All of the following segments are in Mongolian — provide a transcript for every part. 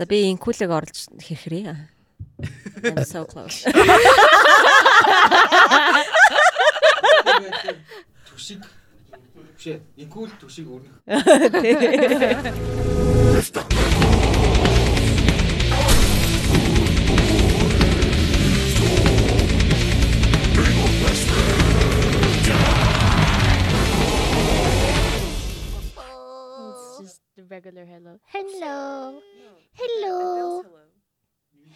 За би инкулэг орлож хэрхрээ. I'm so close. Түшиг бишээ. Инкул түшиг өрнөх. Regular hello. Hello. Hello.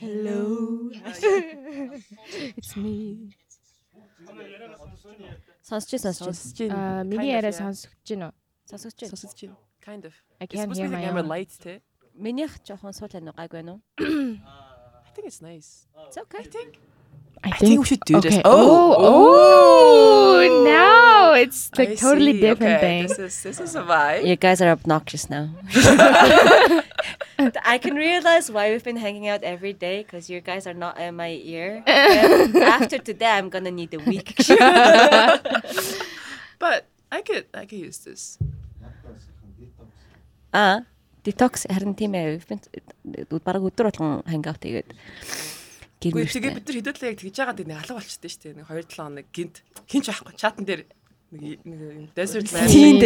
Hello. It's me. Сонсож чинь сонсож чинь. Сонсож байна. Аа миний яриа сонсогдож байна уу? Сонсож чинь. Сонсож байна. Kind of. I It's can't supposed to hear be my like camera own. lights те. Минийх жоохон сул байна уу гайгүй байна уу? I think it's nice. It's okay. I think I I think we should do this. Okay. Oh, oh, now it's like I totally see. different okay, thing. This is this is a vibe. You guys are obnoxious now. I can realize why we've been hanging out every day because you guys are not in my ear. And after today, I'm gonna need a week. But I could I could use this. Аа, detox харин тийм ээ. We've been бараг өдөр болгон hang out тэгээд гэр Үгүй тэгээ мөртөө. бид нар хэдүүлээ яг тэгж байгаа нэг алга болчихдээ шүү дээ. Нэг 2 7 хоног гинт хинч байхгүй чатан дээр нэг нэг desert land. Тийм,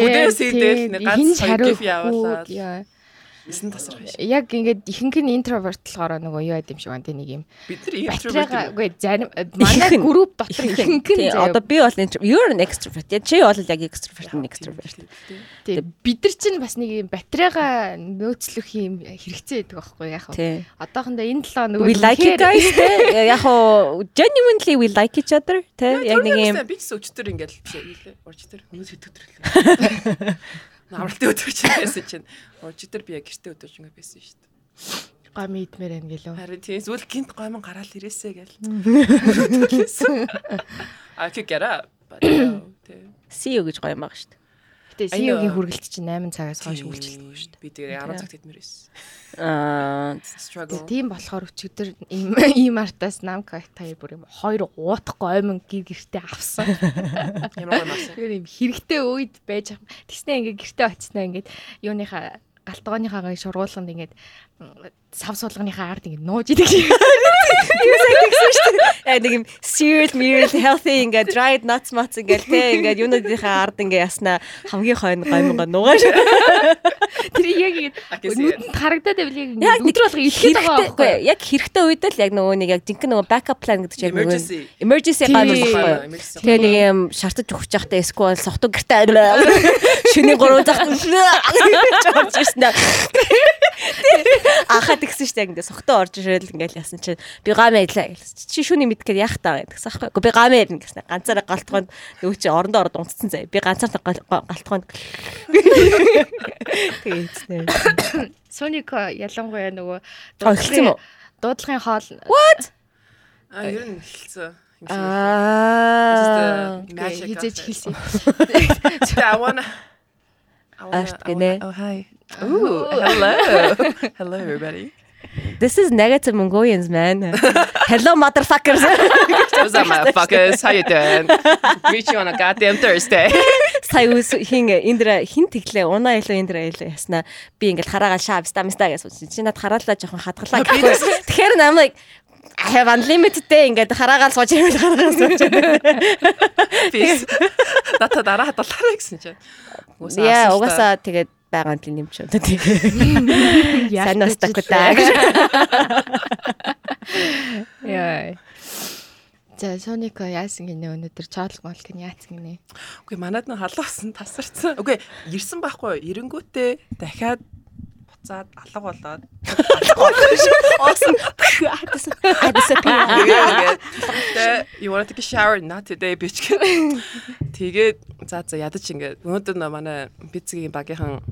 бүдээс сийн дээр нэг ганц хоёр гиф явуулаад. Яа. Эсэн тасрах биш. Яг ингээд ихэнх нь интроверт болохоор нөгөө юу яд юм шиг байна те нэг юм. Бид нар уу? үгүй зарим манай групп дотор ихэнх нь Тийм, одоо би бол you're an extrovert. Чи бол яг extrovert, нэг тийм extrovert. Тийм. Бид нар чинь бас нэг юм батрайгаа нөөцлөх юм хэрэгцээ байдаг байхгүй яг. Тийм. Одоохондоо энэ 7 нөгөө We like you guys. те. Яг хоо genuinely we like each other. Тэ яг нэг юм би ч өчтөр юу лээ. Урчтөр хүмүүс хэд өдөр. Намралтын өдөр чинь байсан чинь урчтөр би яг гэртээ өдөрж ингээ байсан шүү дээ. гами идмээр байна гэлөө. Харин тийм зүйл гинт гомон гараал ирээсэ гэл. I could get up. But no. тийм. see you гэж гоё шүү дээ. Гэтэ. CEO-гийн хүргэлт чинь 8 цагаас хойш үргэлжилдэг шүү дээ. Би тэгээ 10 цагт идмэр байсан. Аа Struggle. Тийм болохоор өчигдөр ийм ийм артаас намка таяр бүр юм хоёр уутахгүй оймон гэр гэртээ авсан. Ямар гоё мас. Тэр юм хэрэгтэй үед байж ах. Тэгснэ ингээ гэртээ очсноо ингээд юуныхаа галтгооныхаа шургуулганд ингээд сав суулганыхаа ард ингээд нууж идэг шиг. яг нэг юм cereal meal healthy ингээд dried nuts nuts ингээд те ингээд юунуудынхаа ард ингээд яснаа хамгийн хойно гомго нугааш. Тэр яг нүдэнд харагдаад байвал яг өдөр болго ихэд байгаа байхгүй. яг хэрэгтэй үед л яг нөгөө нэг яг жинхэнэ нөгөө backup plan гэдэг чинь Emergency. emergency гайвал байхгүй. Emergency. Тэгээ нэг юм шартаж өгч явахдаа эсвэл сохтуу гэртээ шөний 3 цагт орж ирсэн даа. Ахад гисэн штэ ингээд сохтуу орж ирэл ингээд яасан чинь би гам ялаа гэсэн. Чи шүний мэдгээд яах таа гэдгсэн аахгүй. Гэхдээ би гам ярина гэсэн. Ганцаараа галтгоонд нөгөө чи орондоо ороод унтцсан заяа. Би ганцаараа галтгоонд тэгээ эцнэ. Сонико ялангуяа нөгөө үү? дуудлагын хоол What? А ер нь хэлсэн. Аа. It. хэлсэн. I wanna I wanna- Арт I гинэ. wanna- Oh hi. Ooh, hello. Hello everybody. This is negative Mongolians, man. Hello, motherfuckers. What's up motherfuckers? How you doing? Meet you on a goddamn Thursday. Сая үс хин Индра хин тэглээ унаа илүү Индра илүү яснаа. Би ингээл хараагаал шаа биста миста гэсэн. Чи надад хараалаа жоохон хатгалаа. Тэгэхээр I'm like I have unlimited day ингээд хараагаал сууж ирвэл хараагаал сууж. Peace. Надад дараа хадгалаарай гэсэн чинь. Яа, угаасаа тэгээд байгаа юм нэмч одоо тэгээ. Сайн такутаа. Яа. За Сонико яасан гинэ өнөөдөр чоолг молк нь яасан гинэ. Үгүй манад нь халуусан тасарсан. Үгүй ирсэн байхгүй юу? Эренгүүтээ дахиад буцаад алга болоод Оосон. I disappear. Тэгээд тэ you want to take a shower not today bitch. Тэгээд за за ядаж ингээд өнөөдөр нөө манай бицгийн багийнхан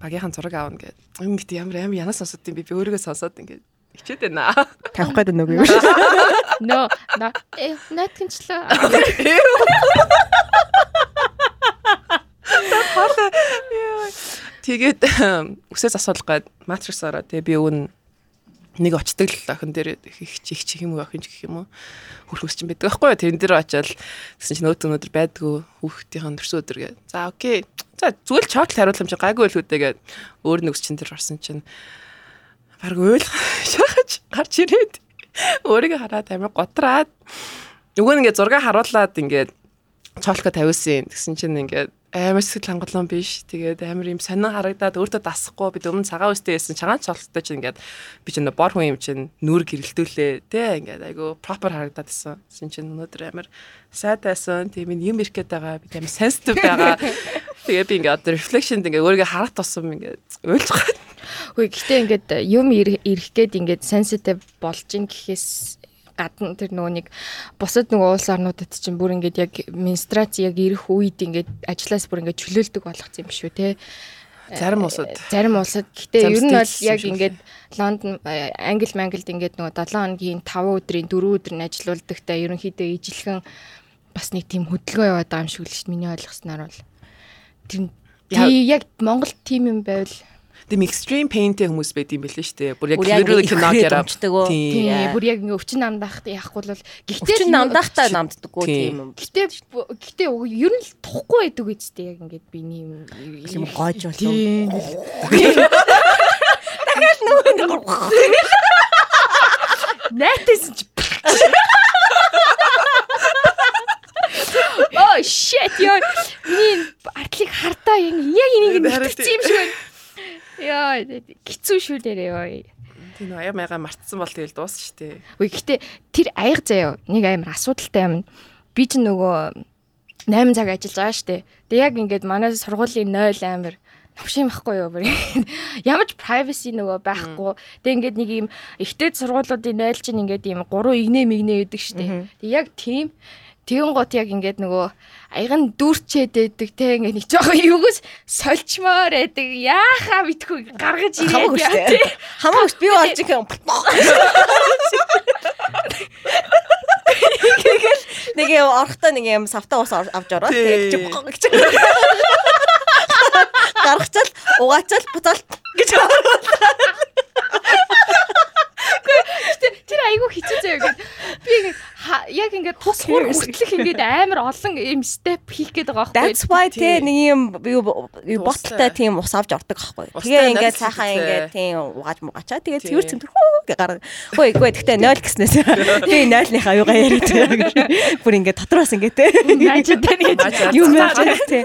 багийнхан зураг аавна гэд. Юм гэт ямар амар янаас сонсоод юм би би өөрийгөө сонсоод ингээд ичээд байна. Тавих гэдэг нүг юм. Нөө на э наткинчлаа. Тэгээд үсээс асуулах гээд матрикс ороо. Тэгээ би өвн нэг очдөг л охин дээр их чих чих юм уу охин гэх юм уу хөрхөс чинь байдаг байхгүй юу? Тэрэн дээр очиад гэсэн чинь нөөд өнөдөр байдгүй хүүхдийн төрсөн өдөр гээ за окей. За зүгээр чоколад хариулам чи гайгүй л үүдээ гээд өөр нэг чин дээр орсон чинь баг уйл шахаж гарч ирээд өөрийгөө хараад амар готраад нөгөө ингээд зураг харуулад ингээд цоолко тавиулсан. Тэгсэн чинь ингээд амар сэтгэл хангалуун биш. Тэгээд амар юм сонин харагдаад өөртөө дасахгүй бид өмнө цагаан үстэй байсан цагаан цолтой чинь ингээд би чинь бор хүн юм чинь нүур гэрэлтүүлээ тэ ингээд айгу пропер харагдаад байсан. Тэгсэн чинь өнөөдөр амар сайдайсан. Тийм юм ирэх гээд байгаа. Би амар sensitive байгаа. Тэгээд би ингээд reflection ингээд өөрийгөө харах тусам ингээд байгаа. Хөөе гэхдээ ингээд юм ирэх гээд ингээд sensitive болж ин гэхээс гадна тэр нөгөө нэг бусад нөгөө улс орнуудад чинь бүр ингээд яг менстрац яг ирэх үед ингээд ажлаас бүр ингээд чөлөөлдөг болгоцсон юм шүү те. Зарим улсад. Зарим улсад. Гэтэ ер нь бол яг ингээд Лондон Англи Манглд ингээд нөгөө 7 хоногийн 5 өдрийн 4 өдөр нь ажилуулдагтай ерөнхийдөө ижилхэн бас нэг тийм хөдөлгөөн яваад байгаа юм шиг л шүү дээ. Миний ойлгосноор бол. Тэр яг Монгол тим юм байвал Тэм extreme painтэй хүмүүс байд юм бэлээ шүү дээ. Бүр яг хөрөө киногаараа. Тийм. Бүр яг ингээ өвчин намдах яахгүй бол гэхдээ өвчин намдахтай намддаггүй тийм юм. Гэтэ гэтэ ер нь л тухгүй байдаг үстэй яг ингээд би нэм юм гоож болов. Дахиад нөгөө Найтсэн чи. Oh shit ёо. Миний артлыг хартаа яг энийг мэдчихсэн юм шиг байна. Яа, хэцүү шүү дээрээ ёо. Тийм аяа маяга мартсан бол тэгэл дуусна шүү дээ. Үгүй гэхдээ тэр аяга заяа нэг амар асуудалтай юм. Би ч нөгөө 8 цаг ажиллаж байгаа шүү дээ. Тэг яг ингээд манай сургуулийн 0 амар навшин байхгүй юу бүр. Ямар ч privacy нөгөө байхгүй. Тэг ингээд нэг юм ихтэй сургуулиудын 0 чинь ингээд юм 3 игнэ мигнэ гэдэг дээ. Тэг яг тийм Тэгэн гот яг ингээд нөгөө аяган дүүрчээд байдаг те ингээд нэг жоохон юугээс сольчмоор байдаг. Яахаа битгүй гаргаж ирээд хамаагүй би болж их юм. Нэг юм орхтой нэг юм савтаа ус авч ороод тэгээд гэж гаргацал угаацал буцаал гэж Тэр айгүй хэцүү заяа гэдэг. Би ингээд яг ингээд тус хур хүртэлх ингээд амар олон юм степ хийх гээд байгаа байхгүй. That's why те нэг юм юу боталтай тийм ус авч ордог байхгүй. Тэгээ ингээд цаахан ингээд тийм угааж мугачаа тэгээ цэвэр цэмтэр хөө гэ гарга. Хөөе үгүй гэхдээ 0 гэснээс би 0-ныхаа юугаа яриад байгаа. Бүр ингээд дотроос ингээд те. Наачтай нэг юм те.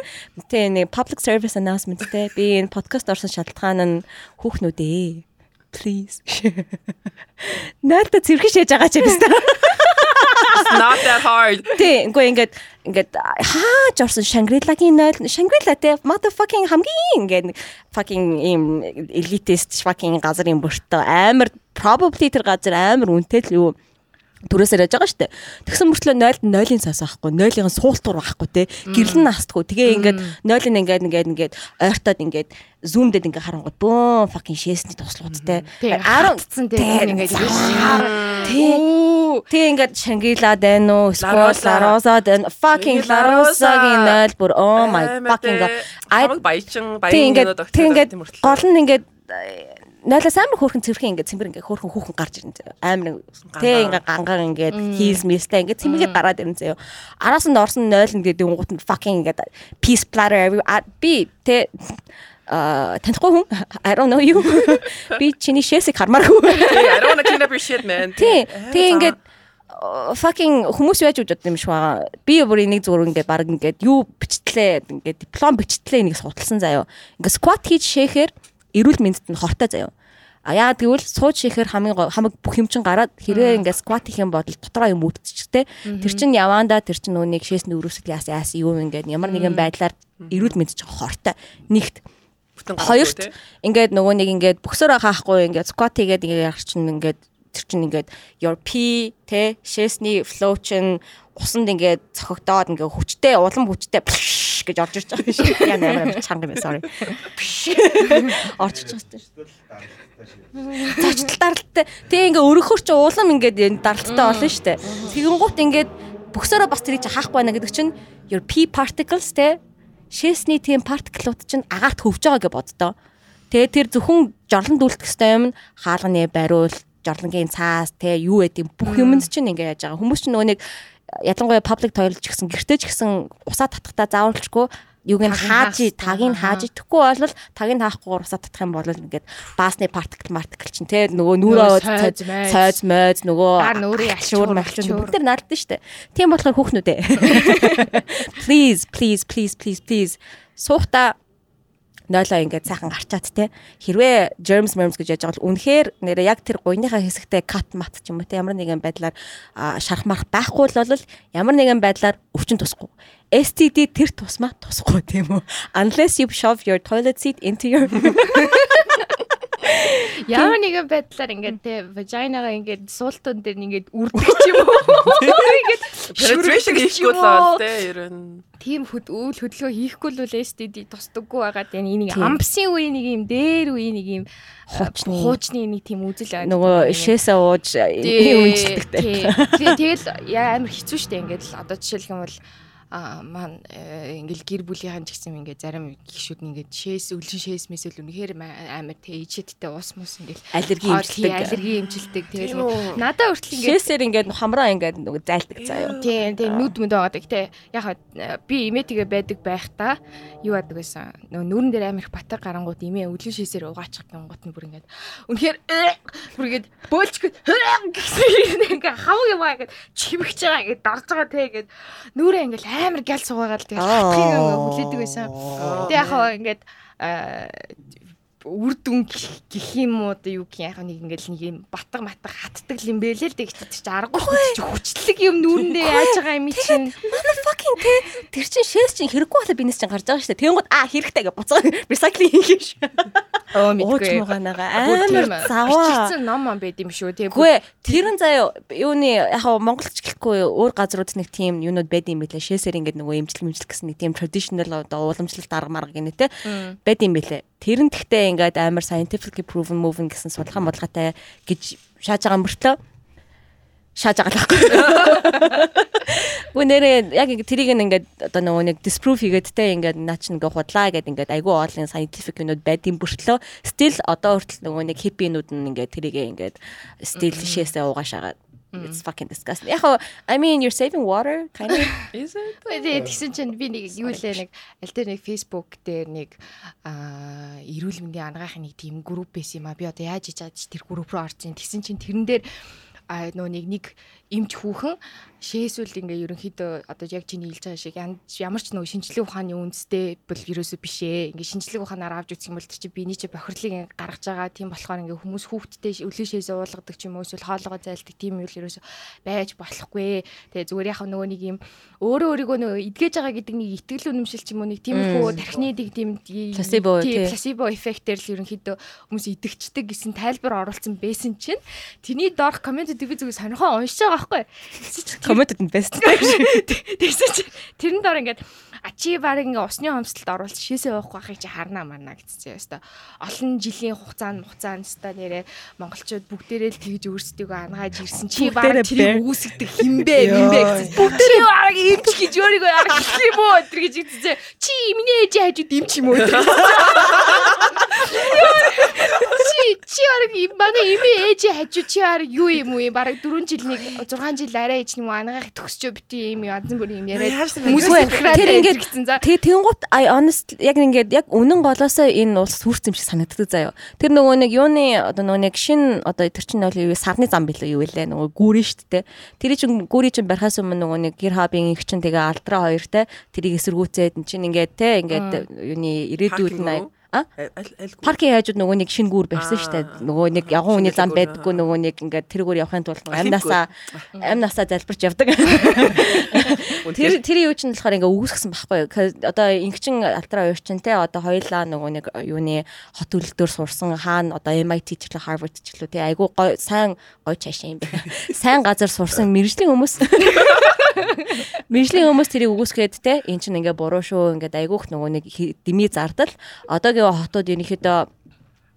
Тэ нэг public service announcement те. Би энэ подкаст орсон шалтгаан нь хүүхнүүдээ please. Наата цэвэрхэн шээж байгаа ч юм Not that hard. Тэ, үгүй ингээд ингээд хаач орсон Shangri-La-гийн 0 Shangri-La те motherfucking хамгийн ингээд fucking им elitist fucking газрын бүртээ амар probably тэр газар амар үнэтэй л юу түрээсээр яж байгаа штэ. Тэгсэн мөртлөө 0-д 0-ын цаас авахгүй, 0-ын суултур байхгүй те. Гэрэл нь наастгүй. Тэгээ ингээд 0-ын ингээд ингээд ингээд ойртоод ингээд зүүмдэд ингээд харангууд бөө fucking шээсний туслуудтай. 10-цсан те ингээд тий. Тий ингээд Шангила байна уу? Эсвэл Лароза байна. Fucking Ларозагийн 0 бүр oh my fucking god. Ай баячин баян өнөд огт. Тий ингээд гол нь ингээд нойлоос амар хөөрхөн цэвэрхэн ингээ цэмбэр ингээ хөөрхөн хүүхэн гарч ирнэ. Амар тэ ингээ гангаар ингээ хийс мистэй ингээ цэмбэгээ гараад ирнэ заяо. Араас нь орсон нойл ингээ дэнгуут нь fucking ингээ peace platter би тэ а танихгүй хүн I don't know you би чиний шэсийг хармааргүй I don't want to clean up your shit man тий тий ингээд fucking хүмүүс яаж үжид юм шиг байгаа. Би бүр энийг зүгээр ингээд баг ингээд юу бичтлээ ингээд диплом бичтлээ энийг судалсан заяо. Ингээд squat хийж шээхээр эрүүл мэндэд нь хортой заяа. А яа тэгвэл сууж шихээр хамгийн хамаг бүх юм чин гараад хэрэг ингээд скват хийх юм бодол дотроо юм үүдчихтэй. Тэр чин яваандаа тэр чин нүунийг шээсний өрөөсөл яас юу ингээд ямар нэгэн байдлаар эрүүл мэнд чин хортой. Нэгт хоёрт ингээд нөгөө нэг ингээд бөксөрөө хаахгүй ингээд скват хийгээд ингээд ярах чин ингээд тэр чин ингээд your p тэ шээсний flow чин усанд ингээд цохогдоод ингээд хүчтэй улам хүчтэй гэж орж ирж байгаа шүү. Яа нээр чанга юм sorry. Орж ирж байгаа шүү. Зочдол даралттай. Тэгээ ингээ өрөхөр чи уулам ингээд даралттай болно шүү дээ. Тэгэн гут ингээд бөксөрөө бас тэрийг хаахгүй байна гэдэг чинь your p particles те шээсний тийм партиклууд чинь агаарт хөвж байгаа гэж боддоо. Тэгээ тэр зөвхөн жорлон дүүлдэх хэвээр юм хаалганы бариул жорлонгийн цаас те юу гэдэг бүх юмд чинь ингээ яаж байгаа. Хүмүүс чинь нөгөө нэг ялангуяа public toilet ч гэсэн гэртээ ч гэсэн усаа татахтаа заавалчгүй юуг нь хааж тагийг хааж идэхгүй бол тагийг хаахгүй урсаа татах юм бол ингээд баасны партикл мартикл чинь те нөгөө нүрөө сойз, мойз. нөгөө нүрийн малчуур малчуур. бүгд тэр наардсан штэ тийм болохоор хүүхнүүдээ please please please please please суухдаа нойлоо ингээд сайхан гарчаад те. Хэрвээ germs merms гэж яаж байгаа бол үнэхээр нэрээ яг тэр гуйныхаа хэсэгтээ cut mat ч юм уу те. Ямар нэгэн байдлаар шарах марах байхгүй бол ямар нэгэн байдлаар өвчин тусахгүй. STD тэр тусмаа тусахгүй тийм үү? Unless you shove your toilet seat into your Ямар нэгэн байдлаар ингээд те вагинагаа ингээд суултан дээр ингээд үрдэг ч юм уу. Ингээд penetration хийхгүй л бол те ер нь тийм хөд үйл хөдөлгөөн хийхгүй л бол STD тусдаггүй байгаа. Тэгээ энийг амбсын үе нэг юм дээр үе нэг юм Хуучны. хуучны нэг тийм үзэл байна. нөгөө шээсээ ууж үнжилдэгтэй Тэгээ тэгэл яа амар хэцүү шттэ ингээд л одоо жишээлх юм бол маань э, ингээл гэр бүлийнхэн ч гэсэн ингээд зарим гişүүд ингээд шээс өлөн шээс мэсэл үнэхээр ма- амар тэ ичэдтэй ус мус ингээл аллерги тий, аллерги имжилдэг тэгэл надаа хүртэл ингээд шээсээр ингээд хамраа ингээд нөгөө зайлдаг заяа Тийм тийм нүд мүд байгаа гэхдээ яг би имэтгээ байдаг байхдаа юу яадаг байсан нөгөө нүүрэн дээр амар их батар гарангууд имээ өлөн шээсээр угаачих гингууд нь бүр ингээд үнэхээр «Э!» бүр ингээд бөөлчгөө гэсэн ингээд хавг юм аа ингээд чимэгч байгаа ингээд дарж байгаа те ингээд нүрээ ингээд амар гял суугаад тэгээд хатхыг ингээд хүлээдэг байсан. Тэгээ яг хаа ингээд аа, үр дүн гэх- юм уу? Одоо юу гэх юм? Яг нэг ингээл нэг юм батга матга хатдаг юм бэлээ л тэгчих чи аргагүй чи хүчлэг юм нүүрэндээ яаж байгаа юм чинь? манай fucking те тэр чин шээс чин хэрэггүй болоо бинес чин гарч байгаа дээ. Тэнгууд а хэрэгтэй гэж буцаа recycling хийх ш оо ууж мууганаага амар заваа. Бичсэн ном ам байд юм шүү тий. Гүй тэрэн заяа юуны яг монголч гэлэхгүй өөр газрууд нэг тийм юунууд байд юм билээ шээсээр ингээд нөгөө имжлэг имжлэг гэсэн нэг тийм traditional одоо ууламжлалт арга марга гэнэ те байд юм билээ тэрэн тэгтээ ингээд амар scientifically proven moving гэсэн судалгаа бодлоготой гэж шааж байгаа мөртлөө. Шааж байгаа л байхгүй. Гүн нэрээ яг ингэ тэрийг ингээд одоо нөгөө нэг disprove хийгээд те ингээд наа чи ингээ худлаа гэд ингээд айгүй олон scientific юмуд байдгийн бүртлөө still одоо хүртэл нөгөө нэг хиппинууд нь ингээд тэрийг ингээд still шээсээ угаашаагаад It's fucking disgusting. Яг I mean you're saving water kind of. is it? Тэгсэн чинь би нэг юу лээ нэг аль дээр нэг Facebook дээр нэг аа эрүүл мэндийн ангаахын нэг тийм групп байсан юм а би одоо яаж хийж байгаа чи тэр групп руу орсон тэгсэн чинь тэрэн дээр а нөө нэг нэг эмч хүүхэн. Шээсүүл ингээ ерөнхийдөө одоо яг чиний хэлж байгаа шиг ямар ч нөгөө шинжлэх ухааны үндэстэй бол ерөөсөө биш ээ ингээ шинжлэх ухаанаар авч үзэх юм бол тэр чи биений чи бохирлыг гаргаж байгаа. Тийм болохоор ингээ хүмүүс хүүхдтэй өлөө шээсээ уулгадаг ч юм уу эсвэл хоолгоо зайлдаг тийм юм ерөөсөө байж болохгүй. Тэгээ зүгээр яхаа нөгөө нэг юм өөрөө өөрийгөө нөгөө эдгэж байгаа гэдэг нэг итгэл үнэмшил ч юм уу нэг тиймэрхүү тархины нэг тийм Placebo, тийм тий. пласибо эффектээр л ерөнхийдөө хүмүүс идэгчдэг гэсэн тайлбар оруулсан байсан чинь. Тэрний доорх комментүүд би зүгээр сонирхоо уншиж байгаа байхгүй. Commented нь best. Тэгсэн чинь тэрэн доор ингээд а чи баг ингээ усны хомсдолд оруулж шээсээ уухгүй байхыг чи харнаа марна гэсэн. Яста олон жилийн хугацаанд хугацаанд ста нэрэ монголчууд бүгдээрээ л тэгж өөрсдийгөө ангааж ирсэн. Чи баг тэрийг үүсгдэг хинбэ хинбэ гэсэн. Бүгдээрээ баг имч гэж өөрийгөө яг хэлэх юм уу тэр гэж хэлсэн. Чи миний ээж хажууд имч юм уу? Чи чи им манай имээ ээж хажууд чи баг юу юм уу? Бараг 4 жил нэг 6 жил арай ээж юм уу ангаах төгсчөө бити юм янз бүрийн юм яриад хүмүүс тэр ингээд гэсэн за Тэгээ тэнгуут I honest яг ингээд яг үнэн голоосоо энэ улс сүрц юм шиг санагддаг заяа. Тэр нөгөө нэг юуны одоо нөгөө нэг шин одоо тэр чинь бол юу сарны зам билүү юу вэ? Нөгөө гүүрэн штт те. Тэр чинь гүүрийн чинь барихаас өмнө нөгөө нэг гэр хабын их чинь тэгээ алдраа хоёр те. Тэрийг эсэргүүцээд чинь ингээд те ингээд юуны ирээдүйд нь паркийн хажууд нөгөө нэг шин гүүр барьсан шүү дээ. Нөгөө нэг явган үний зам Шинэ байдггүй нөгөө нэг ингээд тэргүүр явахын тулд амнасаа амнасаа залбирч явдаг. Тэр тэр юу ч нь болохоор ингээ үүсгэсэн байхгүй юу? Одоо инхчин альтра уурчин те одоо хоёлаа нөгөө нэг юуны хот төлөлтөөр сурсан хаана одоо MIT ч л Harvard ч л те айгу гой сайн гой чаашаа юм байна. Сайн газар сурсан мэржлийн хүмүүс. Мэржлийн хүмүүс тэрийг үгүйсгээд те эн чинь ингээ буруу шүү ингээд айгуух нөгөө нэг дими зардал одоогийн хотод ерөнхийдөө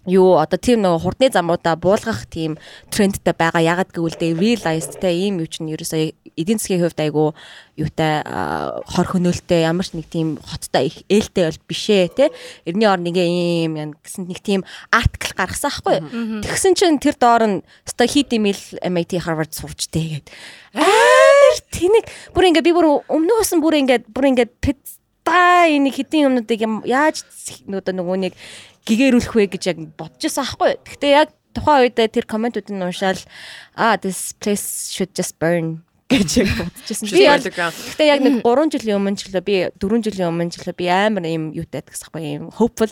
юу одоо тийм нөгөө хурдны замуудаа буулгах тийм трендтэй байгаа. Ягаад гэвэл дэ realized те ийм юу чинь ерөөсөө эдийн засгийн хувьд айгу юутай аа, хор хөнөөлтөй ямар ч нэг тийм хоттой их ээлтэй бол бишээ те. Эртний ор нэг ийм яа гэсэн нэг тийм артикл гаргасан аахгүй. Юу? тэгсэн чинь тэр доор нь өстой хит имэйл MIT Harvard сурч тэгээд амар тэнэг. Бүр ингээ би бүр өмнөөс нь бүр ингээ бүр ингээ дандаа энэ хэдийн юмнуудыг юм яаж нөгөө нэг гэгэрүүлэх вэ гэж яг бодож байсан аахгүй. Гэхдээ яг тухайн үед тэр комментуудыг уншаал ah this place should just burn гэж яг бодчихсон. Би гэхдээ яг нэг 3 жилийн өмнө ч лөө би 4 жилийн өмнө ч лөө би амар юм юутай гэдэгсахгүй юм hopeful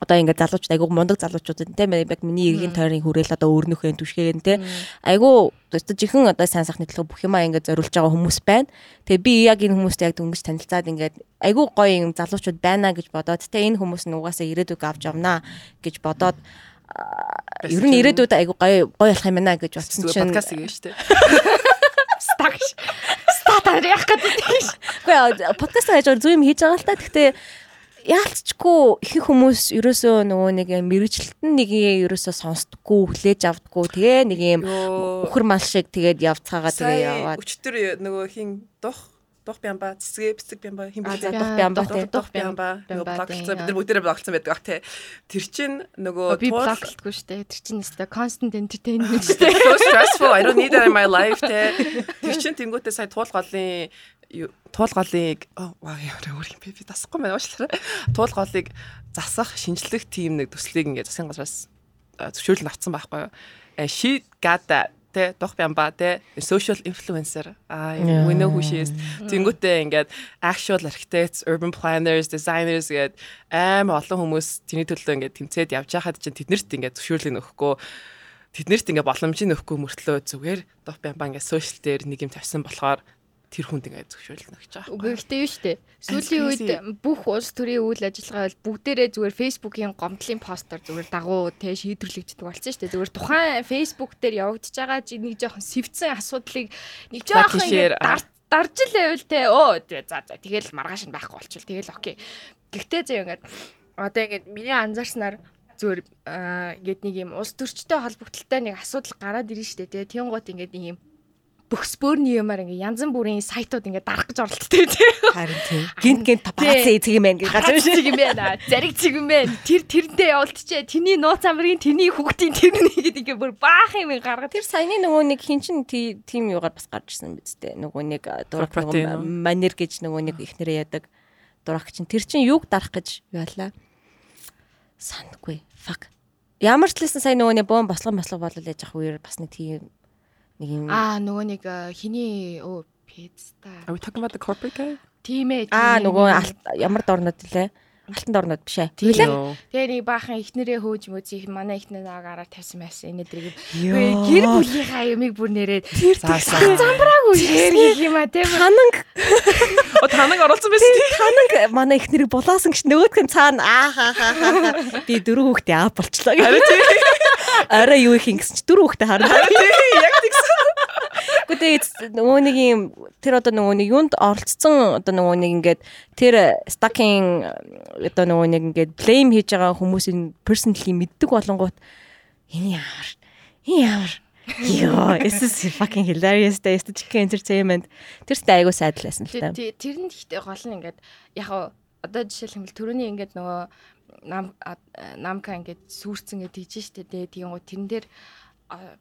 одоо ингээд залуучууд айгуу мундаг залуучууд тийм яг миний эргийн тойрны хүрээл одоо өөрнөхөө түшгээн тийм айгуу одоо жихэн одоо сайн сайхны төлөө бүх юмаа ингээд зориулж байгаа хүмүүс байна. Тэгээ би яг энэ хүмүүстэй яг дөнгөж танилцаад ингээд айгуу гоё юм залуучууд байна гэж бодоод тэ энэ хүмүүс нь угаасаа ирээдүг авч явнаа гэж бодоод ер нь ирээдүйд айгуу гоё гоё болох юм байна гэж бодсон чинь подкаст хийгээ штэ. Стагш. Статаар яах гэдэг тийм. Гэхдээ подкаст хийж зүг юм хийж байгаа л та. Гэхдээ яалтчгүй ихэнх хүмүүс ерөөсөө нөгөө нэг мэрэгчлэлтэн нэг ерөөсөө сонсдоггүй хүлээж авдаггүй тэгээ нэг юм өхөр мал шиг тэгээд явцгаагаа тэгээ яваад. өчтөр нөгөө хин дух дух бямба цэцгээ бэцэг бямба хин бэлээ дух бямба дух бямба нөгөө блоклцсан бид нар бүгдээрээ блоклцсан байдаг бах те тэр чин нөгөө би блоклтгүй штэ. Тэр чин өстой constant entertainment штэ. So stressful. I don't need that in my life те тэр чин тэнгуүтээ сая туул голын туул голыг ваа яа өөр юм би би дасахгүй байна уучлаарай. Туул голыг засах шинжлэх тим нэг төслийг ингээд засгийн газраас зөвшөөрөл авцсан байхгүй юу. She got that тэ дох бямба тэ social influencer а we know who she is тэнгүүтээ ингээд actual architects urban planners designers гээд аим олон хүмүүс тэний төлөө ингээд тэмцээд явж байхад чинь тэднэрт ингээд зөвшөөрлийг өгөхгүй тэднэрт ингээд боломжийг өгөхгүй мөртлөө зүгээр дох бямба ингээд social дээр нэг юм тавьсан болохоор тэр хүнд ингээд зөвшөөрөл өгч байгаа. Үгүй ихтэй юу штэ. Сүүлийн үед бүх улс төрийн үйл ажиллагаа бол бүгдээрээ зүгээр Facebook-ийн гомдлын постэр зүгээр дагуу тэ шийдвэрлэгддэг болсон штэ. Зүгээр тухайн Facebook дээр явагдаж байгаа нэг жоохон сэвцэн асуудлыг нэг жоохон ингээд дарж л байвал те өө за за тэгэл маргааш нь байхгүй болчихвол тэгэл окей. Гэхдээ зөө ингээд одоо ингээд миний анзаарснаар зүгээр ингээд нэг юм улс төрчтэй холбогдлолтой нэг асуудал гараад ирнэ штэ те. Тэнгуут ингээд нэг юм бүх спорны юмар ингээ янз бүрийн сайтууд ингээ дарах гэж оролддог тийм. Харин тийм. Гинт гинт папарацци эцэг юм байна гэж газар шиг юм байна. Зариг цэг юм байна. Тэр тэрнтэй явуултчээ. Тэний нууц амрын тэний хүүхдийн тэрний гэдэг ингээ бүр баах юм гаргаад. Тэр саяны нөгөө нэг хин чин тим юугаар бас гарч ирсэн биз дээ. Нөгөө нэг дурак нөгөө манер гэж нөгөө нэг ихнэрээ ядаг дурак чин тэр чин юуг дарах гэж яалаа. Сандгүй. Fuck. Ямар ч лсэн сая нөгөө нэг бөөн бослого бослого болол яж ах үеэр бас нэг тийм нэг юм Аа нөгөө нэг хиний өө пицца. Are we talking about the corporate guy? Тийм ээ. Аа нөгөө ямар дорнод лээ? Алтан дорнод биш ээ. Тэгэлээ. Тэгээ нэг баахан ихнэрээ хөөж мөзий манай ихнэр агараа тавьсан байсан энэ дэрийг. Гэр бүлийнхаа юмыг бүр нэрээд заасан. Замбраагүй гэх юм а тийм. Тананг. О тананг оролцсон байсан тийм. Тананг манай ихнэрийг булаасан гэж нөгөөдх нь цаана аа хаа хаа. Би дөрөв хүүхдээ аа болчлоо. Харин тийм. Араа юу их ингэсэн чи дөрөв хүүхдээ харна. Яг тэгсэн. Гэхдээ нөгөө нэг юм тэр одоо нөгөө нэг юунд оролцсон одоо нөгөө нэг ингээд тэр стакинг одоо нөгөө нэг ингээд blame хийж байгаа хүмүүсийн personally мэддэг болонгууд энэ ямар энэ ямар Йоо, this is fucking hilarious day. Chicken entertainment. Тэрстэй айгуу сайдл байсан л та. Тэр нь ихтэй гол нь ингээд яг одоо жишээлбэл төрөний ингээд нөгөө нам намка ингээд сүрцэн гэдэг тийж штэ. Тэгээ тэрэн дээр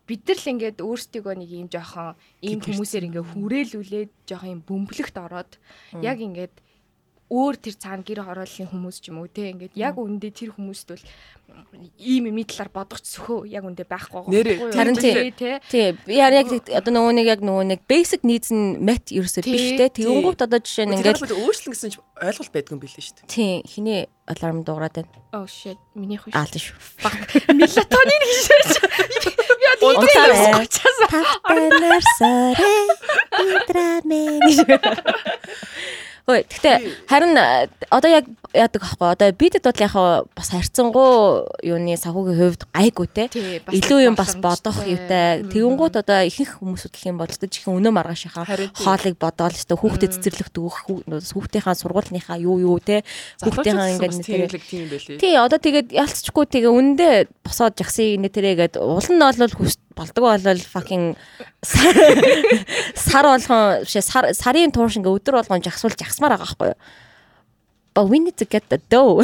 бид нар л ингээд өөрсдийгөө нэг юм жоохон ийм хүмүүсээр ингээ хүрээлүүлээд жоохон юм бөмбөлөгт ороод яг ингээд өөр тэр цаана гэр хорооллын хүмүүс ч юм уу те ингээд яг үндэ тэр хүмүүст бол ийм юм талаар бодох зөвхөө яг үндэ байхгүй гоо харин тий тий яа яг одоо нөгөө нэг яг нөгөө нэг basic needs нь met ерөөсөө биш те. тэгэнгүүт одоо жишээ нь ингээд өөрчлөн гэсэн чинь ойлголт байдгүй юм билээ шүү дээ. Тий хиний аларм дуугараад байна. Oh shit. Миний хөө аалт шүү. Мелатонин гэж яа тийм Танаар сарэ идрамэн Ой, гэхдээ харин одоо яг яадаг аахгүй. Одоо бидэд бол яг бас харьцангуй юуны сахуугийн хувьд гайгүй те. Илүү юм бас бодох юутай. Тэгэнгუთ одоо ихэнх хүмүүс үтлэх юм бол ч чихэн өнөө маргаашийнхаа хоолыг бодоол өстө хүүхдэд цэцэрлэгт өгөх хүүхдийнхаа сургуулийнхаа юу юу те. Хүүхдийнхаа ингээд нэг тийм байлээ. Тий, одоо тэгээд ялцчихгүй тэгээ үнэндээ босоод жагсын нэтэрээгээд улан нь бол болдог бол fucking сар болгон биш сар сарын туурш ингээ өдөр болгон жагсуул жагсмаар байгаа байхгүй юу? But we need to get the dough.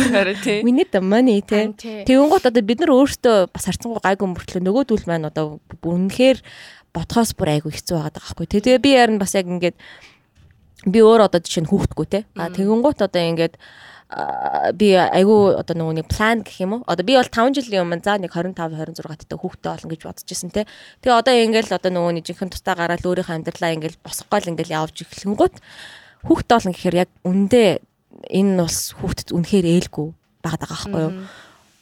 We need the money тэ. Тэгэн гот одоо бид нар өөрсдөө бас харцангуй гайгүй мөртлөө нөгөөдүүл маань одоо үнэхээр бодхоос бүр айгүй хэцүү байгаа байхгүй. Тэгээ би ярина бас яг ингээд би өөр одоо жишээ нь хүүхдгүү те. А тэгэнгუთ одоо ингээд би айгүй одоо нөгөө нэг план гэх юм уу. Одоо би бол 5 жилийн өмнө за нэг 25 26 таттай хүүхдтэй болно гэж бодож исэн те. Тэгээ одоо ингээл одоо нөгөө нэг жинхэнэ тустаа гараад өөрийнхөө амьдралаа ингээл босгоол ингээл явж эхлэнгүүт хүүхдтэй болно гэхээр яг үндэ энэ бас хүүхдэд үнэхээр ээлгүй байгаа байхгүй юу.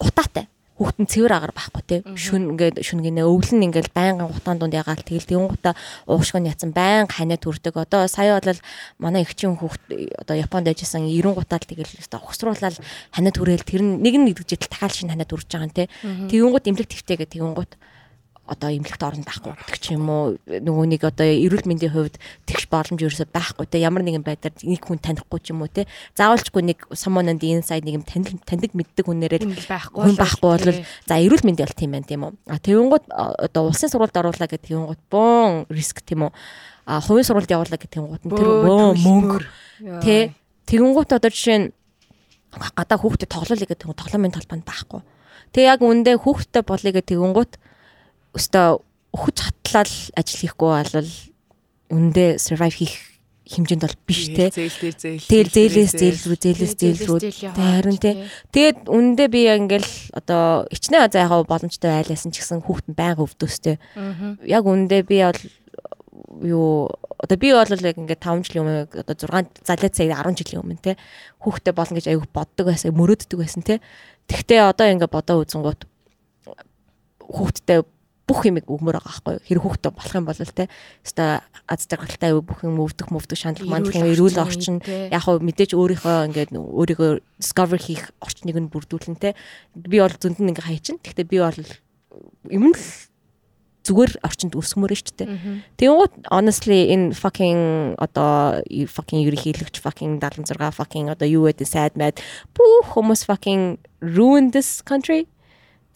Утаатай хүүхдэн цэвэр агаар байхгүй те. Шүн ингээд шүнгэнэ өвлөн ингээд байнгын гутаан дунд ягаал. Тэгэл тэгэн гута уушгын яцсан байнга ханаа төрдөг одоо сая бол манай эгчийн хүүхд одоо Японд яжсэн 90 гутаал тэгэл өстой. Ухсруулаад ханаа түрээл тэр нь нэг нь нэгдэж дахиад шинэ ханаа төрж байгаа юм те. Тэгэн гут имлэг твтэйгээ тэгэн гут одоо имлэгт орно байхгүй гэдэг ч юм уу. Нөгөө нэг одоо эрүүл мэндийн хувьд тэгш боломж ерөөсөй байхгүй те. Ямар нэгэн байдлаар нэг хүн танихгүй ч юм уу те. Заавалчгүй нэг someone on the inside нэг юм танил таньдаг мэддэг хүнээрээ байхгүй хүн байхгүй бол за эрүүл мэндийн бол тийм байна тийм үү? А тэгвнгууд одоо улсын сургуульд оруулаа гэдэг тэгвнгууд бөөн риск тийм үү? А хувийн сургуульд явуулаа гэдэг нь тэр бөөн мөнгө. те тэгвнгууд одоо жишээ нь гадаа хүүхдэд тоглоулъя гэдэг тоглоомын талбанд байхгүй. Тэг яг үндэ хүүхдэд болъё гэдэг тэгвнгууд өстой өгч хатлал ажил хийхгүй бол үндэ survive хийх хэмжээнд бол биш те. Тэгэл зээлээс зээл рүү зээлээс зээл рүү харин те. Тэгээд үндэ би ингээл одоо ичнээ за яг боломжтой байлаасан ч гэсэн хүүхэд нь байнга өвдөөстэй. Яг үндэ би бол юу одоо би бол яг ингээд 5 жилийн өмнө одоо 6 залуу цай 10 жилийн өмнө те хүүхдээ болно гэж аяг боддог байсан мөрөөддөг байсан те. Тэгтээ одоо ингээд бодоо үзэнгүүт хүүхдтэй бүх юм өгмөр байгаа байхгүй юу. Хэрэг хүүхдээ болох юм бол те. Өстой аз жаргалтай бүх юм өвдөх мөвдөх шаналх мандлах эрүүл орчин яг хөө мэдээж өөрийнхөө ингээд өөрийгөө discover хийх орчныг нь бүрдүүлэн те. Би бол зөнд нь ингээ хайчин. Гэхдээ би бол юм л зүгээр орчинд өсгмөр нь шүү дээ. Тэгвэл honestly in fucking одоо fucking ерөнхийлөгч fucking 76 fucking одоо юу гэдэг sad mad бүх хүмүүс fucking ruin this country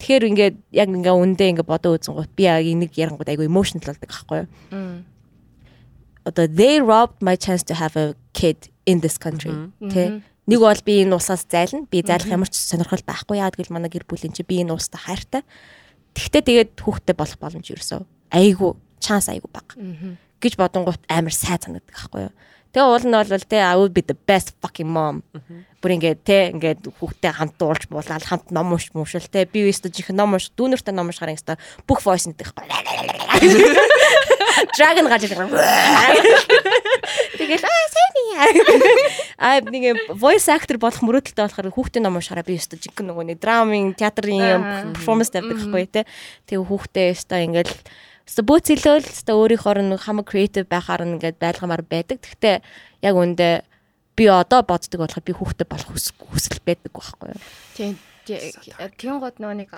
Тэгэхээр ингээд яг ингээ үндэ ингээ бодоо үзэн гот би яг нэг ярангууд айгу emotional болдог байхгүй юу. Одоо they robbed my chance to have a kid in this country. Тэ нэг бол би энэ улсаас зайлна. Би зайлах ямар ч сонирхол байхгүй. Яагаад гэвэл манай гэр бүлийн чи би энэ улстай хайртай. Тэгтээ тэгээд хүүхдтэй болох боломж ерөөсөө айгу чанс айгу баг. гэж бодонгууд амар сайн санагддаг байхгүй юу. Тэгээ уул нь бол те I would be the best fucking mom. Бүр ингээд те ингээд хүүхдээ хамт дуулж буулаад хамт ном унш мушил те би өстө жих ном унш дүүнэртэй ном уншихаар ингээд бүх voice нэгдэх байхгүй. Dragon гарч ирэх. Тэгэл аа сайн аа нэг voice actor болох мөрөөдөлтэй болохоор хүүхдийн ном уншихаараа би өстө жиг нөгөө нэг драмын театрын performance тавьдаг байхгүй те. Тэгээ хүүхдээ өстө ингээд Өстө бөөцөлөөл өстө өөрийнхөө нэг хамаг creative байхаар ингээд байлгамаар байдаг. Гэхдээ яг үндэ би одоо боддог болохоор би хүүхдэд болох хүсэл байдаг байхгүй юу. Тийм. Тийм гот нөгөө нэг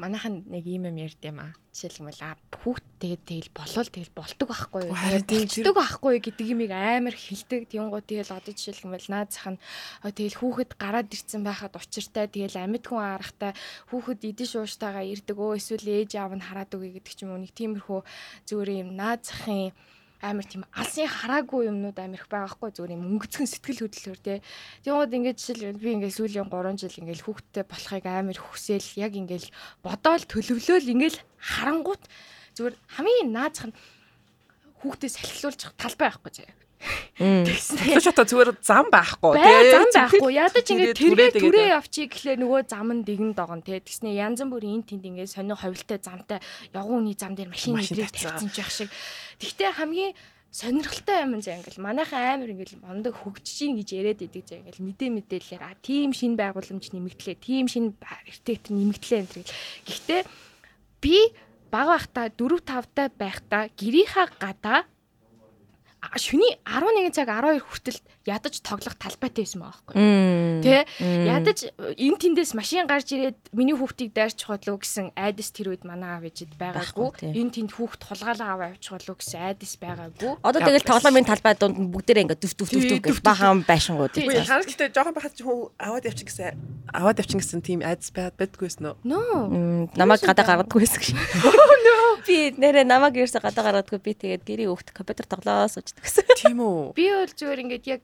манайхан нэг юм юм ярьд юм аа. Жишээлбэл хүүхд тэгээд тэгэл болол тэгэл болдог байхгүй юу. Тэгдэг байхгүй гэдэг юмыг амар хилдэг. Тийм гот тэгэл одоо жишээлбэл наад зах нь тэгэл хүүхэд гараад ирцэн байхад учиртай тэгэл амьд хүн арахтай хүүхэд идэн шууштайгаа ирдэг өө эсвэл ээж аав нь хараад үгүй гэдэг ч юм уу нэг тиймэрхүү зүгээр юм наад захын амар тийм алсын хараагүй юмнууд амар их байгаа хгүй зүгээр юм өнгөцгөн сэтгэл хөдлөлөөр тий. Тэгмээд ингээд жишээл би ингээд сүүлийн 3 жил ингээд хүүхдтэй болохыг амар хүсээл яг ингээд бодоол төлөвлөөл ингээд харангуут зүгээр хамгийн наазах нь хүүхдээ салхилуулчих талбай байхгүй заяа. Тэгсэн шата зүгээр зам байхгүй тий. Зам байхгүй. Ядаж ингээд тэргээ түрээ явчих гэхлээр нөгөө зам нь дэгэн догон тий. Тэгснэ янз бүрийн эн тэнд ингээд сонио ховлтой замтай явгууны зам дээр машин нэдрийг тавьсан ч яг шиг. Тэгтээ хамгийн сонирхолтой юм заа ингээл манайхан амар ингээл мондөг хөгжиж гэж яриад идэг заа ингээл мэдээ мэдээлэлээр а тийм шин байгууламж нэмэгдлээ тийм шин архитектор нэмэгдлээ энэ. Гэхдээ би баг байхдаа 4 5 та байхдаа гэрийнхаа гадаа шүний 11 цаг 12 хүртэл ядаж тоглох талбайтай байсан байгаа байхгүй. Тэ? Ядаж энэ тэндээс машин гарч ирээд миний хүүхдийг дайрчих болов гэсэн айдас тэр үед манай аав ээжэд байгаагүй. Энэ тэнд хүүхд хулгаалаа аваа авчих болов гэсэн айдас байгаагүй. Одоо тэгэл тоглоомын талбай донд бүгдээрээ ингээ дүв дүв дүв дүв гэж бахан байшингууд. Харин гэхдээ жоохон байхад чи хөө аваад явчих гэсэн аваад явчих гэсэн тийм айдас байгаад байдгүйсэн нөө. Нөө. Намайг гадаа гаргадаггүй байсан гэж. Би нэрээ намайг ерөөсө гадаа гаргадаггүй би тэгээд гэрийн хүүхд компьютер тоглоо болчихдог гэсэн. Тийм үү. Би бол зүгээр ингээд яг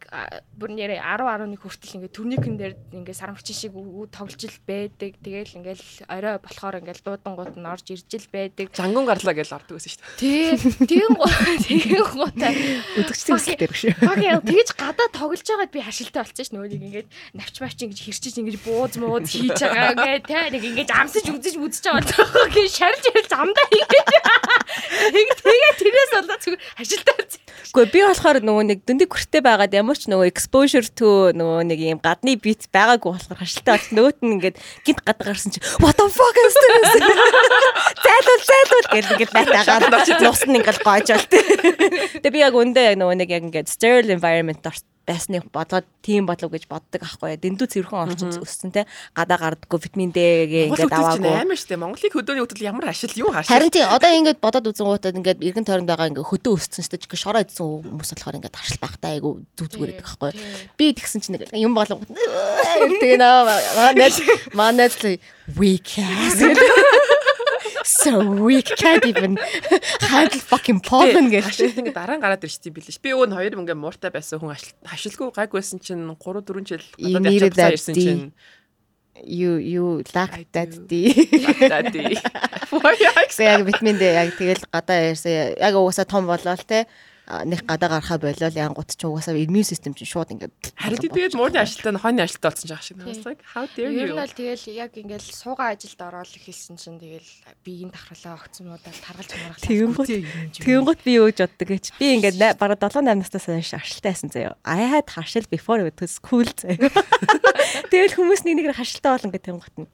бүр нэрээ 10 11 хүртэл ингээд турникэн дээр ингээд сарамгчин шиг тоглож ил байдаг. Тэгээл ингээд орой болохоор ингээд дуудангууд нь орж ирж ил байдаг. Жангун гарлаа гэж ордог байсан шүү дээ. Тий. Тийм гоо тийм гоотай. Өдөгчтэй үсэл дээр шүү. Баг яа тэгэж гадаа тоглож байгаад би хашилтаа болчихсон ш нөөнийг ингээд навч мач ингэж хэрчиж ингэж бууз мууз хийж байгаа ингээд те нэг ингэж амсаж үзэж үзэж байгаа бол гэх шарж ирэл замдаа ингэж. Тэг тэгээ тэрээс болоо зүгээр болсон. Гэхдээ би болохоор нөгөө нэг дөндөг хүртээ байгаад ямар ч нөгөө exposure to нөгөө нэг юм гадны бит байгаагүй болохоор хашилтаа болсон. Нөгөөт нь ингээд гинт гад гарсан чи what the fuck is this? Зайлуул зайлуул гэж ингээд байтагаад нус нь ингээд гоожолт. Тэгээ би яг өндөө яг нөгөө нэг яг ингээд sterile environment орсон байсныг бодоод тийм болов гэж боддог аахгүй. Дэндүү цэвэрхэн орчин өссөн те. Гадаа гардаггүй витамин D-гээ ингээд аваагүй. Амар штэ. Монголын хөдөөний хөдөл ямар ашил юу хашил. Харин тийм одоо ингээд бодоод үзэн гутад ингээд эргэн тойронд байгаа ингээд хөдөө өссөн штэ ч шороо идсэн хүмүүс болохоор ингээд харшил багтаа айгу байдаг аахгүй. Би тэгсэн чинь нэг юм болов. Тэгээ наа манайд манайд weak ass. So weak can't even handle fucking pollen гэж. Ашил ингэ дараа нь гараад ирчихсэн билээ ш. Би өөн хоёр ингээ мууртай байсан хүн ашил ашилгүй гайгүйсэн чинь 3 4 жил needed явчихсан that ирсэн D. чинь You you lack that. D. Why Гэтэ яг витамин D яг тэгэл гадаа ярьсан. Яг угаасаа том болоо те. Нэг гадаа гарахаа болол янгут ч угаасаа immune system чинь шууд ингээд Харин тэгээд муурны ажилтаа нь хойны ажилтаа болсон жаах шиг. Like how dare Ер you? нь бол тэгэл яг ингээл суугаа ажилд ороод ихэлсэн чинь тэгэл биеийн давхралаа огцмуудаа таргалж маргалж. Тэгэнгүүт тэгэнгүүт би юу гэж боддог гэж би ингээд бараг 7 8 настаас хойш ашилтай байсан заяа. I had хашил before it was cool заяа. Тэгэл хүмүүс нэг нэгээр хашилтай болно гэдэг тэгэнгүүт нь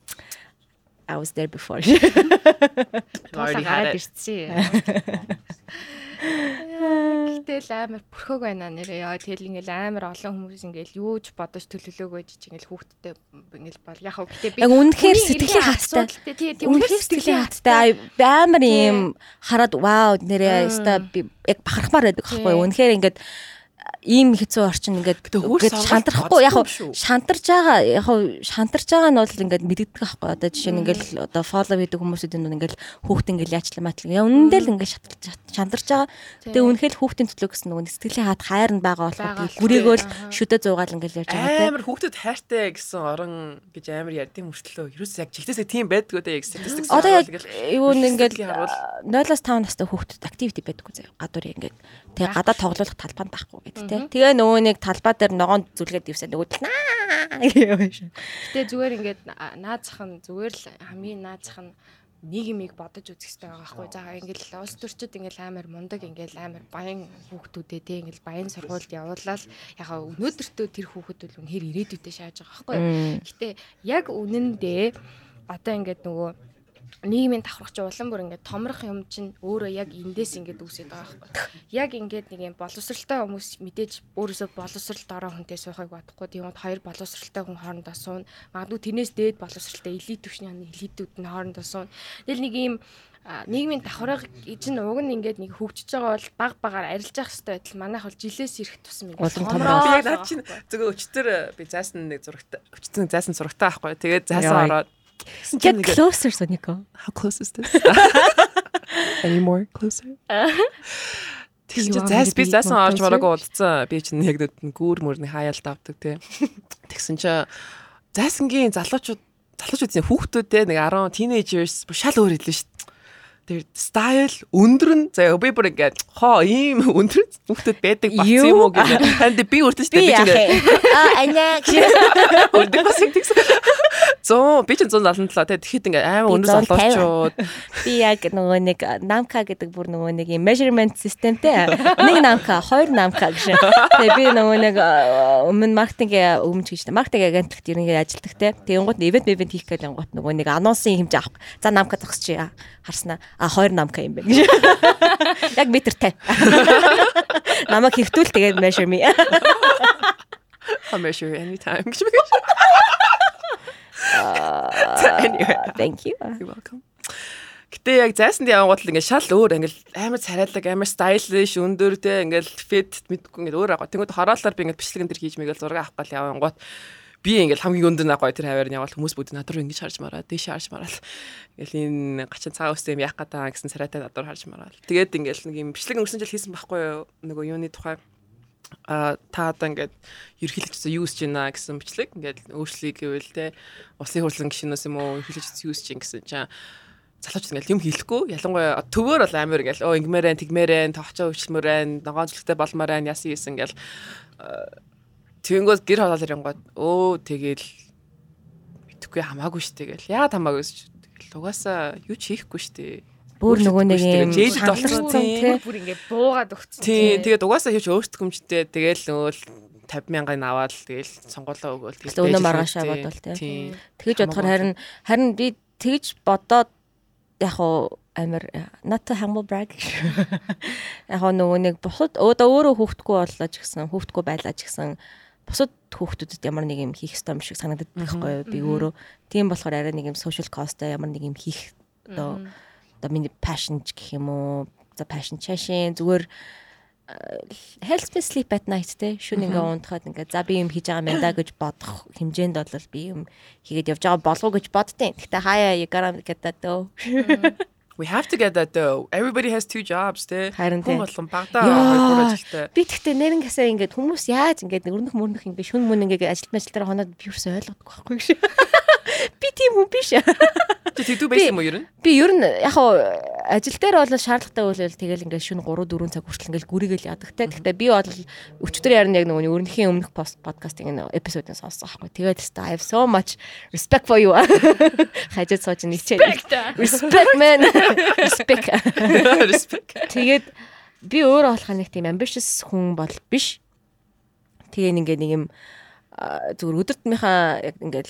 I was there before. Had гараад it. Гэтэл амар бүрхөг байна нэрээ. Яа тэгэл ингээл амар олон хүмүүс ингээл юу ч бодож төлөвлөөгөө жиж ингээл хүүхдтэй ингээл бол яг хөө гэтээ би Яг үнэхээр сэтгэлийн хаттай. Үнэхээр сэтгэлийн хаттай амар юм хараад вау нэрээ өста би яг бахархмаар байдаг байхгүй. Үнэхээр ингээд ийм хэцүү орчин ингээд ингээд шантарахгүй яг шантарж байгаа яг шантарж байгаа нь бол ингээд мэддэг байхгүй. Одоо жишээ нь ингээд одоо фоллоу хийдэг хүмүүсүүд нь ингээд хүүхд ингээд яачлаа матлаа яа үнэндээ л ингээд шантарж байгаа. Тэгээ үнэхээр хүүхдийн төлөө гэсэн нөгөө сэтгэлийн хат хайр нь байгаа Байгаа болохоор л шүдэ зуугаал ингээд ярьж байгаа Амар хүүхдэд хайртай гэсэн орон гэж амар ярьдсан мөртлөө. Ерөөс яг чигтээсээ тийм байдгүй дээ яг statistics. Одоо яг юу нэг ингээд статистикийг харуул. 0-аас 5 настай хүүхдэд activity байдаггүй заяа. Гадуур ингээд тэгээ гадаа тоглох талбай байхгүй гэдэг те. Тэгээ нөгөө нэг талбай дээр ногоон зүлгээд ивсээ нөгөө тал наа гэж. Гэтэ зүгээр ингээд наазах нь зүгээр л хамгийн наазах нь нийгмийг бодож үзэх хэрэгтэй байгаа байхгүй. За ингээл улс төрчид ингээл амар мундаг ингээл амар баян хүүхдүүдээ те ингээл баян сургуульд явуулаад яхаа өнөөдөртөө тэр хүүхэд бол үнэхээр ирээдүйдээ шааж байгаа байхгүй. Гэтэ яг үнэндээ одоо ингээд нөгөө нийгмийн давхрагч улам бүр ингээд томрох юм чинь өөрөө яг эндээс ингээд үүсээд байгаа байхгүй. Яг ингээд нэг юм боловсралтай хүмүүс мэдээж өөрөөсөө боловсралд ороо хүнтэй суухыг бодохгүй. Тэгмэд хоёр боловсралтай хүн хоорондоо суuna. Магадгүй тэрнээс дээд боловсралтай элит төвшний элитүүд нь хоорондоо суuna. Тэгэл нэг юм нийгмийн давхраг чинь уг нь ингээд нэг хөгжиж байгаа бол баг багаар арилж явах хэрэгтэй байтал манайх бол жилээс ирэх тусам ингээд Улам томроо Би яг над чинь зөвхөн өчтөр би зайсан нэг зурагтай өчтөр зайсан зурагтай байхгүй. Тэгээд зайсан ороод Get closer Сонiko. how close is this? Any more closer? Тэгсэн чинь зайс to би зайсан орж бараагүй удацсан. Би чинь яг гүүр мөрний хаяалт авдаг тий. Тэгсэн чинь зайсангийн залуучууд залуучуудын хүүхдүүдтэй нэг 10 teenagers бүр шал өөр хэлсэн шүү дээ. Тэр стайл өндөр нь заяа би бүр ингээд хоо ийм өндөр хүүхдэд байдаг бац юм уу гэдэг. Танд би шүү дээ. Би чинь? Аа анаа Өндөр бас юм тэгсэн. Зөө би чинь 177 тий тэгэхэд ингээд амар өндөр 150. залуучууд би яг нөгөө нэг намка гэдэг бүр нөгөө нэг юм measurement systemтэй нэг намка, хоёр намка гэж. Тэгээ би нөгөө нэг өмнө маркетинг өмнө ч гэж маркетинг агентлагт ерөнхийдөө ажилладаг те. Тэгэнгუთ event event хийх гэж ангууд нөгөө нэг анонсын хэмжээ авах. За намка зогсож чи харснаа а хоёр намка юм байна. Яг метртэй. Намайг хэвтүүл тэгээд measure me. I'll measure you anytime. Anyway. Thank you. You're welcome. Гэтэ яг зайсанд явангууд л ингээд шал өөр ингээд амар царайлаг амар stylish өндөр те ингээд fit мэдгүй ингээд өөр байгаа. Тэнгүүд хороолоор би ингээд бичлэгэн дэр хийж мэгээл зураг авах гал явангууд би ингээл хамгийн өндөр нэг гоё тэр хаваар нь явал хүмүүс бүгд над руу ингэж харж мараад дээш харж мараад ингээл энэ гачин цагаан үстэй юм яах гэдэг гэсэн царайтай над руу харж мараад тэгээд ингээл нэг юм бичлэг өнгөрсөн жил хийсэн байхгүй юу нөгөө юуны тухай а та одоо ингээд ерхийлэгчсэн юу хийж байна гэсэн бичлэг ингээд өөрчлөе гэвэл те усын хурлан гişнээс юм уу ерхийлэгчсэн юу хийж чинь гэсэн чинь залууч ингээл юм хийхгүй ялангуяа төвөр бол амар ингээл оо ингмээрэн тэгмээрэн тавчаа өвчлмөр байна ногоон зүлгтэй болмоор байна яасан ийсэн ингээл Тэнгүүд гэр холол ирэнгууд өө тэгэл мэдхгүй хамаагүй штэ гэл. Яагаад хамаагүй шүү. Тэгэл угаасаа юу ч хийхгүй штэ. Бүр нөгөө нэг юм жийд толцсон бүр ингээд буугаад өгсөн. Тий, тэгээд угаасаа хийвч өөртгөмжтэй тэгэл нөгөө 50 мянган аваад тэгэл сонголоо өгөөл тэгэл өнөө маргаашаа бодвол тий. Тэгэж бодохоор харин харин би тэгж бодоод яг уу амир not to humble brag. Яг нөгөө нэг бусад өөдөө өөрөө хүүхдгүү боллоо ч гэсэн хүүхдгүү байлаа ч гэсэн бусад хүүхдүүдэд ямар нэг юм хийх ёстой юм шиг санагдаад байхгүй юу? Би өөрөө тийм болохоор арай нэг юм social cost-а ямар нэг юм хийх одоо одоо миний passion гэх юм уу? За passion чашин зүгээр helps me sleep at night те шүн ингээ унтахад ингээ за би юм хийж байгаа юм да гэж бодох хэмжээнд бол би юм хийгээд явж байгаа болов уу гэж боддیں۔ Гэтэ хаяа you gotta get that though. We have to get that though. Everybody has two jobs те. Харин Хүн болгон багтаа ажилтай. Би тэгтээ нэрэн гасаа ингээд хүмүүс яаж ингээд өрнөх мөрнөх ингээд шүн мөн ингээд ажил дээр хоноод би юусэн ойлгохгүй байхгүй гэж. Би тийм хүн биш. Чи тэгдүү байсан юм уу ер нь? Би ер нь яг хуу ажил дээр бол шаардлагатай үйлэл тэгэл ингээд шүн 3 4 цаг хүртэл ингээд гүрийгэл яадаг те. Гэхдээ би бол өчтөр ярина яг нөгөө өрнөхийн өмнөх подкастын эпизодыг сонссон байхгүй. Тэгээд I have so much respect for you. Хажууд сууж ничээ. Respect man. Respect. Respect. Тэгээд би өөрөө болохоо нэг тийм ambitious хүн бол биш. Тэгээ ингээд нэг юм зүгээр өдөртмийнхаа яг ингээд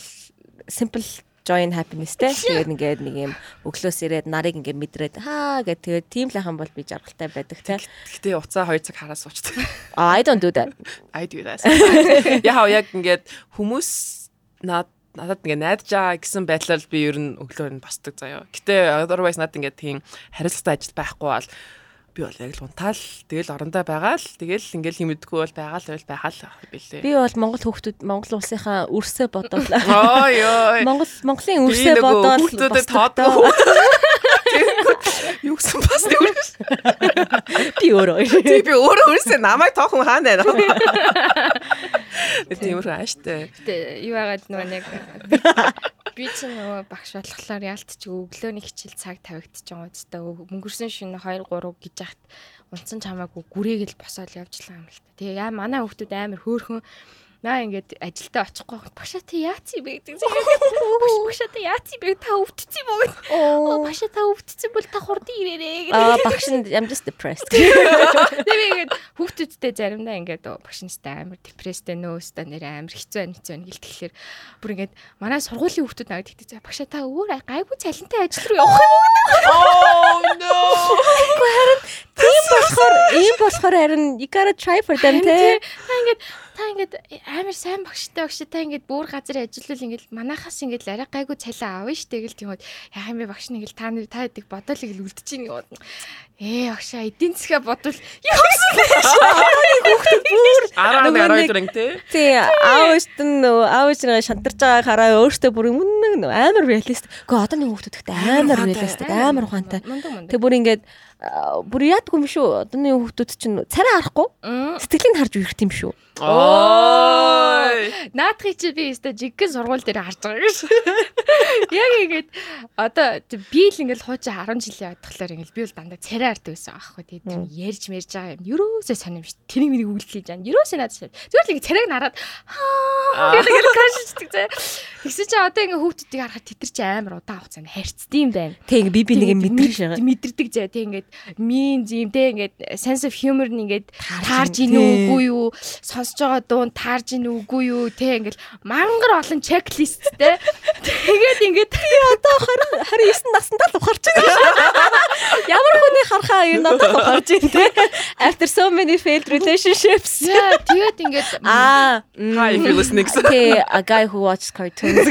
simple joy and happiness те тэгээд ингээд нэг юм өглөөс ирээд нарыг ингээд мэдрээд хаа гэх тэгээд тийм л хаан бол би жаргалтай байдаг те Гэтэ уцаа 2 цаг хараа суучдаг. I don't do that I do that. Яа яг ингээд хүмүүс над надад ингээ найдаж байгаа гэсэн байдлаар би ер нь өглөө нь босдог заяа. Гэтэ otherwise надад ингээ тийм хариуцлагатай ажил байхгүй бол би бол яг л унтаал тэгэл орондоо байгаа л тэгэл ингээл хэмэдэггүй бол байгаа л байл байгаа л билээ. би бол Монгол хүүхдүүд Монгол улсынхаа өрсөө бодвол Ой ой. Монгол Монголын өрсөө бодвол хүүхдүүдэд тоодгүй. Юу гэсэн бас тийм. би өөрөө би өөрөө өөрсөө намайг тоохон хаана байна. Тиймэр ааштай. Гэтэ юу яагаад нөгөө нэг би ч нөгөө багш болохоор яалтч өглөөний хичээл цаг тавигдчих байгаа үстэй мөнгөрсөн шөнө 2 3 гэж яхад унтсан ч хамаагүй гүрээгэл босоод явжлаа юм л та. Тэгээ яа манай хүүхдүүд амар хөөхөн Наа ингээд ажилдаа очихгүй багшаа та яац юм бэ гэдэг. Багшаа та яац юм бэ? Та өвдсөн юм уу? Оо багшаа та өвдсөн бол та хурд ирээрээ гэдэг. Аа багш нь I'm just depressed. Тэгээ ингээд хүүхдүүдтэй заримдаа ингээд багш настай амар депресстэй нөөстэй нэр амар хэцүү байна хэцүү байна гэлтэхлээр бүр ингээд манай сургуулийн хүүхдүүд наваад ихтэй багшаа та өөр гайгүй цалинтай ажил руу явах юм уу? Oh no. Тийм болохоор ийм болохоор харин you gotta try for them. Та ингээд та ингээд амар сайн багштай багш та ингээд бүр газар ажиллавал ингээд манахаас ингээд арай гайгүй цалин аавна ш тэгэл тийм үү яа юм бэ багш нэг л та нар та хэдэг бодоол их л үлдэж ийн юм. Ээ багшаа эдийн засгаа бодвол нэг араа өдөр ингэ те. Тий аавч нь нөө аавч нь шантарч байгааг хараа өөртөө бүр үнэн нөө амар реалист. Гэхдээ одоо нэг хүүхдүүд ихтэй амар реалистик амар ухаантай. Тэг бүр ингээд бүр яадгүй юм шүү. Одооны хүүхдүүд чинь царай харахгүй сэтгэлийг харж үерх юм шүү. Ой. Наадхыг чи би өстө жиггэн сургууль дээр харж байгаа гэж. Яг ингээд одоо би л ингээд хуучин 10 жилийн ятглаар ингээд би бол дандаа царай ард байсан аахгүй. Тийм ярьж мэрж байгаа юм. Ерөөсөө сонирм шүү. Тэнийг миний үйлдэлж яана. Ерөөсөө надад сонир. Зүгээр л ингээд царайг нараад аа ингээд крашчдаг зэ. Тэгсэн чи одоо ингээд хүүхдүүдийг харахад тэтэр чи амар удаан хугацаанд харьцдаг юм байна. Тэг би би нэг юм мэдрэж байгаа. Мэдэрдэг зэ. Тэг ингээд мин зим тэг ингээд sense of humor нь ингээд таарж ийн үгүй юу? Сонсож байгаа дуун таарж ийн үгүй юу? Тэг ингээд мангар олон чеклисттэй. Тэгээд ингээд Одоо харин 29 наснда л ухаарч байгаа. Ямар хүний харахаа you're not гарч ийн те. After so many failed relationships. Тэгээд ингээд Аа. Hi if you're listening. Okay, a guy who watches cartoons.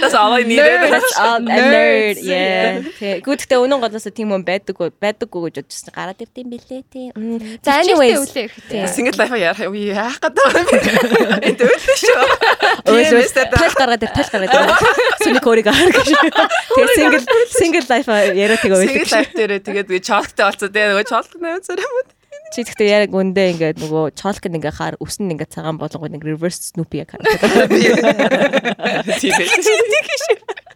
That's all I needed. That's all a nerd. Yeah. Тэг. Гүтгтээ өнөө голоосо тийм хүн байдаггүй, байдаггүй гэж бодчихсон. Гараад ирдэм билээ тий. За хэрэгтэй. Single life яах юу яах гэдэг. Энд өвлөө шүү. TMS-тэй тал гаргаад ир, тал гаргаад ир. Сүний кориг аар гэж. Тэгээ single single life яриа тэгээ Single ойлоо. life дээр тэгээд чолктой болцоо тэгээ нөгөө чолк наваа царай юм. Чи тэгтээ яг үндэ ингээд нөгөө чолк ингээ хаар өснө ингээ цагаан болгоо нэг reverse Snoopy яг харагдаад. Тийм ээ.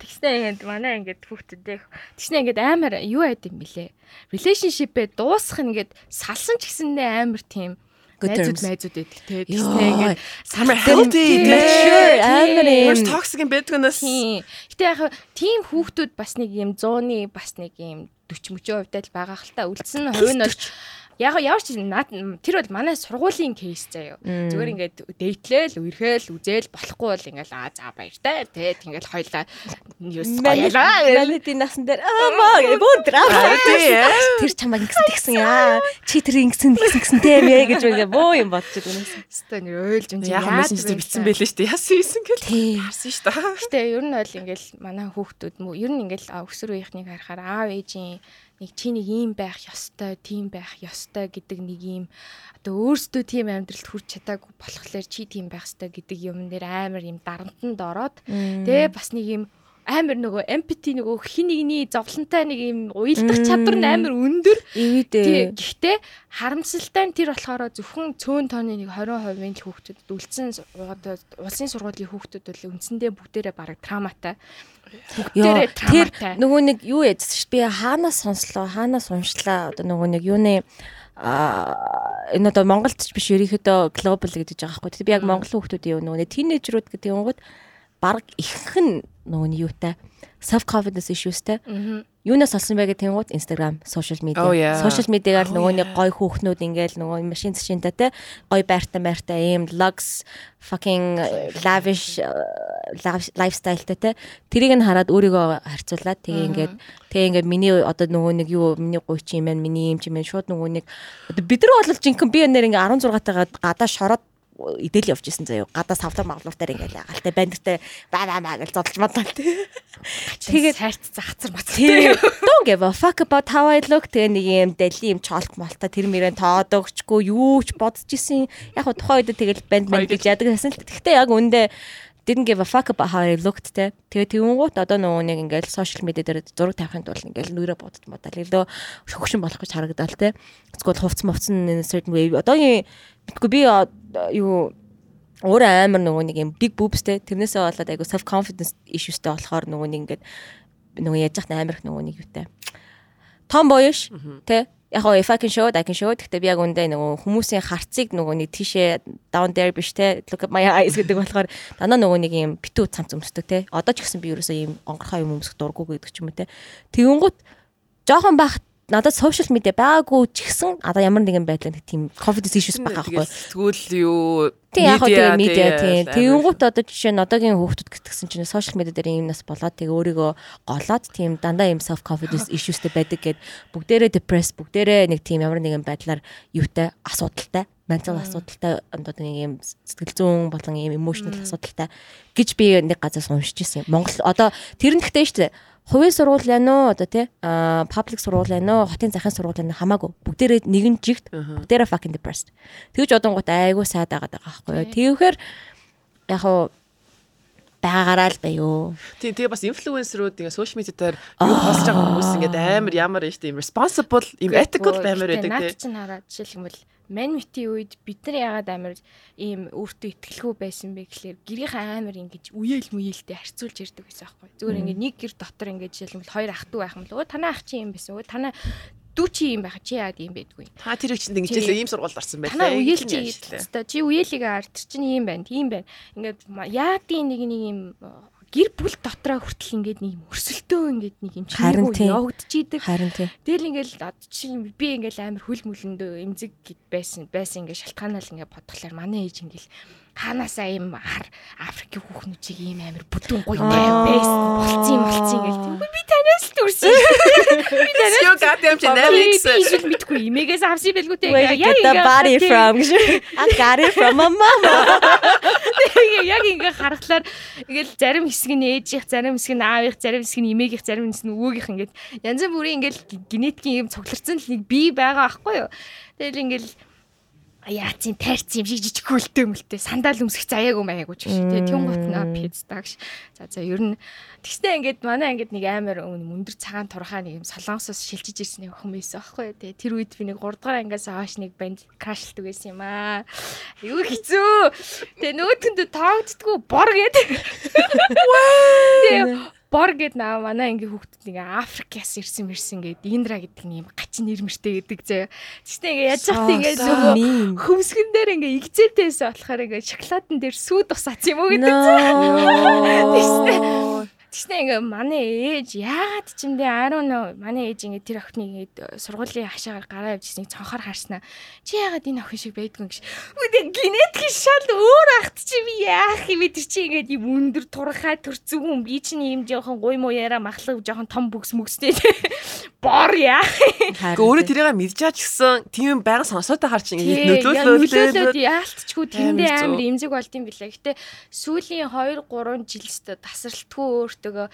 Тэгснэ ингээд манай ингээд хүүхдүүдээ тэгснэ ингээд амар юу байд юм бэлээ. Relationship-ээ дуусах нь ингээд салсан ч гэсэндээ амар тийм найзууд найзууд байдаг те. Тэгснэ ингээд Summer healthy. Mature амар Маш toxic юм байдаг нас. Тийм. Гэтэ яг тийм хүүхдүүд бас нэг юм 100-ы бас нэг юм 40 мөчөө хувьтай л байгаа хэл та үлдсэн нь хувь нь бол яг ямар ч наад тэр бол манай сургуулийн кейс заяо. Зүгээр ингээд дээтлээл, үерхээл, үзээл болохгүй бол ингээд аа за баяртай те тэгэл хоёлаа юус гоёлаа. Melody насан дээр аа маа бөө драма. Тэр чамайг ингэсэн тэгсэн яа. Чи тэр ингэсэн тэгсэн гэсэн тийм ээ гэж ингээ бөө юм бодчих үнээс. Хэвээ нэр ойлж юм Яг мессенжер бичсэн байлээ шүү дээ. Яасан ийсэн гэл. Харсан шүү дээ. Гэтэ ер нь бол ингээл манай хүүхдүүд мө ер нь ингээл а, өсвөр үеийнхнийг харахаар аав ээжийн нэг чи нэг ийм байх ёстой, тийм байх ёстой гэдэг нэг ийм одоо өөрсдөө тийм амьдралд хүрч чадаагүй болохоор чи тийм байх ёстой гэдэг юм нэр амар юм дарамтанд ороод тэгээ бас нэг ийм амар нөгөө empathy нөгөө хин нэгний зовлонтой нэг юм уялдах чадвар нь амар өндөр. Гэхдээ харамсалтай нь тэр болохоор зөвхөн цөөн тооны нэг 20% л хүүхдүүдэд үлдсэн улсын сургуулийн хүүхдүүд бол үндсэндээ бүгдээрээ бараг трауматай. Бүгдээрээ тэр трауматай. нөгөө нэг юу ш би хаанаас сонслоо, хаанаас уншлаа одоо нөгөө нэг юуны а энэ одоо Монголд ч биш ерөнхийдөө глобал гэдэг байгаа байхгүй. Тэгээ би яг Монголын хүмүүсийн нөгөө тинейжрүүд гэдэг юм гот баг ихэнх нь нөгөө нэг юутай self confidence issuesтэй. Юунаас олсон бэ гэдэг гот Instagram, social media. Oh. Social media-гаар Oh, нөгөө нэг yeah. гой хүүхнүүд ингээл нөгөө машин зашинтай те гой байртай байртай ийм lux fucking uh, lavish uh, lav- lifestyleтай те тэрийг нь хараад өөрийгөө харьцуулаад тэгээ ингээд тэгээ ингээд миний одоо нөгөө нэг юу миний гуй чи юм байна миний юм чи юм байна шууд нөгөө нэг одоо бид нар бол жинхэнэ би өнөр ингээд 16 таагаад гадаа шороод идэл явж исэн заяо гадаа савлар маглуутаар ингээд ягалтай бандтай ба ба ба гэж зодолж мадлаа те Тэгээд сайрт захцар бацар. Тэгээ don't give a fuck about how I look. Тэгээ нэг юм дали юм чолк молтой тэр мөрөө тоодогчгүй юу ч бодож исэн. Яг тухайн үед тэгэл банд банд гэж яадаг гэсэн л гэхдээ яг үндэ didn't give a fuck about how I looked те тэгээ тэнгуут одоо нөгөө нэг ингээл social media дээр зураг тавихын тулд ингээл нүрэ бодож модал. Илүү хөвгшин болох гэж харагдал те эсвэл хувцс мовцсон certain way. Одоогийн битгүй би юу өөрөө амар нөгөө нэг юм big boobsтэй тэрнээсээ болоод айгу self confidence issuesтэй болохоор нөгөө нэг ингээд нөгөө яаж яхад амар их нөгөө нэг юутай том боёш тэ яг гоо if I can show it I can show it. Гэхдээ би яг үндэ нөгөө хүмүүсийн харцыг нөгөө нэг тийшээ down there биш те look at my eyes гэдэг болохоор дандаа нөгөө нэг юм битүү цамц өмсдөг те. Одоо ч гэсэн би ерөөсөө юм онгорхоо юм өмсөх дурггүй гэдэг ч юм уу те. Тэгэнгუთ жоохон бах надад social media байгаагүй ч гэсэн одоо ямар нэгэн байдлаар тийм confidence issues байгаа байхгүй. Тэгвэл юу? Тийм яг тэгээ медиа тийм. Тэгэнгუთ одоо жишээ нь одоогийн хүүхдүүд гэтгсэн чинь сошиал медиа дээр юм нас болоод тэгээ өөрийгөө голоод тийм дандаа юм self confidence issuesтэй байдаг гэд бүгдээрээ depressed бүгдээрээ нэг тийм ямар нэгэн байдлаар юутай асуудалтай mental асуудалтай одоо нэг юм сэтгэл зүйн болон юм emotional асуудалтай гэж би нэг газар уншиж ирсэн. Монгол одоо тэр нь гэхдээ шүү дээ хувийн сургууль яа нөө? Одоо тий а паблик сургууль яа нөө? Хотын захын сургууль нөө? Хамаагүй. Бүгдээрээ нэгэн жигт бүгдээрээ fucking depressed. Тэгж одонгууд айгүй сайд байгаа даа байхгүй юу тэгэхээр яг хуу байгаагаараа л байё Тийм тэгээ бас инфлюенсерүүд ингээ сошиал медиа дээр юу постж байгаа хүмүүс ингээд амар ямар юм тийм responsible, юм ethical баймаар байдаг Наад тий. чинь хараад жишээлбэл манмити үед бид нар яагаад амар ийм өөртөө ихтгэлгүй байсан бэ гэхлээр гэрийнхэн амар ингэж үеэл мүеэлтэй харьцуулж ирдэг байсан байхгүй. Зүгээр ингээд нэг гэр дотор ингээд жишээлбэл хоёр ах トゥ байх юм л өө танаа ах чи юм байсан өө танаа дүү чи юм байх чи яагаад юм байдгүй. Та тэр их чинь ингэжлээ ийм сургуульд орсон байлаа. Танаа үеэл чи хэвээр чи үеэлийг арт чинь ийм байна тийм байна. Ингээд яадын нэг нэг юм гэр бүл дотроо хүртэл ингээд нэг юм өрсөлдөө ингээд нэг юм чимээгүй тийм. явагдчихийдэг. харин тий Тэгэл ингээл ад чи би ингээл амар хөл мүлөндөө эмзэг байсан байсан ингээ шалтгаанаа л ингээ бодглохлоор манай ээж ингээл ханаасаа ийм хар Африкийн хүүхнүүчийг ийм амар бүдүүн гоё бэс болцсон юм болцсон гэл тийм би танаас л төрсөн. Би танаас Yo goddamn genetics. би эсвэл мэдгүй имэгээс авсан байлгүй те Where you get the body from? I got it from my mama. яг ингээ харахаар ингээл зарим хэсэг нь ээжийнх, зарим хэсэг нь аавынх, зарим хэсэг нь эмээгийнх, зарим хэсэг нь өвөөгийнх ингээд янз бүрийн ингээл генетикийн юм цугларсан л нэг бий байгаа байхгүй юу. Тэгэл ингээл яацын тайрцсан юм шиг жижиг хөлтөө мөлтөө. Сандал өмсөх заяагүй маяагүй ч гэх тээ тэн гот наа пицтагш за за ер нь. Тэгснэ ингээд манай ингээд нэг амар өндөр цагаан турхаа нэг юм солонгосоос шилжиж ирсэн нэг охин байсан аахгүй тээ тэр үед би нэг 3 дугаар ангиас хойш нэг банд крашлдаг байсан юм аа. Юу хэцүү. Тээ нөгөөдөндөө тоогддггүй бор гээд тээ бор гэд наа манай ангийн хүүхдүүд ингээ Африкаас ирсэн мэрсэн гээд Индра гэдэг нь юм гачин нэрмэртэй гэдэг заяа. Тэгснэ ингээ яаж яхад ингээ нөгөө хөмсгөн дээр ингээ игзээтэйс болохоор ингээ шоколадн дээр сүү тусаац юм уу гэдэг заяа. Тэгснэ ингээ манай ээж яагаад ч юм don't know манай ээж ингээ тэр охиныг ингээ сургуулийн хашаагаар гараа явьжснийг цонхоор харснаа. Чи яагаад энэ охин шиг байдгүй гэж. Үгүй генетик шал өөр ахт чи би яах юм бэ тэр чи ингээ юм өндөр турхай төрцөн хүн би чинь юм жоохон гуй муу яриа махлаг жоохон том бүкс мөкстэй бор яах. Өөрөө тэрийг мэдж чаач гэсэн тийм байга сонсоод харч Нөлөөлөд ингэ нөлөөлөлөө яалтчгүй тэндээ амар имзэг болд юм билээ. Гэтэ сүүлийн 2 3 жилст тасралтгүй өөртөө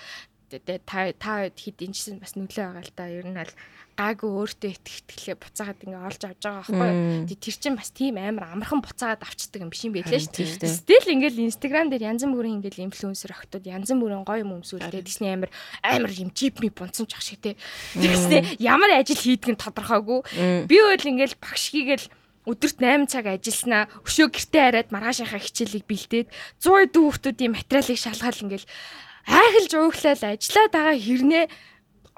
та та хэд инжсэн бас нөлөө байгаа л да. Ер нь аль гаагүй өөртөө итгэхтгэлээ буцаагаад ингээ олж авч байгаа байхгүй. Тэг тэр чинь бас тийм амар амархан буцаагаад авчдаг юм биш юм байлээ шүү дээ. Стил ингээл инстаграм дээр янз бүрийн ингээл инфлюенсер охтууд янз бүрийн гоё юм өмсүүлдэг. Тэсний амар амар юм чип ми бунцсан ч ах шиг те. Тэгснэ ямар ажил хийдэг нь тодорхойгүй. Би бол ингээл багш хийгээл өдөрт 8 цаг ажилласнаа өшөө гэртээ хараад маргаашийнхаа хичээлийг бэлдээд 100 дүүхтүүдийн материалыг шалгаал ингээл айхалж ууглал ажиллаад байгаа хэрнээ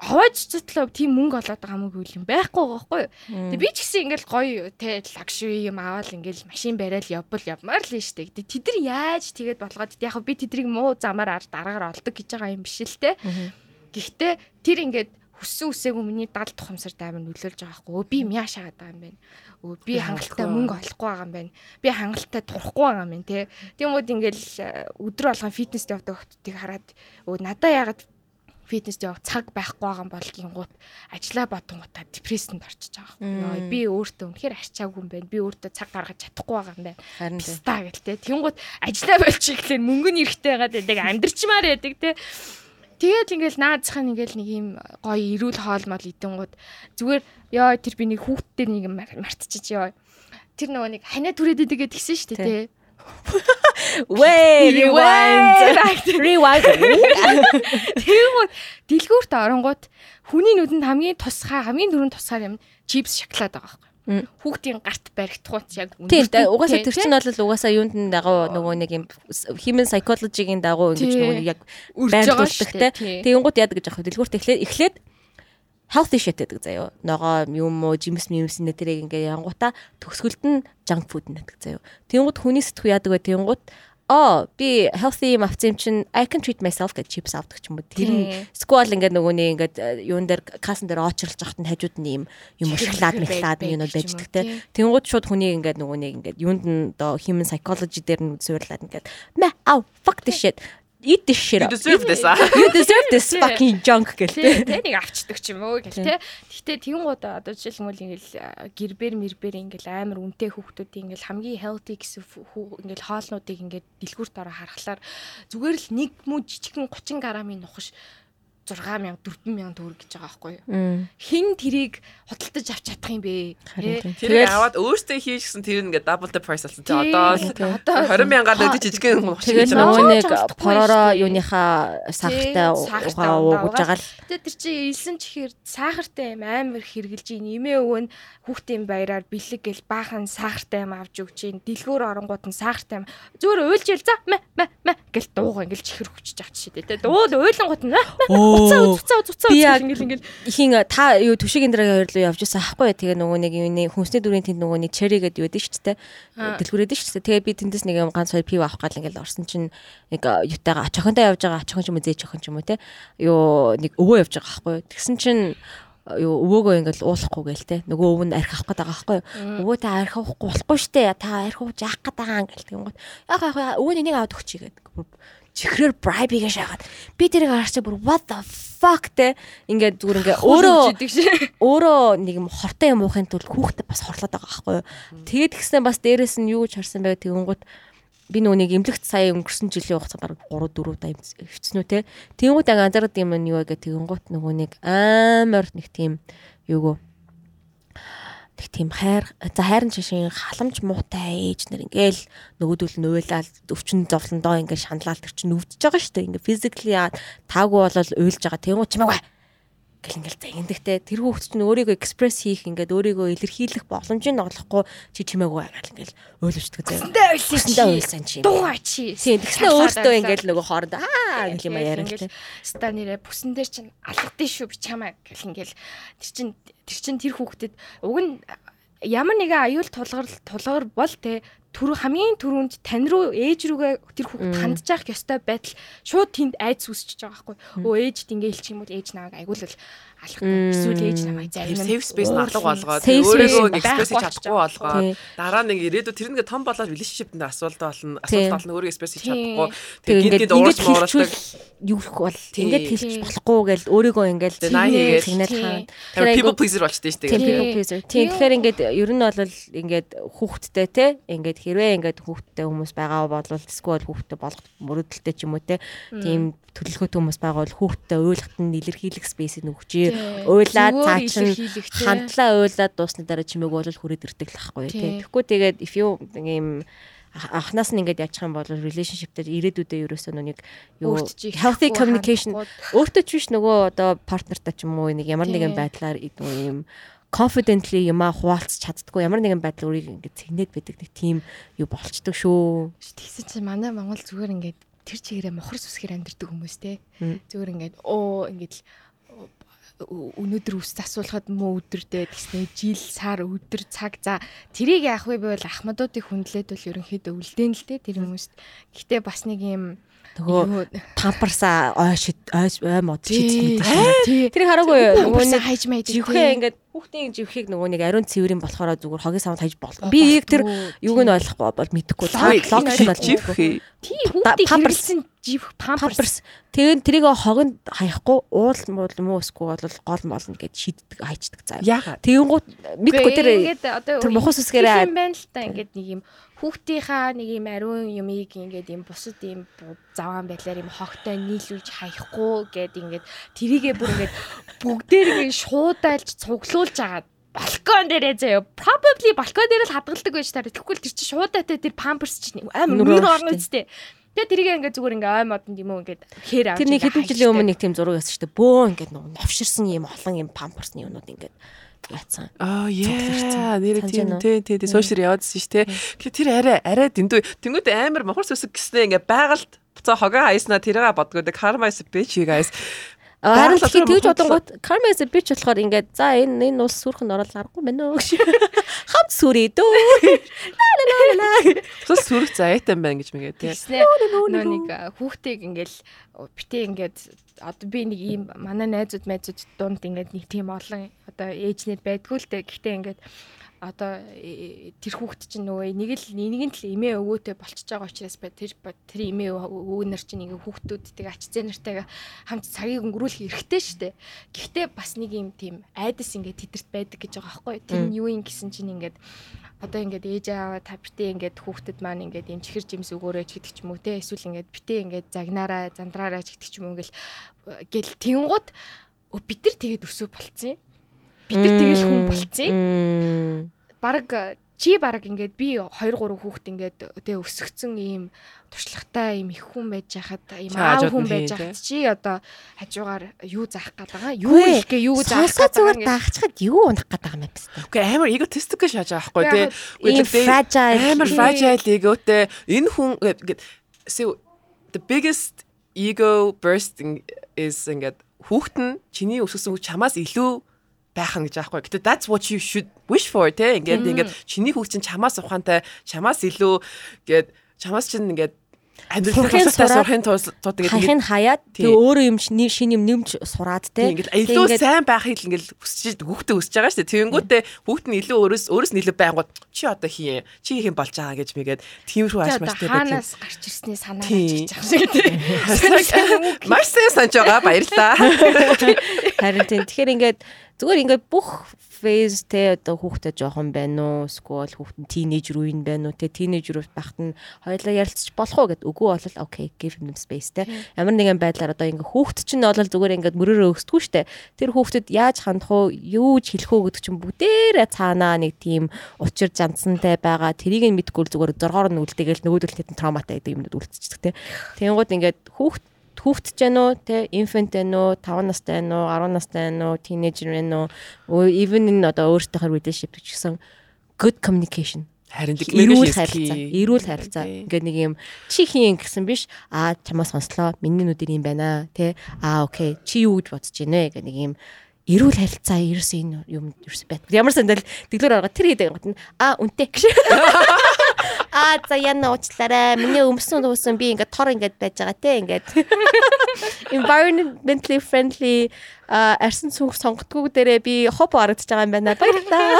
хаваач цэтлөө тийм мөнгө олоод байгаа мөнгө үл юм байхгүй байхгүй. Тэгээ би ч гэсэн ингээл гоё те лагшри юм аваад ингээл машин барайл явбал явмаар л нь штэ. Тэгээ тэд нар яаж тэгээд болгоод яг би тэдрийг муу замаар ард аргаар олдог гэж байгаа юм биш л те. Гэхдээ тэр ингээд хүссэн үсээгүй миний дал тухамсар амар нөлөөлж байгаа хгүй. Би мяа шаагаад байгаа юм байна. Өө би хангалттай мөнгө олохгүй байгаа юм байна. Би хангалттай турахгүй байгаа юм байна те. Тэгмүүд ингээл өдөр болгон фитнест явдаг хүмүүсийг хараад өө надаа ягаад фитнест явах цаг байхгүй байгаа юм болгийн гут ажиллаа бодонгуудаа депрессэнд орчиж байгаа юм. Би өөртөө үнэхээр арчаагүй юм байна. Би өөртөө цаг гаргаж чадахгүй байгаа юм байна. Харин. Пста гэлтэй. Тэнгууд ажиллаа болчих гэхлээр мөнгө нь эрэхтэй байгаад байдаг. Амьдрчмаар байдаг те. Тэгээд ингээл наадсахын ингээл нэг юм гоё эрүүл хоол мал идэнгууд зүгээр ёо тэр би нэг хүүхдтэй нэг юм мар- мартчих ёо. Тэр нөгөө нэг ханаа түрээд идэг гэдгсэн шүү дээ те. Way rewind. Rewind. Тэгвэл дэлгүүрт оронгууд хүний нүдэнд хамгийн тусгай хамгийн түрүүнд тусгаар юм чипс шоколад байгаа байхгүй хүүхдийн гарт баригдхууч яг үнэхээр угаасаа тэр чинь бол угаасаа юунд нь дагуу нөгөө нэг юм human psychology-гийн дагуу ингэж нөгөө яг байрлуулдаг те. тэгэнгүүт яадаг гэж аах дэлгүүрт эхлээд эхлээд healthy shit гэдэг заяо. Ногоо юм уу жимс мимс нэ тэрийг ингээ янгуута төгсгөлд нь junk food нэдэг заяо. Тэгэнгүүт хүний сэтгүү яадаг бай тэгэнгүүт оо би healthy юм авсан юм чинь I can treat myself гэж chips авдаг ч юм уу. Тэр нь squall ингээд нөгөө нэг ингээд э, юун дээр кассан дээр очрлж захт нь хажууд нь юм юм шоколад байд- юм уу байждаг те. Тэнгууд шууд хүний ингээд нөгөө нэг ингээд юунд нь доо human psychology дээр нь суурлаад ингээд мэ ау fuck this shit eat this shit You deserve this ah. You deserve this fucking junk Тэ гэлтэй. тэ нэг авчдаг ч юм уу гэл тэ. Гэхдээ тэгэнгუთ одоо жишээлбэл ингээл гэрбэр мэрбэр ингээл амар үнэтэй хүүхдүүд ингээл хамгийн healthy гэсэн ингээл хоолнуудыг ингээд дэлгүүрт ороо харахаар зүгээр л нэг мүү жижигхэн 30 грамын нухаш 6000 4000 төгрөг гэж байгаа байхгүй юу? Хин тэрийг худалдаж авч чадах юм бэ? Тэрийг аваад өөртөө хийжсэн тэр ингээд double the price болсон. Тэ одоо одоо 20 мянгаар дэд жижигхэн Тэгээд хийж нөгөө нөгөө нэг чадахгүй поророо шүү. дээ. юуныхаа сахартай угаа уугаж байгаа л. Тэгээ тэр чи илсэн чихэр сахартай юм амар хэрглэж ийн. Эмээ өвөө нь хүүхдийн баяраар бэлэг гэл баахан сахартай юм авч өгч ийн. Дэлгүүр оронгууд нь сахартай юм. Зүгээр уйлжэл за мэ мэ мэ гэл дууга ингээл чихэр хүчиж авч шидэ. Тэ дуул уйлангууд нь уцаа уцаа уцаа ингээл ингээл хин та юу түшиг индраагийн хоёр руу явж байсан. Аахгүй тэгээ нөгөө нэг юуны хүнсний дүрийн тэнд нөгөө нэг черри гэдэг юу дээ шүү дээ. Дэлгүүрээд шүү дээ. Тэгээ би тэндээс нэг юм ганц хоёр пив авах гал ингээл орсон чинь нэг ютайгаа ачохонтой явж байгаа ачохон ч юм уу зээ ачохон ч юм уу те. Юу нэг өвөө явж байгаа аахгүй тэгсэн чинь юу өвөөгөө ингээл уулахгүй гээл те. Нөгөө өвөө нь арх авах гээд байгаа байхгүй юу өвөөтэй арх авахгүй болохгүй штэ та арх ууж яах гээд байгаа гээл тэгэнгүүт яг яг өвөө энийг аваад өгчий гэдэг чихрээр bribe хийгээ шахаад би тэрийг харчих бүр what the fuck те? Ингээд зүгээр ингээ өөрөө өөрөө нэг юм хортой юм уухын тулд хүүхдэд бас хорлоод байгаа байхгүй юу? Тэгээд гиснэ бас дээрэс нь юу гэж харсан байгаад тэгэнгүүт би нөгөө нэг эмнэлэгт сая өнгөрсөн жилийн хугацаанд бараг 3 4 удаа өвчснүү те? Тэгэнгүүт анги анзаараад юм нь юу вэ гэх тэгэнгүүт нөгөө нэг амар нэг тийм юугөө нэг тийм хайр за хайрын шишин халамж муутай ээж нар ингээл нөгөөдөл нь уйлаад өвчин зовлондоо ингээл шаналал тэр чинь өвдөж байгаа шүү дээ ингээ физикли таагүй болол уйлж байгаа. Тэгвэл чимээгүй гэл ингээл загиндагтай тэр хүүхд чинь өөрийгөө экспресс хийх ингээд өөрийгөө илэрхийлэх боломжийг олохгүй чи чимээгүй байгаад ингээл ойлвчдаг заяа. Хүсэндээ ойлсан чи. Дуугаа чи. Тэгснэ өөртөө ингээл нөгөө хооронд аа гэх юм яриа. Ста нэрэ бүсэн дээр чинь алгадсан шүү би чамаа гэл ингээл тэр чин тэр чин тэр хүүхдэд уг нь ямар нэгэн аюул тулгар тулгар бол те түр хамгийн түрүүнд тань руу ээж рүүгээ тэр хүүхд хандж явах ёстой байтал шууд тэнд айц үсчихэж байгаа байхгүй. Өө ээжд ингээ хэлчих юм бол ээж намайг айгуулвал алах. Эсвэл ээж намайг зарим safe space алга болгоод өөрийгөө экспресс чадахгүй болгоод дараа нэг ирээдүйд тэр нэгэ том болоод relationship дээр асуудал болно. Асуудал болно өөрийгөө экспресс хийж чадахгүй. Тэгээд гинт уурч муурдаг юу их бол ингээд хэлж болохгүй гэж өөрийгөө ингээд сигнал хаана. Тэр people pleaser болчтой шүү дээ. People pleaser. Тийм тэгэхээр ингээд ер нь бол ингээд хүүхдтэй те ингээд хэрвээ ингээд хүүхдтэй хүмүүс байгаа бол эсвэл хүүхдтэй болох мөрөдөлтэй ч юм уу те тийм төлөвлөгөөтэй хүмүүс байгаа бол хүүхдтэй ойлгохт нь илэрхийлэх спейсийг нөгчээ. Уйлаад цаачин хандлаа уйлаад дуусны дараа чимээг бол хүрээд ирдэг л байхгүй тий. Тэгэхгүй тэгээд if you ийм анханаас нь ингээд яачих юм бол relationship дээр ирээдүйдээ ерөөсөө нэг юу healthy communication өөртөө ч биш нөгөө одоо партнертай ч юм уу нэг ямар нэгэн байдлаар ийм confidently юма хуваалцах чаддгүй ямар нэгэн байдлаар өөрийг ингээд цэгнээд байдаг нэг тийм юу болчдөг шүү. Тэгсэн чинь манай Монгол зүгээр ингээд тэр чигээрээ мохор сүсгээр амьдэрдэг хүмүүс те. Зүгээр ингээд оо ингээд өнөөдөр үс засуулахад муу өдөрдөө тэгснэ. Жил сар өдөр цаг. За тэрийг яах вэ бол ахмадуудыг хүндлээд бол ерөнхийдөө үлдээн л те тэр хүмүүст. Гэхдээ бас нэг юм нөгөө памперсаа ойш ойш ой мод шийдэх гэдэг. Тэр хараагүй нөгөө нэг хайж маяг живхээ ингээд хүүхдийн живхийг нөгөө нэг ариун цэврийн болохоор зүгээр хогийн савд хайж болно. Би яг тэр юуг нь ойлгохгүй бол мэдэхгүй. Логик нь бол живхээ. Тий хүүхдийн хэрэгсэн живх памперс. Тэгээд тэрийг хогонд хаяхгүй уул муул юм уу эсвэл бол гол молно гэд шийддэг хайчдаг заа. Тэгэн гут мэдгүй тэр тэр мохос үсгээрээ юм байна л та ингээд нэг юм хүүхдийнхаа нэг юм ариун юмыг ингээд юм бусад юм заваан байдлаар юм хогтой нийлүүлж хаяхгүй гэд ингээд тэрийгээ бүр ингээд бүгдээрээ шуудайлж цуглуулж агаад балкон дээрээ заяа probably балкон дээр л хадгалдаг байж таарэ тэгвэл тэр чи шуудаатай тэр памперс чинь амар нөр орно үстэй Тэгээ тэрийг ингээ зүгээр ингээ ой модонд юм уу ингээд хээр авч. Тэр нэг хэдэн жилийн өмнө нэг тийм зураг шүү дээ. Бөө ингээд новширсан юм олон юм памперсны юмнууд ингээд яатсан. Аа яа, нэр тийм тий тий сошиал яваадсэн шүү дээ. Тэр арай арай дэндүү. Тэнгүүд амар мохор сүсэг гэснээ ингээ байгальд буцаа хогоо хайснаа тэрийг бодгоо. Кармайс bitch you guys. Харин тэгэхээр тэгж бодонгууд Karma is a bitch болохоор ингээд за энэ энэ улс сүрхэн орол аргагүй байна уу гэж хамт сүрээ дөө. Ла ла ла. Тус сүрх заяатай байна гэж мэгээ тий. Нөө нэг хүүхдийг ингээл битээ ингээд одоо би нэг ийм манай найзууд майзууд дунд ингээд нэг тийм олон одоо ээжнэр байдгүй л дээ. Гэхдээ ингээд одоо э, тэр хүүхэд чинь нөгөө нэг л нэг нь л эмээ өвөөтэй болчихж байгаа учраас бай тэр тэр эмээ өвөнөр чинь нэг хүүхдүүдтэй ач зээ нартайгаа хамт цагийг өнгөрүүлэх эрхтэй штэ. Гэхдээ бас нэг юм тийм айдас ингээд тедэрт байдаг гэж байгаа байхгүй. Тэр нь юу юм гэсэн чинь ингээд одоо ингээд ээж аваа та битээ ингээд хүүхдэд маань ингээд юм чихэр жимс өгөөрэй ч гэдэг ч юм уу те эсвэл ингээд битээ ингээд загнаараа зандраараа ч гэдэг ч юм уу ингээл гэл тэнгууд бид нар тэгээд өсөө болцсон юм бид нар тэгэл хүн болцсон. Бараг чи бараг ингээд би 2 3 хүүхэд ингээд тэ өсгцэн ийм туршлагатай ийм их хүн байж хахад ийм аав хүн байж хахад чи одоо хажуугаар юу заах гээд байгаа юу хэлгээ юу заах гээд байгаа зүгээр даахчаад юу унах гээд байгаа юм бэ? Үгүй амар эготистик шааж байгаа байхгүй тий. Үгүй амар fragile эготэй энэ хүн ингээд so the biggest ego bursting is ингээд хүүхэд нь чиний өсгсөн хүч чамаас илүү байх нь гэж аахгүй. Гэтэ that's what you should wish for те. Ингээд ингээд чиний хүүхд чинь чамаас ухаантай, чамаас илүү гээд чамаас чинь ингээд амьдралын сурахын тулд ингээд хахын хаяад тэгээ өөрөө юм шинэ юм нэмж сураад те ингээд илүү сайн байхыг л ингээд хүсэж хүүхдээ хүсэж байгаа шүү дээ. Тэнгүүтээ хүүхд нь илүү өөрөөс өөрөөс нь илүү байнгут чи одоо хий чи хийх юм болж байгаа гэж мэгээд тиймэрхүү ааш маш тийм хаанаас гарч ирсний санаа хийж байгаа шиг тийм. Маш сайн санаж байгаа баярлаа. Харин тийм тэгэхээр ингээд зүгээр ингээд бүх те одоо хүүхдэд жоохон байна уу? Эсвэл хүүхэд нь teenage руу ин байна уу те? Teenage руу багт нь хоёулаа ярилцчих болох уу гэд үгүй бол okay give them space те. Ямар нэгэн байдлаар одоо ингээ хүүхэд чинь бол зүгээр ингээ мөрөөрөө өсдөггүй штэ. Тэр хүүхдэд яаж хандах уу? Юу ч хэлэх үү гэдэг чинь бүгдээрээ цаанаа нэг тийм учир жанцантай байгаа. Тэрийг нь мэдгүй зүгээр зоргоор нь үлдээгээл нөгөөдөл тэт травматай гэдэг юмнууд үлдчихдэг те. Тэгэнгүүт ингээд хүүхд хүүхдч байна уу? Те infant байна уу? 5 настай байна уу? 10 настай байна уу? Teenager байна уу? Even энэ одоо өөртөөхөр relationship гэсэн good communication. Харин эрүүл харилцаа эрүүл харилцаа. Ингээд нэг юм чи хийн гэсэн биш? А чамаа сонслоо. Миний нүдэр юм байна. Те а окей. Чи юу гэж бодож байна гэх нэг юм эрүүл харилцаа ерөөс энэ юм ерөөс байт. Ямар сандал тэглэр байгаа тэр хийдэг гот нь а үнтэй гэж. Аа за яна уучлаарай. Миний өмсөн дуусан би ингээд тор ингээд байж байгаа те ингээд. Environmentally friendly арсан сүнх сонгодгүй дээрээ би хоп харагдаж байгаа юм байна. Баярлалаа.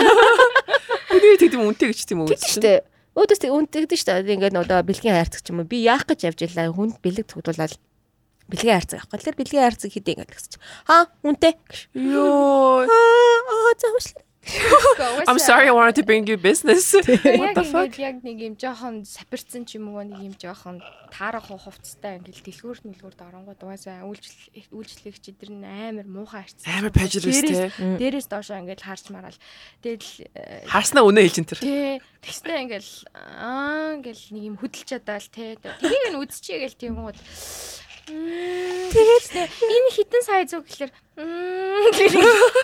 Үгүй тийм үнтэй гэж тийм үү? Тийм Өөдөөс үнтэй гэдэг шүү дээ. Ингээд одоо бэлгийн хайрцаг ч юм уу. Би яах гэж явж илаа. Хүнд бэлэг төгдүүлаад бэлгийн хайрцаг авах. Тэгэхээр бэлгийн хайрцаг хийдэг ингээд гэсэн чинь. Хаа үнтэй. Йоо. Аа за хүслээ. I'm sorry I wanted to bring you business. What the fuck? Яг нэг юм жоохон сапирцсан ч юм уу нэг юм жоохон таарах хувцастай ингээл дэлгүүр нэлгүүрд оронгууд угаасаа үйлчлэл үйлчлэгч эдэр нь амар муухай харцсан. Амар пажирс те. Дээрээс доошоо ингээл харж мараал. Тэгэл э, харснаа үнэ хэлж ин тэр. Тий. Тэгснэ ингээл аа ингээл нэг юм хөдөлж чадаал те. Тэрийг нь үзчихээ гэл тийм гоо Тэгээд энэ хитэн сая зүг гэхэлэр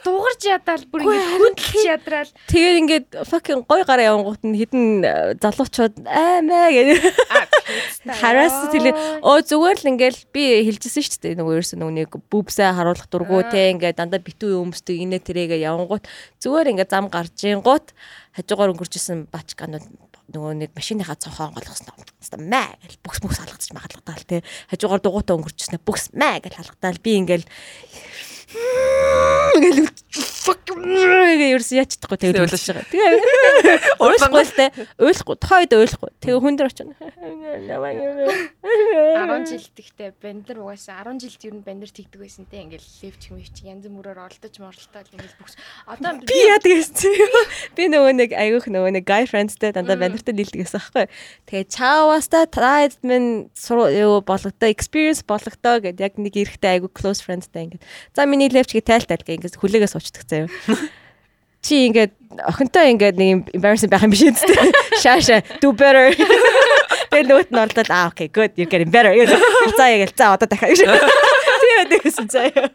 дугарч ядаал бүр ингэ хөдлөж ядраал. Тэгээд ингээд fucking гой гараа явангууд нь хитэн э, залуучууд аймаа гэдэг. Хараас тэлээ. Оо зүгээр л ингээл би хэлчихсэн шүү дээ. Нөгөө ерөөсөө нэг бүбсээ харуулах дурггүй те ингээд дандаа битүү өмсдөг инээ тэрэгээ явангууд зүгээр ингээд зам гарч ингууд хажуугаар өнгөрчсөн бачканууд нөгөө нэг машиныхаа цонхоо голгосноо. Маа гэл бүкс бүкс халгацж магалгадаал те. Хажуугаар дугуйтаа өнгөрчихснэ бүкс маа гэл халгадаал би ингээл гэл fuck ерөөс яач чадахгүй тэгээд үлж байгаа. Тэгээ ойлгохгүй л те. Ойлгохгүй. Тохойд ойлгохгүй. Тэгээ хүн дээр очино. 10 жил тэгтээ бандер угаасаа 10 жилд ер нь бандер тэгдэг байсан те. Ингээл левч хэмвч янз бүрээр олдож моролтоод ингээл бүхс. Одоо би яадаг гэсэн. Би нөгөө нэг айгүйх нөгөө нэг guy friendsтэй дандаа бандертай нийлдэг гэсэн аахгүй. Тэгээ чааваста та админ юу болгодоо experience болгодоо гэд яг нэг эрэхтэй айгүй close friendsтэй ингээд. За миний левч гэ тайлтал гэ ингээд хүлээгээс уучдаг заяа. Чи ингээд охинтой ингээд нэг embarrassing байх юм биш үү? Шааша do better. Тэгэл нөгөөт нь орлоо аа окей good you getting better. За яг л за одоо дахиад. Тийм үү гэсэн заяа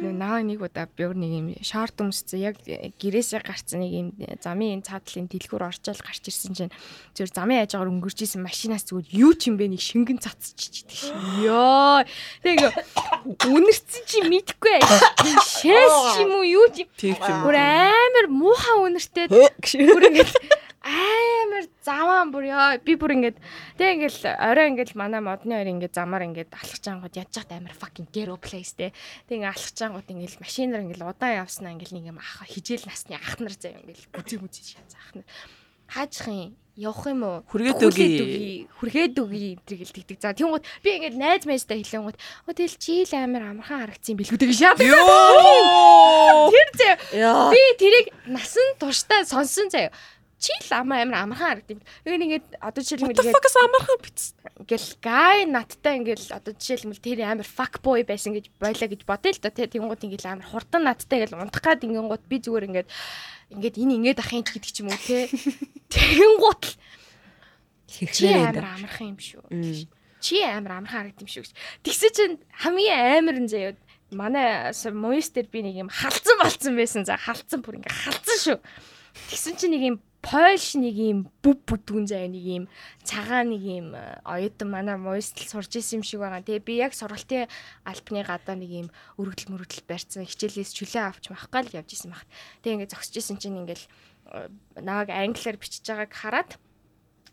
наа нэг удаа би өөр нэг юм шорт өмссөн яг гэрээсээ гарцсан нэг юм замын цаадлын дэлгүүр орчоол гарч ирсэн чинь зөв замын хажуугаар өнгөрч исэн машинаас зүгээр юу ч юм бэ нэг шингэн цацчих идэх шин ёо тэгээ үнэрсэн чи мэдхгүй. Шээс юм уу юу ч юм амар муухай үнэртэй. Бүр ингэж амар заваан бүр ёо би бүр ингээд тэг ингээл орой ингээл манай модны орой ингээд замаар ингээд алхаж ангууд ядж хат амар fucking ghetto place те. Тэг ингээд алхаж ангууд ингээд машинаар ингээд удаан явснаа ингээд нэг юм ах хижээл насны ах нар заяа ингээд гүзээ мүзээ шааз ах нар. Хаажих юм явах юм уу? Хүргээд үгүй хүргээд үгүй гэл тэгдэг. За тэгвэл би ингээд найз майзтай хэлэнгууд оо тэгэл чийл амар амархан харагдсан билгүү гэж шаад тэр заяа. Би тэрийг насан туршдаа сонсон заяа чи л амаа амар амархан харагдав. Тэгээд ингээд одоо жишээлбэл ингээд фокус амархан битс. Ингээл гай надтай ингээл одоо жишээлбэл тэр амар fuck boy байсан гэж байлаа гэж бодъё л да тий. Тэнгууд ингээл амар хурдан надтай ингээл унтах гад ингэнгууд би зүгээр ингээд ингээд энэ ингээд ахын ч гэдэг ч юм уу тий. Тэнгууд л чи амар амархан юм шүү. Чи амар амархан харагдав юм шүү гэж. Тэгсэн чинь хамгийн амар нь заяа манай моистер би нэг юм халдсан болцсон байсан за халдсан бүр ингээ халдсан шүү. Тэгсэн чинь нэг юм Польш нэг юм бүв бүдгүн зай нэг юм цагаан нэг юм э, оюутан манай моистл сурж исэн юм шиг байгаа. Тэгээ би яг сургалтын альпны гадаа нэг юм өргөдөл мөргөдөл барьсан хичээлээс чөлөө авч махгаал явж исэн баг. Тэгээ ингээд зогсож исэн чинь ингээд э, нааг англиар бичиж байгааг хараад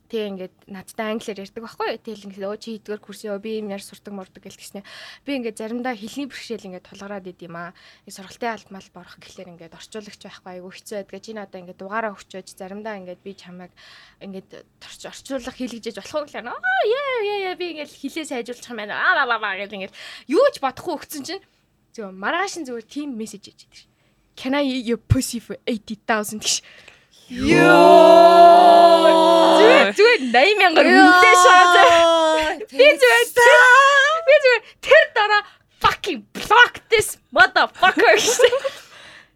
Тэг ингээд надтай англиар ярьдаг байхгүй. Тэгэл ингээд өө чи хийдгээр курс ёо би юм яар сурдаг мордог гэл тэгснэ. Би ингээд заримдаа хэлний бэрхшээл ингээд тулгараад идэм аа. Сургалтын алдмал борох гэхлээр ингээд орчуулагч байхгүй айгу хэцүү байдгаа. Чи надаа ингээд дугаараа өчөөж заримдаа ингээд би чамайг ингээд орчуулах хийлгэж болох уу гэхлээр аа яа яа яа би ингээд хилээ сайжруулах юм байна. Аа баа баа гэдэг ингээд юу ч бодохгүй өгсөн чинь зөв маргааш нь зүгээр team message идэг. Can I your pussy for 80,000 гэж. Йоо. Зүгээр зүгээр 80 мянгаар үнэтэй шаазаа. Би зүгээр би зүгээр тэр дараа fucking block this motherfucker.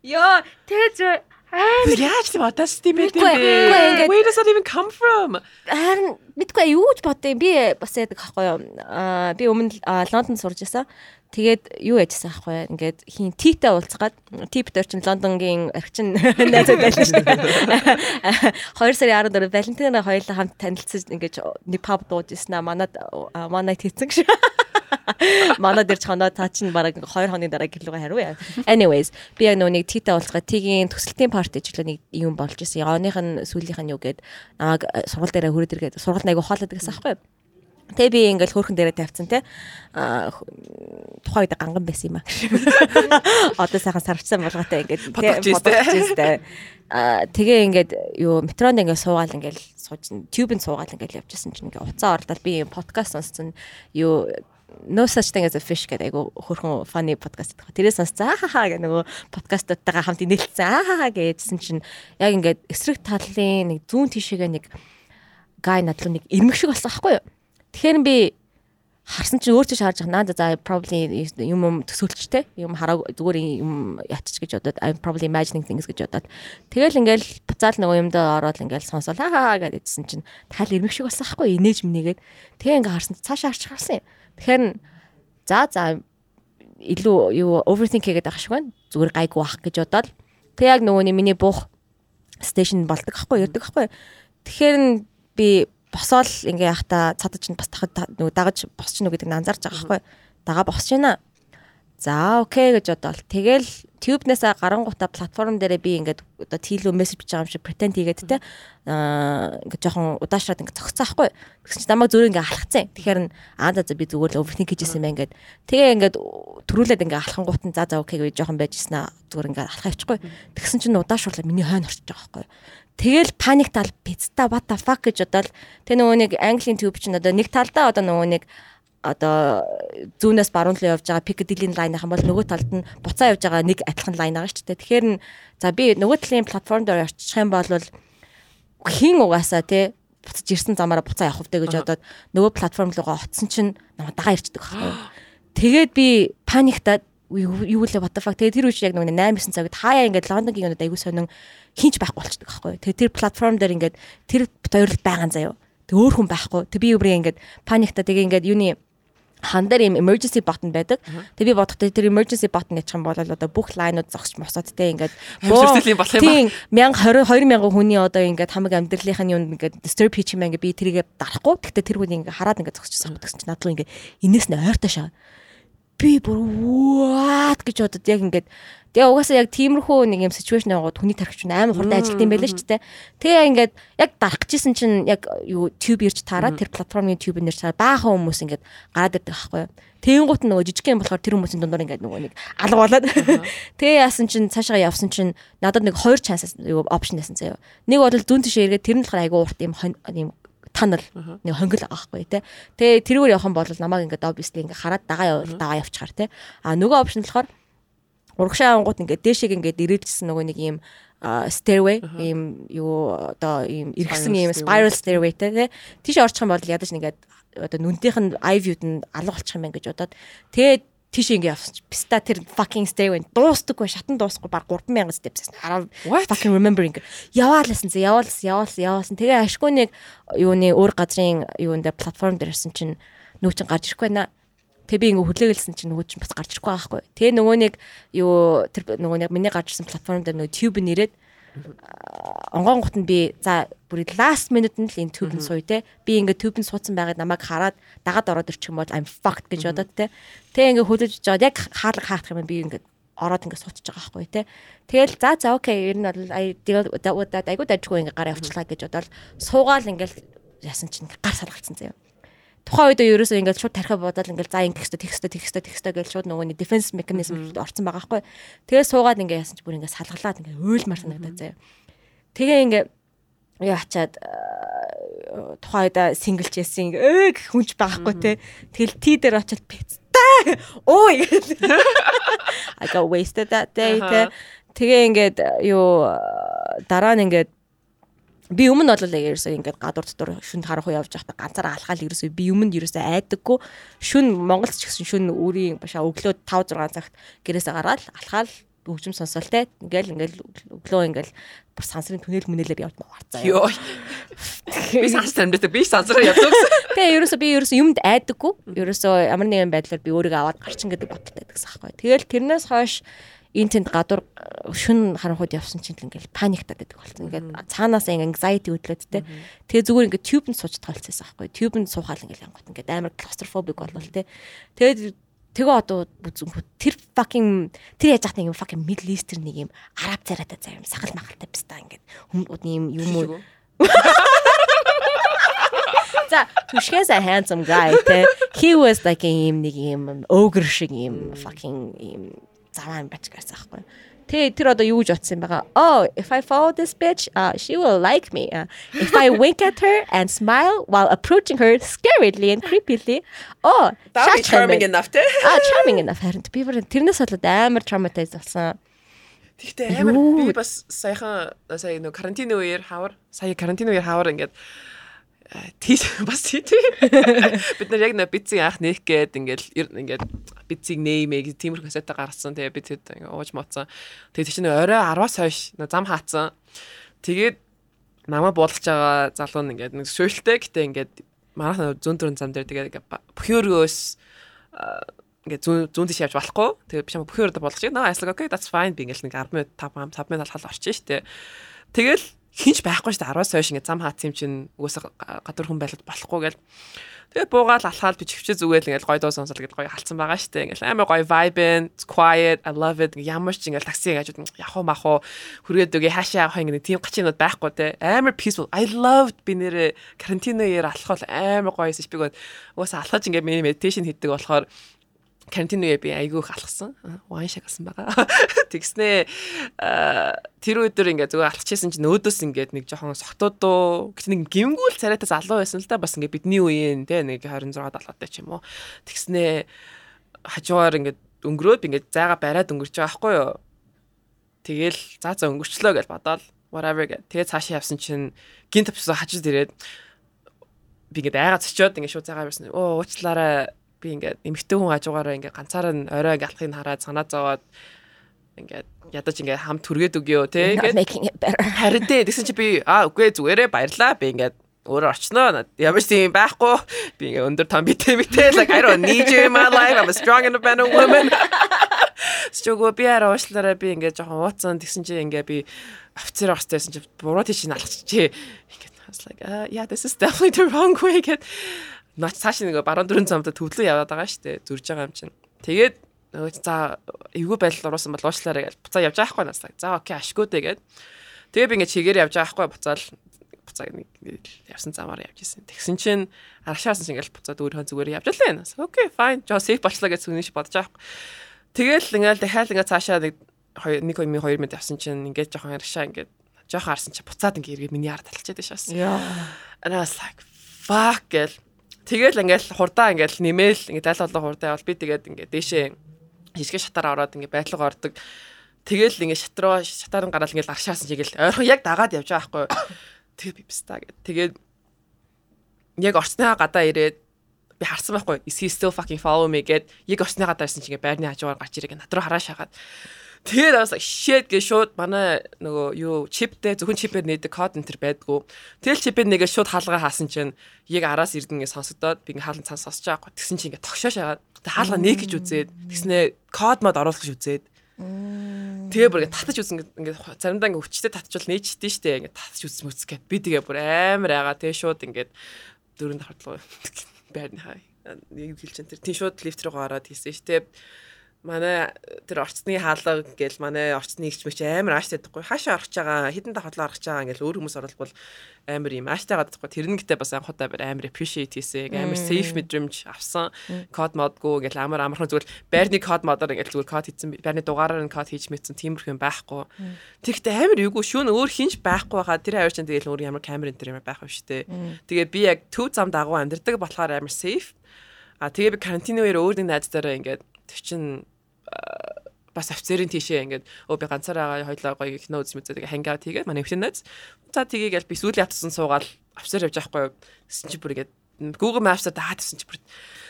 Йоо, тэр зүгээр Яаж тийм атаас тийм байт юм бэ? Where does that even come from? Харин мэдгүй юу ч бодъё. Би бас яадаг аахгүй юу. Аа би өмнө Лондонд сурж байсан. Тэгээд юу яжсан аахгүй. Ингээд хин титэй уулзгаад тип дээр чинь Лондонгийн архичин найзууд байсан шүү дээ. 2 сарын 14 Валентин хоёулаа хамт танилцсан ингээд нэг паб дуужсэн аа. Манад манай хийцэн гэж. Манай дээр ч хоноо цаа чинь бараг 2 хоногийн дараа гэлүүгээ хариу яа. Anyways, би яг нэг титэй уулзгаад тигийн төсөлтийн парти ч нэг юм болж исэн. Ягааных нь сүүлийнх нь юу гээд намайг сургууль дээрээ хүрээд иргээд сургууль айгу хоолойдаг гэсэн аахгүй юу? Тэгээ би ингээл хөөрхөн дээрээ тавьсан те. Аа тухайн үед ганган байсан юм аа. Одоо сайхан сарвчсан болгоотой ингээд те. Аа тэгээ ингээд юу метронд ингээд суугаал ингээд сууж тюбэнд суугаал ингээд явчихсан чинь ингээд уцаа орлол би подкаст сонссон юу No such thing as a fish гэдэг айгу хөрхөн funny podcast гэдэг. Тэрээс сонсцаа хаа гэх нөгөө подкастуудтайгаа хамт нээлтсэн аа гэжсэн чинь яг ингээд эсрэг талын нэг зүүн тишээгээ нэг гай надлуу нэг ирмэг шиг болсон аахгүй юу. Тэгэхээр би харсан чинь өөртөө шаарж байгаа. Наа за probably юм юм төсөөлчтэй. Юм хараа зүгээр юм ятч гэж бодоод I'm probably imagining things гэж бодоод. Тэгэл ингээл буцаал нөгөө юмдаа ороод ингээл сонсоол хаа хаа гэдсэн чинь тал ирмэг шиг болсон аахгүй инээж минийгээд. Тэгээ ингээ харсан чинь цаашаа харж харсан юм. Тэгэхээр за за илүү юу overthink хийгээд байгаа шиг байна. Зүгээр гайгүй ах гэж бодоод. Тэг яг нөгөө нэг миний буух стейшн болдог аахгүй ярддаг аахгүй. Тэгэхээр би босоол ингээ яхта цадаж чинь бас нөгөө дагаж босч нү гэдэг нь анзаарч байгаа аахгүй. Дага босч байна. За окей гэж бодоол. Тэгэл Tube-нээс гарангуудаа платформ дээрээ би ингээд одоо тийлүү мессеж бичиж байгаа юм шиг pretend хийгээд те аа ингээд жоохон удаашраад ингээд зогцсон аахгүй. Тэгсэн чинь намайг зүгээр ингээд алхацсан. Тэгэхээр нь аа за би зүгээр л overthink хийжсэн юм ингээд. Тэгээ ингээд төрүүлээд ингээд алхангуут нь за за окей гэж жоохон байжсэн аа зүгээр ингээд алхаа явчихгүй. Тэгсэн чинь удаашруулаад миний хойно орчиж байгаа аахгүй. Тэгэл паник тал пицта what the fuck гэж бодоод тэг нөгөө нэг английн tube чинь одоо нэг талдаа одоо нөгөө нэг одоо зүүнээс баруун руу явж байгаа Piccadilly line ах юм бол нөгөө талд нь буцаа явж байгаа нэг адилхан line байгаа шүү дээ. Тэгэхээр за би нөгөө талын платформ дээр орчих юм бол хин угаасаа тий буцаж ирсэн замаараа буцаа явах вэ гэж бодоод нөгөө платформ руугаа оцсон чинь намайг дагаа ирчдэг байхгүй. Тэгээд би паниктаад юу лээ what the fuck тэгээд тэр үеч яг нөгөө 8 9 цагт хаяа ингээд Лондонгийн өнөд аягүй сонин хинч байхгүй болчихдог байхгүй. Тэгээд тэр платформ дээр ингээд тэр хоёрлол байгаа заяо. Тэг өөр хүн байхгүй. Тэг би өөрөө ингээд паниктаа тэгээ ингээд юуны хан дээр юм emergency button байдаг. Тэг би бодохдоо тэр emergency button ячих юм бол одоо бүх лайнууд зогсож мосоод те ингээд Амьсгалын болох юм Тийм ба. 1020 2000 хүний одоо ингээд хамаг амьдралынхын юм ингээд disturb хийчих юм ингээд би тэрийгэ дарахгүй. Гэхдээ тэр хүн ингээд хараад ингээд зогсчихсан. Тэгсэн чинь надлуу ингээд энэс нь ойртоо шаа. Би бүр what гэж бодод яг ингээд Тэгээ угаасаа яг тиймэрхүү нэг юм ситүэйшн яваад хүний тархич нь амар хурдан ажилт юм байлаа шүү дээ. Тэгээ ингээд яг дарах гэжсэн чинь яг юу тюб ирж таараад тэр платформын тюб нэр цаа баахан хүмүүс ингээд гараад ирдэг байхгүй юу. Тэнгуут нөгөө жижиг юм болохоор тэр хүмүүсийн дундуур ингээд нөгөө нэг алга болоод. Тэгээ яасан чинь цаашаа явсан чинь надад нэг хоёр chance юу опшн байсан заяа. Нэг бол зүүн тишээ эргээд тэр нь болохоор айгүй урт юм юм танал нэг хонгил байхгүй тий. Тэгээ тэрүүгээр явах юм бол намайг ингээд obviously ингээд хараад дагаа дагаа явчихаар тий. А нөгөө опшн болохоор урагшаа ангууд ингээд дээшийг ингээд ирээдсэн нөгөө нэг юм stairway ийм юу одоо ийм иргсэн ийм spiral stairway те тийш орчих юм бол ядаж нэгээд одоо нүнтийнх нь eye view-д нь алга болчих юм байна гэж бодоод. Тэгээд тийш ингээд явсан чи. Писта тэр fucking stairway дуустдаггүй шатан дуусахгүй баг 3000 steps хараа fucking remembering яваалсан зэ яваалсан яваалсан яваалсан тэгээ ашгүй нэг юуны өөр газрын юундэ платформ дээр ирсэн чинь нүү чин гарч ирэхгүй байна. Тэг би ингээ хүлээгэлсэн чинь нөгөө чинь бас гарч ирэхгүй байхгүй. Тэгээ нөгөө нэг юу тэр нөгөө нэг миний гарч ирсэн платформ дээр нөгөө tube нэрээд онгоон гут нь би за бүр last minute нь л энэ tube нь сууя те. Би ингээ tube нь суудсан байгаад намайг хараад дагаад ороод ирчих юм бол I'm fucked гэж бодоод те. Тэгээ ингээ хүлээж жоод яг хаалга хаах юм би ингээ ороод ингээ суудчих байгаа байхгүй те. Тэгэл за за окей ер нь бол ай айгуу дажгүй ингээ гараа явуулчлаа гэж бодоод суугаал ингээл яасан чинь гар салгалцсан заяа. Тухайн үед ерөөсөө ингээд шууд тархиа бодоод ингээд за ингэх хэвээр тэгх хэвээр тэгх хэвээр гэж шууд нөгөөний дефенс механизм орсон байгаа байхгүй. Тэгээ суугаад ингээд яасан чинь бүр ингээд салгалаад ингээд уйлмар санагдаад заяа. Тэгээ ингээд яа ачаад тухайн үед синглч яасан ээ гэх хүнч байхгүй те. Тэгэл тий дээр очиод пицтай. Оо I got wasted that day те. Тэгээ ингээд юу дараа нь ингээд би өмнө бол ерөөсөө ингээд гадуур дотор шүнд харах уу явж байхдаа ганцаараа алхаал ерөөсөө би өмнө ерөөсөө айдаггүй шүн Монголд ч гэсэн шүн үрийн башаа өглөө 5 6 цагт гэрээсээ гараад алхаал хөгжим сонсоол те ингээл ингээл өглөө ингээл бүр сансрын түнэл мүнэлээр явж маарцаа. Йоо. Би сансрын амьдаа би сансраа явдаг. Тэгээ ерөөсөө би ерөөсөө юмд айдаггүй. Ерөөсөө ямар нэгэн байдлаар би өөрийгөө аваад гарчин гэдэг бодолтой гэсэн аахгүй. Тэгэл тэрнээс хойш энэ тэнд гадуур шүн харанхууд явсан чинь ингээл паниктаад байдаг болсон. Ингээд цаанаас ингээ anxiety хөдлөөд те. Тэгээ зүгээр ингээ тюбэнд сууж тоолцсон аахгүй. Тюбэнд суухаал ингээл янгот ингээд амар claustrophobic болвол те. Тэгээд Тэгээ одоо бүзэнхүү тэр fucking тэр яаж нэг юм? Fucking Middle Eastern нэг юм араб царайтай заа юм сахал махалтай биста ингээд. Хүмүүд юм юм уу? За түшгээс a handsome guy те. He was like юм нэг юм ogre шиг юм fucking юм заван бачгаас аахгүй Тэ тэр одоо юу гэж утсан юм байгаа? Oh, if I follow this bitch, uh, she will like me. Uh, if I wink at her and smile while approaching her scarily and creepily. Oh, that's charming enough. Ah, charming enough харин би бүр тэрнээс болоод амар traumatized болсон. Тэгтээ амар би бас саяхан сая нөө карантины үеэр хавар сая карантины үеэр хавар ингээд тийш бас тий бид нар яг нэ бициг анх нээх гээд ингээл ингээд бициг нээмээ тиймэрхүү касетаа гаргасан. Тэгээ бид хэд ууж моцсон тэгээ нэ орой 10-аас хойш зам хаацсан. Тэгээд намаа буулгаж байгаа залуу нь ингээд нэг шөөлтэй гэтээ ингээд манайх зүүн дөрөн зам дээр тэгээд бөхөөргөөс ингээд зүүн зүүн тийш явж болохгүй. Тэгээд би чам бөхөөрөд болгож наа айслаг окей that's fine. Би ингээд нэг 10 минут 5 5 минут алхал орчих штэ. Тэгэл хинч байхгүй шүү дээ 10-аас хойш ингээ зам хаацсан юм чинь угаасаа гадуур хүн байлаад болохгүй гэл. Тэгээд буугаал алхаал би чивчээ зүгээл ингээл гой дуу сонсол гэдээ гой халцсан байгаа дээ. Ингээл амар гой vibe quiet I love it ямар ч ингээл такси хажууд явах мах уу хүргээд үгээ хаашаа явах ингээ тийм гачинууд байхгүй те. Амар peaceful I loved би нэрэ карантиноёр алхах амар гоё эсэж би угаасаа алхаж ингээ meditation хийдэг болохоор карантин үе би айгүй их алхсан. Вайн шиг алсан байгаа. Тэгснээ тэр өдөр ингээ зүгээр алхчихсан чинь өөдөөс ингээд нэг жоохон согтуудуу гэт нэг гимгүүл царайтай залуу байсан л да бас ингээ бидний үеийн те нэг 26 70-аатай ч юм уу. Тэгснээ хажуугаар ингээд өнгөрөөд ингээд зайга бариад өнгөрч байгаа байхгүй юу. Тэгэл за за өнгөрчлөө гэж бодоод whatever гэ. Тэгээ цаашаа явсан чинь гинт авчихсан хажууд ирээд би ингээд айгаа цочоод ингээд шууд зайгаа барьсан. Оо уучлаарай би ингээд эмэгтэй хүн хажуугаараа ингээд ганцаараа орой галахыг хараад санаа зовоод ингээд ядаж ингээд хамт түргээд өгөө те ингээд харин тэ тэгсэн чи би аа үгүй зүгээрээ баярлаа. Би ингээд өөр орчноо. Ямар ч тийм байхгүй. Би ингээ өндөр том битэй битэй like I don't need you in my life. I'm a strong independent woman. Стого би араа уушлаараа би ингээ жоохон ууцсан. Тэгсэн чи ингээ би офицер орстэйсэн чи буруу тийш налгачих ингээ I was like uh, yeah this is definitely the wrong way. Get наач цааш нэг баруун дөрөн замдаа төвлөө яваад байгаа штэ зүрж байгаа юм чинь. Тэгээд нөгөө за эвгүй байдал оруулсан бол уушлаарай гэж буцаа явж байгаа хгүй наслаа. За окей ашгүй дээ гээд. Тэгээ би ингээ чигээр явж байгаа хгүй буцаал буцаа нэг явсан замаар явж исэн. Тэгсэн чинь аргашаасан чинь ингээл буцаад өөрийнхөө зүгээр явж лээ. Окей fine. Жоо сейф болчлаа гэж сүнэж бодож байгаа хгүй. Тэгэл ингээл дахиад ингээ цаашаа нэг 1 2 2 минут явсан чинь ингээд жоохон аргашаа ингээд жоохон харсан чинь буцаад ингээ эргээд миний ард талчаад шаасан. Яа. And I was like fuck гэл Тэгэл ингээл хурдаа ингээл нэмэл ингээд дайлуулаа хурдаа явал би тэгээд ингээд дээшээ хишгэ шатаар ороод ингээд байдлага ордог. Тэгэл ингээд шат руу шатаар нь гараад ингээд аршаасан чигээл ойрхон яг дагаад явж байгаа байхгүй. Тэгээ би пста гэд. Тэгээд яг орцныхаа гадаа ирээд би харсан байхгүй. Is he still fucking follow me гэд яг орцны гадаа ирсэн чинь ингээд байрны хажуугаар гарч ирэх над руу хараа шагаад Тэгээд бас shit гэж шууд манай нөгөө юу чиптэй зөвхөн чипээр нээдэг код энэ төр байдгүй. Тэгэл чипээр нэгээ шууд хаалгаа хаасан чинь яг араас ирдэнгээ сонсогдоод би ингээ хаалан цан сонсож байгаа. Тэгсэн чинь ингээ тогшоо шагаад хаалгаа нээх гэж үзээд тэгснээ код мод оруулах гэж үзээд. Тэгээ бүр ингээ татаж үзэн ингээ заримдаа ингээ хүчтэй татчвал нээчихдээ штэ. Ингээ татаж үзсэн мүц гэд би тэгээ бүр амар байгаа тэгээ шууд ингээ дөрөв давхар руу байрны хаа юу хэлж энэ тэр. Тийм шууд лифт рүү гараад хийсэн штэ манай тэр орцны хаалга гэл манай орцны игч мэгч амар ааштай дахгүй хаашаа орох чагаа хідэн давхатлаа орох чагаа ингээл өөр хүмүүс оролбол амар юм ааштай гадахгүй тэр нэгтэй бас анхудаа амар appreciate хийсэн амар safe мэдрэмж авсан код модгүй ингээл амар амархан зүгээр байрны код модоор ингээл зүгээр код хийсэн. Байрны дугаараар нь код хийж мэдсэн. Тиймэрхүү юм байхгүй. Тэгтээ амар юугүй шүүн өөр хинч байхгүй хаа тэр авир чинь тэгэл өөр ямар камер энэ тэр ямар байх вэ штэ. Тэгээ би яг төв зам дагуу амьдэрдэг болохоор амар safe. А тэгээ би карантины үеэр өөр нэг найзтайраа ингээд тэр чин бас офицерын тийшээ ингээд өө би ганцаараа хоёлоо гоё кино үзэж мэдээ тэгээ хангаут хийгээд манай хэмтэнэц за тгийгээл би сүүлийн хатсан суугаад офицер явж байхгүй гэсэн чи бүр ингээд Google Maps-аар даад гэсэн чи бүр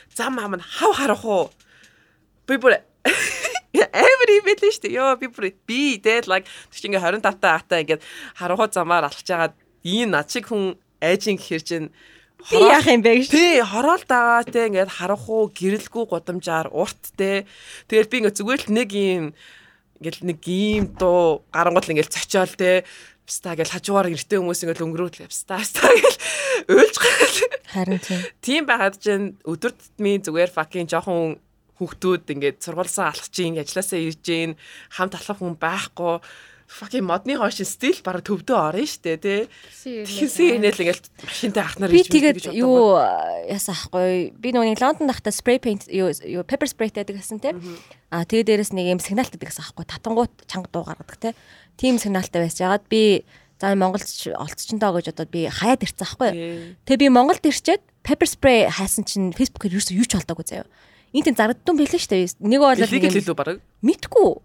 зам ам нь хав харах уу? Би бүр Every bit л штэ ёо би бүр би дээд like тэг чи ингээ 25 та хата ингээд харахуу замаар алхаж байгаа ийм над шиг хүн айжин гэхэр чинь Би яах юм бэ гэж. Тий, хороол дагаа те ингээд харах уу, гэрэлгүй годамжаар урт те. Тэгэл би ингээд зүгээр л нэг юм ингээд нэг ийм дуу гарангуул ингээд цочоол те. Пста гэж хажуугаар эртээ хүмүүс ингээд өнгөрөөд пста пста гэж уйлж гараад. Харин тийм. Тийм байгаад чинь өдөр тутмын зүгээр fucking жоохон хүүхдүүд ингээд сургуулсаа алхаж ийн ажилласаа ирж ийн хамт алхах хүн байхгүй fucking модны хойш стил бараг төвдөө орно штэ тий. Тэгсэн инээл ингээл машинтай ахнаар би тэгээд юу яасан ахгүй би нөгөө Лондон дахта спрей пейнт юу юу пеппер спрейтэй гэсэн тий. А тэгээд дээрэс нэг юм сигналтай гэсэн ахгүй татангууд чанга дуу гаргадаг тий. Тим сигналтай байж ягаад би за Монголд олцчонтоо гэж одоо би хаяад ирсэн ахгүй. Тэгээ би Монголд ирчээд пеппер спрей хайсан чинь фэйсбүүкээр юу ч юу ч болдоогүй заяа. Энд тийм зарагдсан байлээ дээ. Нэг бол нэг юм хэлүү бараг. Мэдгүй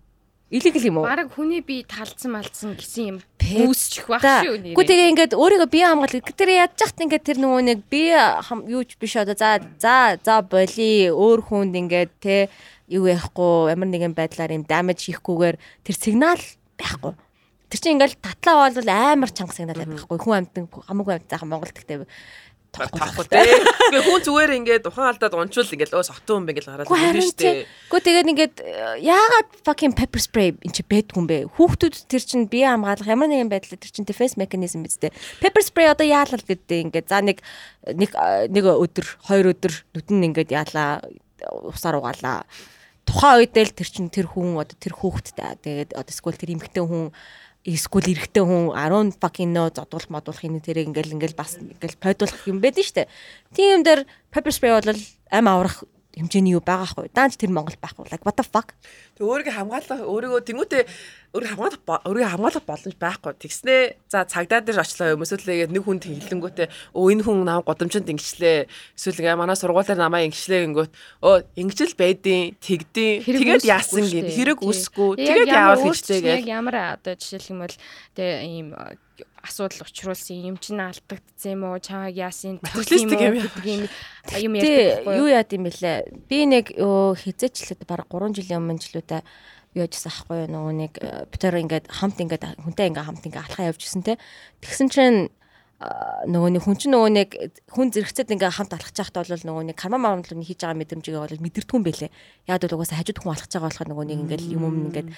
Илэгэл юм уу? Бараг хүний би талцсан малцсан гэсэн юм үүсчих байх шүү нэрээ. Гэхдээ тэгээ ингээд өөрийгөө бие хамгаалах. Тэр яаж яхад ингээд тэр нөгөө нэг би юуч биш одоо за за за боли өөр хүнд ингээд те юу яахгүй ямар нэгэн байдлаар юм дамаж хийхгүйгээр тэр сигнал байхгүй. Тэр чинь ингээл татлаа бол амар чанга сигнал байхгүй. Хүн амьтан хамаагүй амьтан заахан Монголд гэхдээ тахгүй тий. Ингээ хүн зүгээр ингээд ухаан алдаад унчвал ингээд өө сотон юм ингээл гараад ирнэ шүү дээ. Гэхдээ тэгээд ингээд яагаад fucking pepper spray энэ чи бэдгүй юм бэ? Хүүхдүүд тэр чин бие хамгаалах ямар нэгэн байдлаар тэр чин defense mechanism биз дээ. Pepper spray одоо яалал гэдэг ингээд за нэг нэг нэг өдөр хоёр өдөр нүдэн ингээд яалаа усаар угаалаа. Тухайн үед л тэр чин тэр хүн одоо тэр хүүхдтэй тэгээд одоо эсвэл тэр эмэгтэй хүн эсвэл эрэгтэй хүн 10 fucking no зодуулах модуулах энэ тэрэг ингээл ингээл бас ингээл пойдуулах юм байдаг штэ. Тийм дээр pepper spray бол ам аврах хэмжээний юу байгаа хгүй. Даанч тэр Монгол байхгүй. Like what the fuck. Тэг өөрийгөө хамгаалах өөрийгөө тэнгуүтээ өөрийгөө хамгаалах өөрийгөө хамгаалах боломж байхгүй. Тэгснээ за цагдаа дээр очлоо юм эсвэл ингэ нэг хүн тэнхилэнгүүтээ өө энэ хүн нам годамжинд ингэчлээ. Эсвэл ингээ манай сургуулиар намаа ингэчлээ гингүүт өө ингэжл байдیں۔ Тэгдэв. Тэгээд яасан гээд хэрэг үсэхгүй. Тэгээд яавал хийжтэйгээд. Яг ямар одоо жишээлх юм бол тэг ийм асуудал учруулсан юм чинь алдагдсан юм уу? Чамайг яасан? Төгслөстэй юм юм ярьдаг юу? яад юм бэлээ? Би нэг хизээчлээд баг 3 жилийн өмнө жилүүтэй юу яжсан ахгүй нөгөө нэг битэр ингээд хамт ингээд хүнтэй ингээд хамт ингээд алхаа явжсэн те. Тэгсэн чинь нөгөө нэг хүн чинь нөгөө нэг хүн зэрэгцэд ингээ хамт алхаж байхад бол нөгөө нэг карма маамлын хийж байгаа мэдрэмжийг бол мэдэрдэггүй бэлээ. Яг бол угаасаа хажууд хүн алхаж байгаа болохоор нөгөө нэг ингээл юм юм ингээд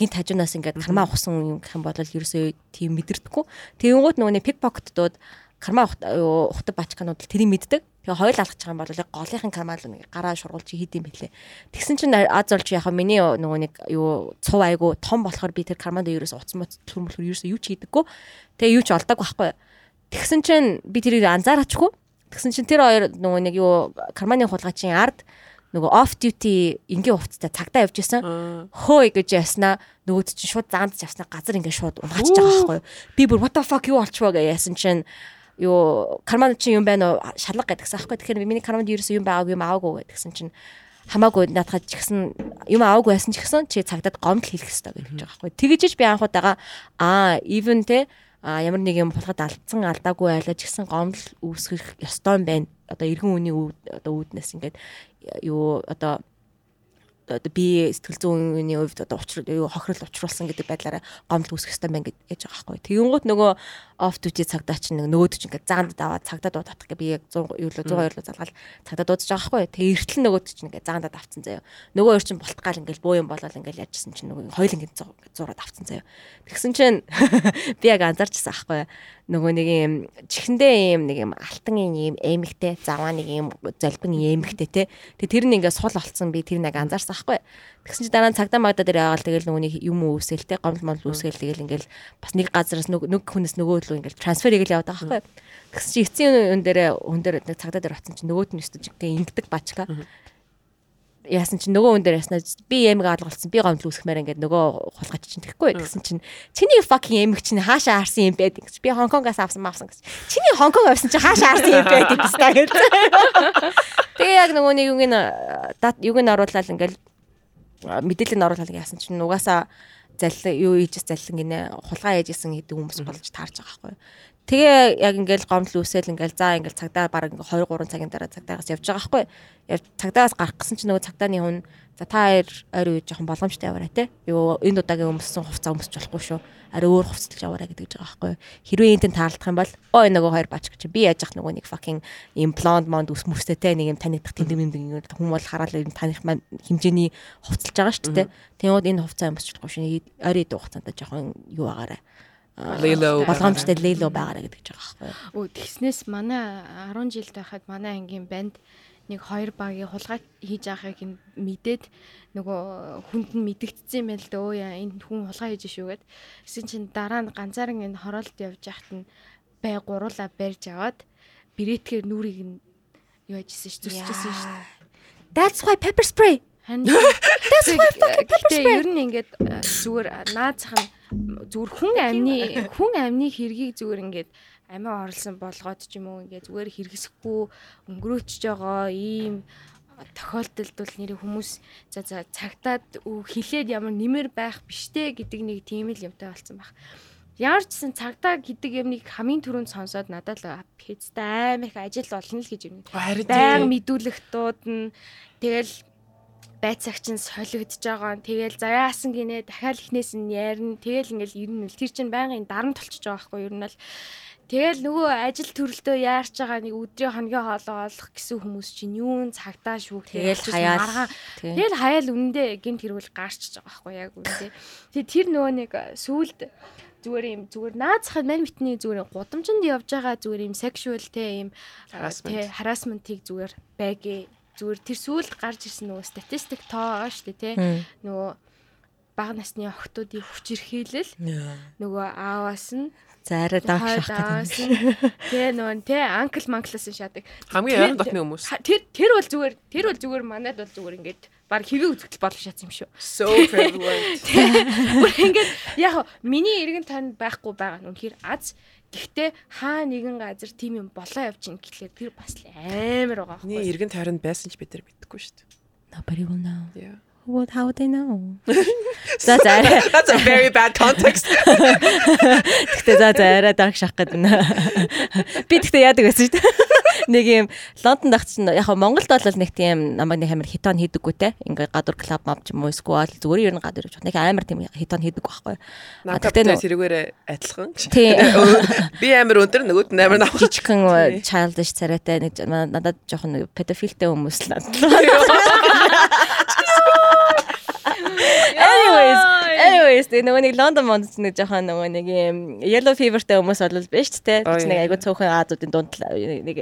гинт хажуунаас ингээд карма ухсан юм гэх юм бол ерөөсөө тийм мэдэрдэггүй. Тэгэнгүүт нөгөө нэг пикпокетдууд карма ухтад бачканууд тэрийг мэддэг. Тэгээ хойл алхаж байгаа юм бол голынхын карма л нэг гараа шургуулж хийдэм бэлээ. Тэгсэн чинь аз олж яхаа миний нөгөө нэг юу цув айгу том болохоор би тэр карманд ерөөсөө уц мөц төрмөлхөр ерөөсөө юу ч хийдэггүй. Тэгээ юу ч олдог байхгүй. Тэгсэн чинь би тэрийг анзаарчихгүй. Тэгсэн чинь тэр хоёр нөгөө нэг юу карманы хулгайчийн ард нөгөө off duty ингийн хувцастай цагтаа явж исэн. Хөөе гэж яснаа нөгөөд чинь шууд заанд явснаа газар ингээ шууд унгаач байгаа байхгүй. Би бүр what the fuck юу болчихвоо гэж яасан чинь юу карманд чи юм байна уу? Шалга гэдгсэн аахгүй. Тэгэхээр миний карманд ерөөсөө юм байгаагүй юм аваагүй гэдгсэн чинь хамаагүй наадахад ч гэсэн юм аваагүй байсан ч гэсэн чи цагдаад гомдол хийх хэрэгтэй гэж байгаа аахгүй. Тэгэж би анхудаага аа even те а ямар нэг юм булгад алдсан алдаагүй байлаа ч гэсэн гомдол үүсгэх ёстой юм байна. Одоо эргэн үний одоо үүднээс ингээд юу одоо одоо би сэтгэл зүйн хувьд одоо учир юу хохирол учруулсан гэдэг байдлаараа гомдол үүсгэх хэрэгтэй байна гэж байгаа байхгүй. Тэгэнгუთ нөгөө оф дүүти цагдаа чинь нөгөөд чинь ингээд заанд даваад цагдаа дуудах гэ би яг 100 юу л 102 л залгаал цагдаа дуудаж байгаа байхгүй. Тэгээ эртэл нөгөөд чинь ингээд заанд давцсан заяа. Нөгөө хоёр чинь болтгаал ингээд бөө юм болол ингээд яажсэн чинь нөгөө хоёул ингээд зураад авцсан заяа. Тэгсэн чинь би яг анзаарчихсан байхгүй. Нөгөө нэг юм чихэндээ юм нэг юм алтан юм эмэгтэй заваа нэг юм золбин эмэгтэй те. Тэгээ тэр нь ингээд сул болцсон би тэр нэг анзаарсан байхгүй. Тэгсэн чи дараа нь цагдаа магдаа дээр яваал тэгэл нөгөө нэг юм үүсэл те гомдол модол үүсгээл тэгэл ингээл бас нэг газараас нэг хүнээс нөгөө рүү ингээл трансфер хийгээл яваад байгаа байхгүй. Тэгсэн чи эцсийн хүн дээр хүн дээр нэг цагдаа дээр оцсон чи нөгөөт нь өстөж ингээд ингэдэг бачка яасан чинь нөгөө хүн дээр яснаа би эмэг алгалсан би гомдол үсгмээр ингээд нөгөө хулгайч чинь тэгэхгүй гэсэн чинь чиний fucking эмэг чинь хаашаа харсан юм бэ гэж би Хонконгоос авсан мавсан гэж. Чиний Хонконг авсан чинь хаашаа харсан юм бэ гэж та гэж. Тэгээ яг нөгөө нэг юуг нь юуг нь оруулаад ингээд мэдээлэл нь оруулаад яасан чинь угаасаа заллаа юу ийжс заллан гинэ хулгай яажсэн гэдэг хүмүүс болж таарч байгаа байхгүй Тэгээ яг ингээл гомдол үсэл ингээл за ингээл цагдаа баг 2 3 цагийн дараа цагдаагаас явж байгаа байхгүй. Цагдаагаас гарах гэсэн чинь нөгөө цагдааны хүн за та хоёр ойр үе жоохон боломжтой яваарай те. Юу энэ удаагийн өмссөн хувцас өмсч болохгүй шүү. Ари өөр хувцас аваарай гэдэг байгаа байхгүй. Хэрвээ энэнд таалдах юм бол ой нөгөө хоёр бач гэж би яаж ах нөгөө нэг fucking имплант монд ус мөстэй те нэг юм танигдах тэм тэм тэм хүн бол хараал юм таних хэмжээний хувцалж байгаа шүү дээ. Тэгмээд энэ хувцас өмсч болохгүй шүү. Ойр үе хугацаанд жоохон юу агаарай Лило болгоомжтой лило байгаарэ гэдэг ч байгаа байхгүй. Өө тэгснээс манай 10 жил байхад манай ангийн банд нэг хоёр багийн хулгай хийж байгааг мэдээд нөгөө хүнд нь мэдэгдсэн юм байна л да өө яа энэ хүн хулгай хийж шүү гэд. Гэсэн чинь дараа нь ганцаараа энэ хороолт явж яхад нь бай гуруула барьж аваад бирэтгээр нүрийг нь юу яжсэн ш зүсчихсэн ш. That's why pepper spray. That's why pepper spray. Ер нь ингээд зүгээр наацхан зүгээр хүн амны хүн амны хэргийг зүгээр ингээд амиа орлсон болгоод ч юм уу ингээд зүгээр хэрэгсэхгүй өнгөрөөчж байгаа ийм тохиолдолд бол нэр хүмүүс за за цагтаад хилээд ямар нэмэр байх биштэй гэдэг нэг тийм л юмтай болсон баг. Ямар ч гэсэн цагдаа гэдэг юмныг хамгийн түрүүнд сонсоод надад л пицтай аим их ажил болно л гэж юм. Баян мэдүүлэх дуудана. Тэгэл байцаагч нь солигдож байгаа. Тэгэл заяасан гинэ дахиад ихнээс нь ярина. Тэгэл ингээл ирнэ. Тэр чинь байнгын дарам толчж байгаа байхгүй? Ер нь л Тэгэл нөгөө ажил төрөлтөө яарч байгаа нэг өдрийн хоногийн хоолоо олох гэсэн хүмүүс чинь юун цагтаа шүү. Тэгэл хаяал. Тэгэл хаяал үнэндээ гинт хэрүүл гарчж байгаа байхгүй яг үнэндээ. Тэгээ тэр нөгөө нэг сүулт зүгээр юм зүгээр наацхан мань битний зүгээр гудамжинд явж байгаа зүгээр юм sexual те юм те harassment-ийг зүгээр байгээ зүгээр тэр сүүл гарч ирсэн нөгөө статистик тоо байгаа шүү дээ тий. Нөгөө бага насны охтуудын хүчирхийлэл нөгөө ааваас нь зайраа даах шахах тий нөгөө тий анкл манклаас нь шаадаг. Хамгийн ойрон дотны хүмүүс. Тэр тэр бол зүгээр тэр бол зүгээр манайд бол зүгээр ингээд баг хэвээ үзэгдэл болох шатсан юм шүү. So prevalent. Бүр ингээд яг миний эргэн танд байхгүй байгаа нь үнэхээр аз Гэхдээ хаа нэгэн газар тийм юм болоо явчихна гэхлээр тэр бас амар байгаа байхгүй. Нэг эргэн тойронд байсан ч бид нар мэдэхгүй шүү дээ. Nobody will know. Yeah. What how would they know? За за арай. That's a very bad context. Гэхдээ за за арай дарах шах гэдэг нэ. Би тэгтээ яадаг байсан шүү дээ. Нэг юм Лондон дах чинь яг Монголд бол нэг тийм намайг нэг амар хитон хийдэггүй те. Ингээ гадуур клуб мав ч юм уу эсвэл зүгээр ер нь гадуур явж нэг амар тийм хитон хийдэг байхгүй. Тэгтээ тэрүүгээрээ адилхан. Би амар өндөр нөгөөд амар навх. Жижигхэн childish царайтай нэг надад жоохон педофилтэй хүмүүс л Anyways, anyways нөгөө нэг Лондон монд ч нэг жоохон нөгөө нэг юм yellow feverтэй хүмүүс бол биш ч те. Тэг нэг айгу цөөхөн Азуудын дунд нэг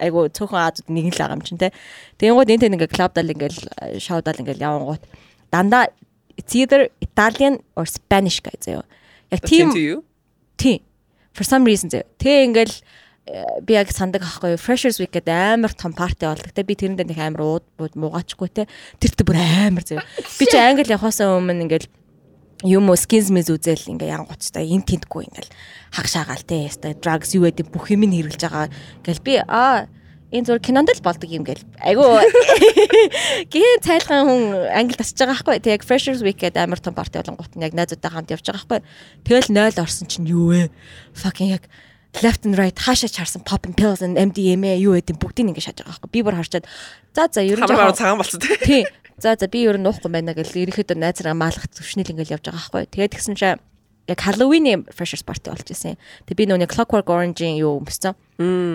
айгу цөөхөн Азууд нэг л байгаа юм чинь те. Тэгэнгүүт энэ нэг клубдал ингээл шоудал ингээл явангууд дандаа it's either Italian or Spanish guy заяа. Яг тийм. Тийм. For some reason заяа. Тэгээ ингээл би яг сандаг аахгүй Freshers Week гэдэг амар том парти болдог те би тэрэндээ нэг амар ууд муугачгүй те тэр тэр бүр амар зөө би чи англи явахаасаа өмнө ингээл юм уу? Skins мэз үзэл ингээ янгуцтай эн тентгүй ингээл хаг шаагаал те. Яста drugs юу гэдэг бүх юм нь хэрэглэж байгаа гэл би аа энэ зур кинонд л болдог юм гэл. Айгу. Гээ цайлган хүн англи тасж байгаа байхгүй. Тэг яг freshers week гэдэг амар том парти болонгууд нь яг найзуудтай хамт явж байгаа байхгүй. Тэгэл 0 орсон чинь юу вэ? Fucking яг left and right хаашаа чарсан popping pills and MDMA юу гэдэг бүгдийг ингэ шааж байгаа байхгүй. Би бүр харчаад за за ер нь жоохон цагаан болсон тий за за би ер нь уухгүй байна гэл ерөөхдөө найзраа маалах зөвшнөл ингээл явж байгаа байхгүй тэгээд тэгсэн чинь яг Halloween freshers party болж исэн. Тэг би нөгөө Clockwork Orange-ийн юу өмссөн.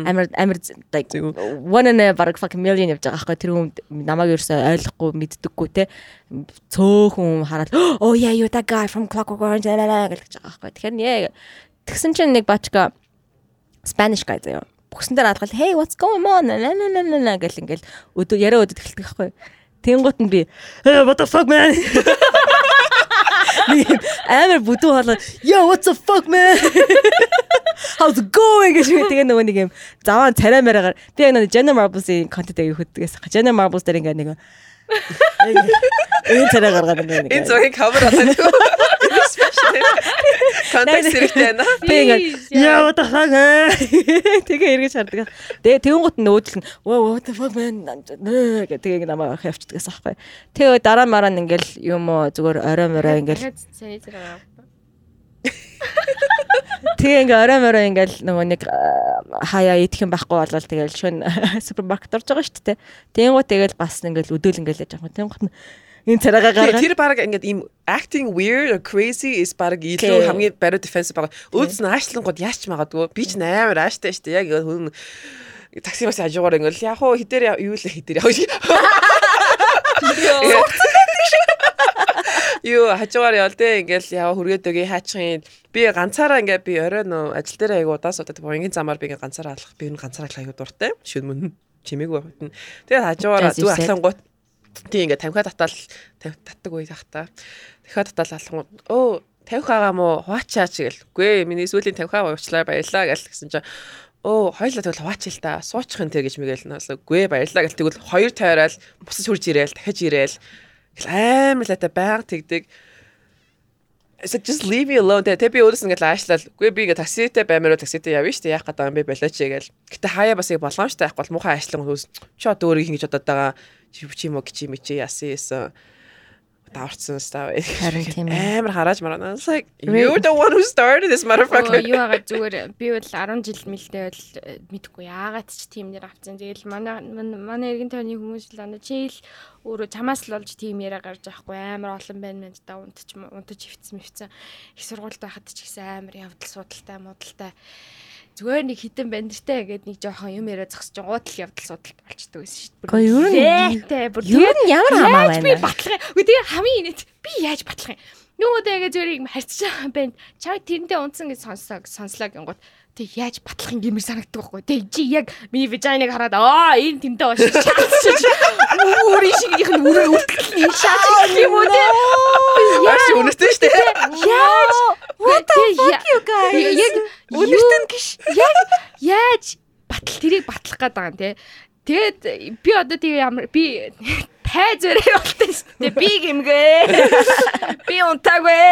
Амар амар like one in a баг fucking million явж байгаа байхгүй тэр хүн намайг ерөөсөй ойлгохгүй мэддэггүй те. Цөөхөн хараад oh yeah you that guy from Clockwork Orange гэж байгаа байхгүй. Тэгэхээр яг тэгсэн чинь нэг бачка Spanish guy заяа. Бүхсэн дээр алгал hey what's going on la la la la гэл ингээл өдөө яриа өдөд эхэлдэг байхгүй. Тэнгуут нь би hey what the fuck man? Амар бүдүү хоолоо yo what the fuck man? How's going? гэж тэгээ нөгөө нэг юм заваа царай мараагаар би яг нэг Jenna Marbles-ийн контент өгөхдгээс Jenna Marbles дээр ингээ нэг энэ царай гаргаад нэг Энэ зөвхөн cover болоод. Контекст хэрэгтэй байна. Би ингээ яа what the fuck тэгээ эргэж хардаг. Тэгээ нь wow what the fuck man гэх тэгээ ингээ намайг хавчдагаас аахгүй. Тэгээ дараа мараа ингээл юм уу зүгээр орой морой ингээл. Тэгээ ингээ орой морой ингээл нөгөө нэг аа, хаяа идэх юм байхгүй болол тэгэл шөн супермаркет орж байгаа шүү дээ. Тэнгуут тэгэл бас ингээл өдөөл ингээл яж байгаа. Тэнгуут нь энэ царайгаа гаргаад тэр баг ингээд ийм acting weird or crazy is баг илүү хамгийн бариу defensive баг. Өөдс нь аашлангууд яач магадгүй. Би ч амар ааштай штэ. Яг ингээд хүн такси бас хажуугаар ингээд яг хуу хитэр юу л хитэр яг Юу хажуугаар ял дээ ингээл яа хүргээд өгье хаачихын би ганцаараа ингээд би орой нөө ажил дээр айгу удаас удаад боёнгийн замаар би ингээд ганцаараа алах. Би энэ ганцаараа алах айгу дуртай. Шүн мөн чимээгүй хутна тэгээд хажуугаар As you зүг said. атлангууд тий ингээд тамхиа татаал тамхи татдаг үе тахта дахиад татаал алхангууд өө тавих байгаа мó хуачаач гэл. Үгүй миний сүүлийн тавихаа уучлаа баярлаа гэл гэсэн чинь. Оо хоёлаа тэгвэл хуваач л та. Суучих энэ гэж мэгэл наасаа гүй баярлаа гэл. Тэгвэл хоёр тойрол бусаж хурж ирээл дахиж ирээл амар лата байнга тэгдэг So just leave me alone. Тэ би өөрөөс ингээд аашлал. Гүй би ингээд такситэй баймаар такситэй явна дээ. Яах гэдэг юм бэ болооч гэл. Гэтэ хаяа бас яг боломжтой байхгүй бол муухай аашлан хөөс. Чи одоо өөрийг ингэж бодоод байгаа. Чи чи мо чи ми чи яасан яасан. Даварцсан став. Амар хараач мараа. Like you're the one who started this motherfucker. Юу байгаа зүгээр би бол 10 жил мэлтэй бол э, мэдгүй яагаад ч тийм нэр авцсан. Тэгэл манай манай- эргэн тойрны хүмүүс л ана чи л өөрөө чамаас л олж тийм яриа гарч байхгүй амар олон байна мэд та унтч унтж хөвцсөн мөвцөн их сургуульд байхад ч гэсэн амар явдал судалтай модалтай зүгээр нэг хитэн бандертай гэдэг нэг жоохон юм яриа зогсож гуудал явдал судалт болчдөг байсан шүү дээ. Гэхдээ ер нь- Юу нь ямар хамаа Яаж би байна. батлах тэгээ хамгийн инэт би яаж батлах юм. Нөгөө тэгээ зүгээр юм харьцаж байгаа байна. Чаг тэрнтэй унтсан гэж сонслоо сонслоо гингууд тэг яаж батлах юм гэмээр санагддаг байхгүй. Тэг чи яг миний вижайныг хараад аа энэ тэмтэй бошиж чаалчиж өөрийн шигнийх нь үрээ үлдэл юм шааж юм уу те. Маш үнэтэй шүү дээ. Яаж? What the fuck you guys? Яг Өнөртөн гიშ. яг яаж батал тэрийг батлах гээд байгаа юм те. Тэгээд би одоо тэгээ ямар би тай зөрөө болтой шүү дээ. Би гимгээ. Би унтаагүй.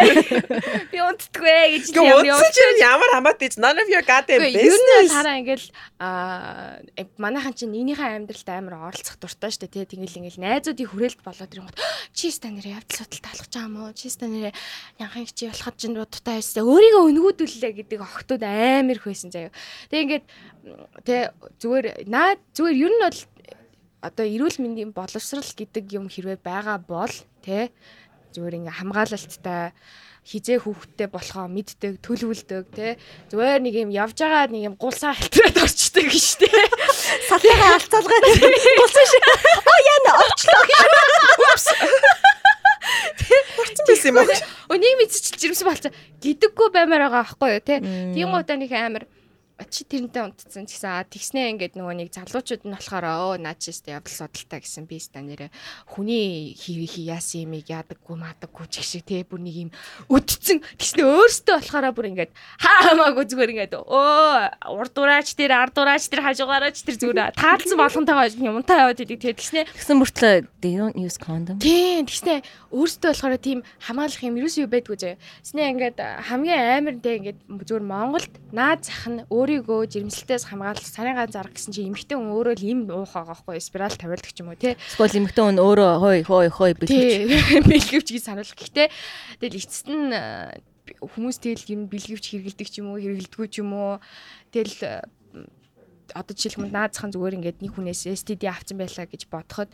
Би унтдаггүй гэж Гэ унтсан чинь ямар хамаатай ч none of your goddamn Юу нь бол business. хараа ингээл аа э, манайхан чинь нэгнийхээ амьдралд амар оролцох дуртай шүү дээ тий Тэгэл ингээл найзуудын хүрээлт болоод ирэнгүүт чи станер явдал судалт алах чаа мó чи станер янхын чи болоход чинь дуттай байсан өөрийгөө өнгөөдүүллээ гэдэг охтууд амар их байсан заяа Тэг ингээд тий зүгээр наа зүгээр ер нь бол одоо эрүүл мэндийн боловсрал гэдэг юм хэрвээ байгаа бол тий зүгээр ингээ хамгаалалттай хизээ хүүхдтэй болохоо мэддэг, төлөвлөдөг тий. Зүгээр нэг юм явж байгаа нэг юм гулсаа халтраад орчдөг тий. Салхигаа алцаалгаад гулсан шиг. Оо яна орчлоо гэж. Орсон байсан юм уу? Өө нэг мэдчих жирэмсэн болцоо гэдэггүй баймаар байгаа байхгүй юу тий. Тийм удаа нэг амар чи тэрнтэй унтцсан гэсэн аа тэгснээ ингээд нөгөө нэг залуучууд нь болохоор өө наа чи өстө явдал судалтай гэсэн би өстө нэрэ хүний хийвэ хий яасан юмыг яадаггүй маадаггүй ч гэх шиг тий бүр нэг юм өдцэн тэгснээ өөртөө болохоор бүр ингээд хаамаагүй зүгээр ингээд өө урд дураач тэр ард дураач тэр хажуугаараач тэр зүгээр таалцсан болгонтойгоо юмтай яваад идэг тий тэгснээ Тэгсэн мөртлөө use condom. Тийм тэгснэ өөртөө болохоор тийм хамгаалах юм юу байдгүй заяа. Тэснэ ингээд хамгийн амар дэ ингээд зүгээр Монголд наад зах нь өөрийгөө жирэмслэлтээс хамгаалах сарыгаа зарах гэсэн чинь эмэгтэй хүн өөрөө л им уух байгаа байхгүй спираль тавиулдаг ч юм уу тий. Эсвэл эмэгтэй хүн өөрөө хой хой хой бэлгэж. Тий. Бэлгэвч гэж сануулах. Гэхдээ тэгэл эцэст нь э, хүмүүс тэгэл юм бэлгэвч хэргэлдэг ч юм уу хэргэлдэггүй ч юм уу. Тэгэл э, одоо жишээлбэл наад зах нь зүгээр ингээд нэг хүнээс STD авсан байлаа гэж бодоход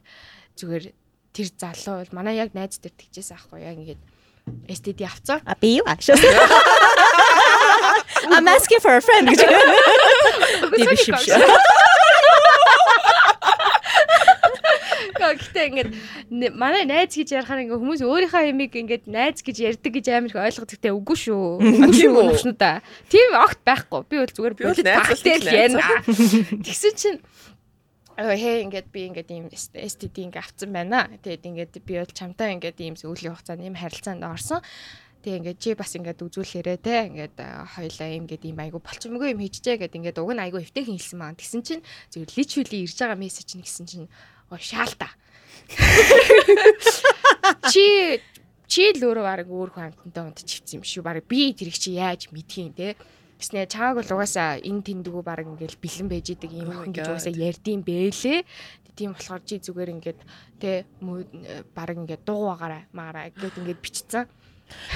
зүгээр тэр залуу бол манай яг найз дээр тэгжээс аахгүй яг ингээд STD авцсан. А би юу ааш. I'm asking for a friend гэж. Би биш биш. Гэтэ ингээд манай найз гэж ярихаар ингээ хүмүүс өөрийнхөө ямиг ингээд найз гэж ярьдаг гэж амар их ойлгодог. Гэтэ үгүй шүү. Үгүй тийм үү? шүү нөхнүүдээ. Тийм огт байхгүй. Би бол зүгээр найз багтай л яана. Тэгсэн чинь Өө хээ ингээд би ингээд ийм STD ингээд авцсан байна. Тэгээд ингээд би бол чамтай ингээд ийм сүүлийн хугацаанд ийм харилцаанд орсон. Тэгээ ингээд чи бас ингээд үзүүлээрээ те ингээд хоёлаа ийм ингээд ийм айгу болчмгүй юм хийчихэ гэд ингээд уг нь айгу эвтэйхэн хэлсэн маань. Тэгсэн чинь зүгээр личвэли ирж байгаа мессеж нь гэсэн чинь оо шаалта. Чи чи л өөрөө баг өөр хүн амтантай унд чивсэн юм шүү. Баг би тэрийг чи яаж мэдхийн те. Гэснээр чааг бол угаасаа энэ тэндгүү баг ингээл бэлэн байж идэг юм Oh охин гэж God. угаасаа ярьдсан бэлээ. Тийм болохоор чи зүгээр ингээд те баг ингээд дуугаараа маараа гэд ингээд бичсэн.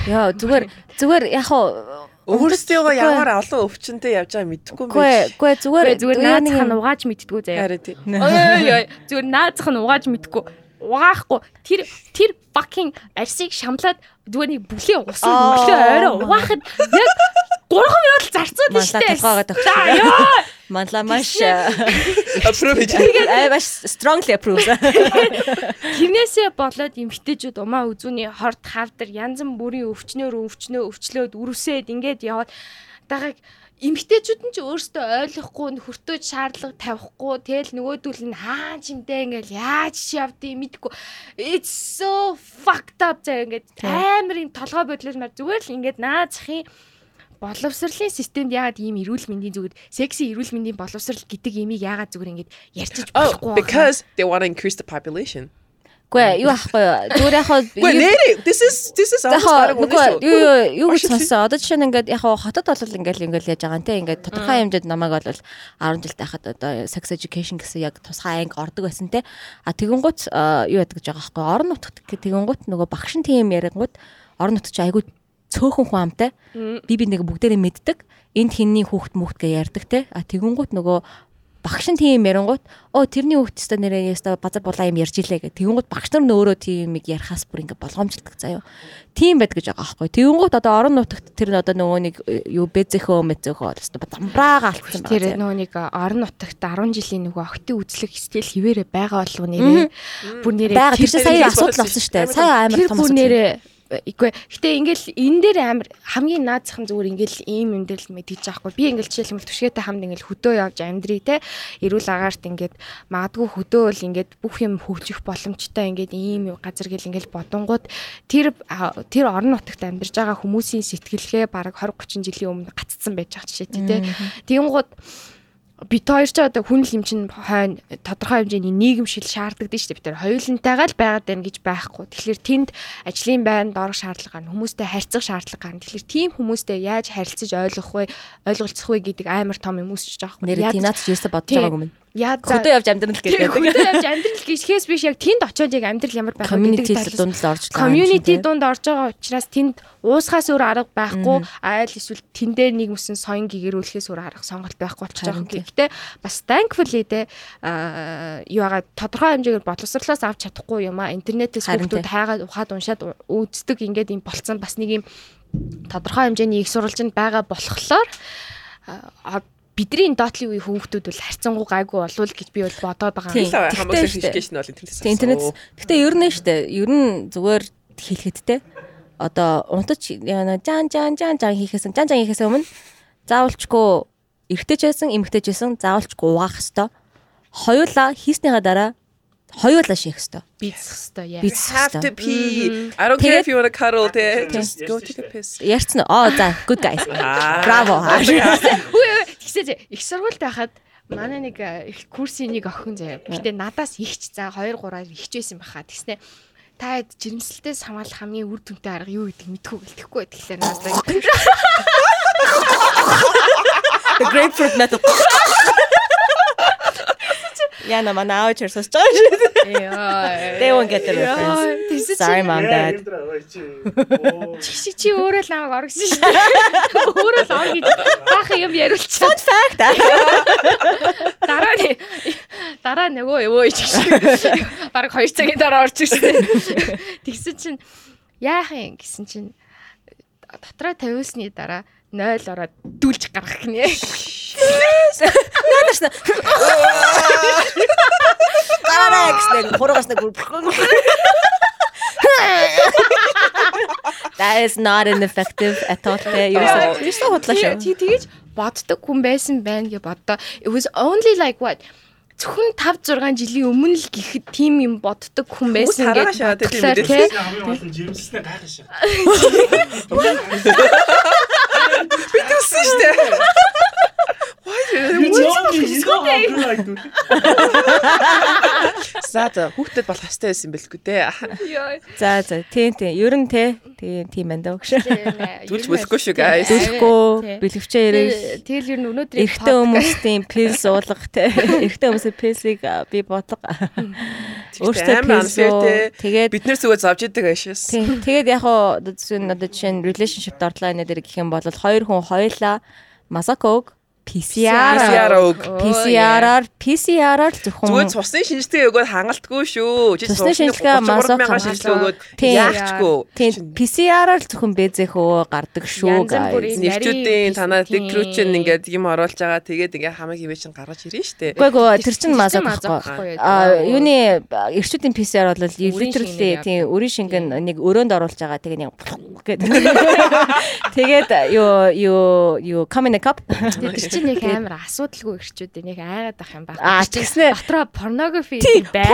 Яа зүгээр зүгээр яг хаа Өөрсдөө ямар олон өвчнөд явж байгааг мэдэхгүй юм Гүй байна. гүй зүгээр Зүгээр наацхан нэг угааж мэдтгүү заяа. Харин тий. Ой ой зүгээр наацхан угааж мэдтгүү. Угаахгүй тэр тэр fucking арсыг шамлаад зүгээр нэг бүлийн усан өглөө орой угаахад яг 3 минут зарцуулна штэ. За ёо. Манлаа маш Approve хийж. аа маш strongly approve. Тэрнээсээ болоод эмгтээчүүд умаа үзүүний хорт хавдар янз бүрийн өвчнөөр өвчнөө өвчлөөд үрүсээд ингээд яваад дагаад эмгтээчүүд нь ч өөрсдөө ойлгохгүй хүртөөж шаардлага тавихгүй тэгэл нөгөөдөл нь хаан чимтэй ингээл яаж чи явдгийг мэдгүй it's so fucked up заа ингээд амар юм толгой бодлол мар зүгээр л ингээд наазахын боловсрлын системд яагаад ийм эрүүл мэндийн зүгээр секси эрүүл мэндийн боловсрал гэдэг имийг яагаад зүгээр ингэж ярьчих oh, болохгүй because they want to increase the population. Гэ юу аахгүй зүгээр яг хаа this is this is аахгүй юу юу гэж сонсоо? Одоо жишээ нь ингээд яг хотод бол ингээд ингээд яаж байгаа нэ ингээд тодорхой хэмжээнд намайг бол 10 жил тахад одоо sex education гэсэн яг тусгай анги ордог байсан те. А тэгэнгүүт юу яддаг гэж байгаа аахгүй орон нутгад тэгэнгүүт нөгөө багшин тийм ярингууд орон нутгад айгүй цөөхөн хүн амтай. Би би нэг бүгдээрээ мэддэг. Энд хинний хүүхэд мөхтгээ ярьдаг те. А тэгэнгүүт нөгөө багш нь тийм ярингууд оо тэрний хүүхдтэй нэрээ яста базар булаа юм ярьж илээ гэх. Тэгэнгүүт багш нар нөөрөө тийм юм ярихаас бүр ингээ болгоомжлдог заяо. Тийм байд гэж байгаа аахгүй. Тэгэнгүүт одоо орон нутагт тэр одоо нөгөө нэг э, юу бэзэхөө мэзэхөө яста замбраага алдсан байна. Тэр нөгөө нэг э, орон нутагт 10 жилийн нөгөө охтын үзлэг стил хിവэрэ байгаа болов нэрээ. Бүр нэрээ тэр сая асуудал болсон штэ. Сая амар том асуудал. Тэр бүр нэрээ Игүй. Гэтэ ингээл энэ дээр амар хамгийн наацхан зүгээр ингээл ийм юм дээр л мэдгийж байгаа хгүй. Би ингээл жишээлбэл түшгээтэй хамт ингээл хөдөө явж амьдрий те. Эрүүл агаарт ингээд магадгүй хөдөө бол ингээд бүх юм хөгжих боломжтой ингээд ийм газар гэл ингээл бодонгууд тэр тэр орон нутагт амьдарч байгаа хүмүүсийн сэтгэлгээ бараг 20 30 жилийн өмнө гаццсан байж байгаа жишээ тий те. Тэгэнгუთ бит хоёр ч одоо хүн л юм чинь хойно тодорхой хэмжээний нийгэмшил шаарддаг шүү дээ бид нар хоёулантайгаа л байгаад байна гэж байхгүй. Тэгэхээр тэнд ажлын байранд орох шаардлага гарна, хүмүүстэй харьцах шаардлага гарна. Тэгэхээр тийм хүмүүстэй яаж харилцаж ойлгох вэ, ойлголцох вэ гэдэг амар том юм үүсэж байгаа юм. Нэр тинат ч юусаа бодож байгаагүй юм. Яа Хөдөө явж амьдрал байдаг. хөдөө явж амьдрал гэхээс биш яг тэнд очиод яг амьдрал ямар байх вэ талаас- дунд л орж байгаа. community дунд орж байгаа учраас тэнд уусгаас өөр арга байхгүй. Айл эсвэл тэндээ нийгэмсэн соён гэгэрүүлэхээс өөр арга сонголт байхгүй болчих жоох. Гэхдээ бас thankfully аа юу байгаа тодорхой хэмжээгээр боловсрлоос авч чадахгүй юм а интернетээс хүүхдүүд хайгаад ухаад уншаад үздэг. Ингээд юм болцсон. Бас нэг юм тодорхой хэмжээний их сурвалжинд байгаа болохоор бидний доотлын үеийн хүүхдүүд бол харьцангуй гайгүй болов гэж би бол бодоод байгаа. Тэгтээ штэ. education бол интернетээс Тэг интернет. Гэтэ ер нь штэ. Ер нь зүгээр хэлэхэд те. Одоо унтаж жан жан жан жан хийхээс жан жан хийхээс өмнө заавалчгүй эргэжтэй ч байсан, эмэгтэй ч байсан заавалчгүй угаах хэвээр. Хоёулаа хийснийхаа дараа хоёулаа шийх хэвээр. Бийцэх хэвээр яа. Би have to pee. I don't care if you want to cuddle те. Just go take a piss. Ярьсан уу? Аа за, good guys. Браво. Тэгсээ их сургуульд байхад манай нэг э, их курсын нэг охин заяа. Гэтэ надаас ихч за 2 3-аар ихч байсан баха. Тэгснэ та хэд жирэмслэлтээс хамгаалах хамгийн үр дүнтэй арга юу гэдэг мэдгүй гэлтэхгүй. Тэгэхээр надаас The grapefruit method. Яна манай аав чир сонсож байгаа шүү. яа. They won't get the reference. Sorry mom dad. чи чи өөрөө л намайг оргисон шүү дээ. Өөрөө л ор гэж баахан юм яриулчихсан. Fact. Дараа нь дараа нөгөө өвөө ич шиг. Бараг 2 цагийн дараа орж ирсэн. Тэгсэн чинь яах юм гэсэн чинь дотроо тавиулсны дараа 0 ороод дүүлж гаргах гинэ. Гараарай гэснээр хуруугаас нэг That is not an effective at all. Юу юу худлаа шүү. Тий тэгэж боддог хүн байсан байна гэж боддоо. It was only like what зөвхөн 5 6 жилийн өмнө л гэхэд тийм юм боддог хүн байсан гэж хараагаа шаа, тийм бодлоо, үү? тий. Хамгийн гол нь жирэмслснээ гайхашаа. Битүүлсэн зөө Заа хүүхдэд болох хэвээр байсан бэлгүй дээ. Йой. За за тийм тийм. Ер нь те тийм тийм байна даа гэж. Түлж бүлэхгүй шүү guys. Түлэхгүй бэлгэвчээ ирэх. Тэгэл ер нь өнөөдрийн Эрэгтэй хүмүүстийн пил суулгах те. Эрэгтэй хүмүүсийн пилсийг а, би бодлого. Өөртөө те. Тэгээд Бид нэр зүгөө зовж идэг ашаас. Тийм. Тэгээд яг хоо одоо жишээ нь relationship ордлоо энэ дээр гэх юм бол хоёр хүн хоёлаа Масаког PCR PCR-ог. PCR-аар PCR-аар зөвхөн Зүгээр цусны шинжилгээ өгөөд хангалтгүй шүү. Жишээ Цусны шинжилгээ хангалтгүй. шинжилгээ өгөөд Тийм. яахчгүй. Тийм PCR-аар зөвхөн бэзэхөө гардаг шүү. Нэрчүүдийн Нарийн танаа чинь ингээд юм оруулж байгаа. Тэгээд ингээ хамаг хивээ чинь гаргаж ирнэ штэ. Үгүй ээ тэр чинь мазок байхгүй. А юуны эрчүүдийн PCR бол literally тийм өрийн шингэн нэг өрөөнд оруулж байгаа тэгээ нэг гэдэг. Тэгээд юу юу юу come in a cup. Чинь нэг амар асуудалгүй ирчүүд нэг айгаад ах юм байна. Аа, тэгснэ. дотроо порнографи Тийм, байна.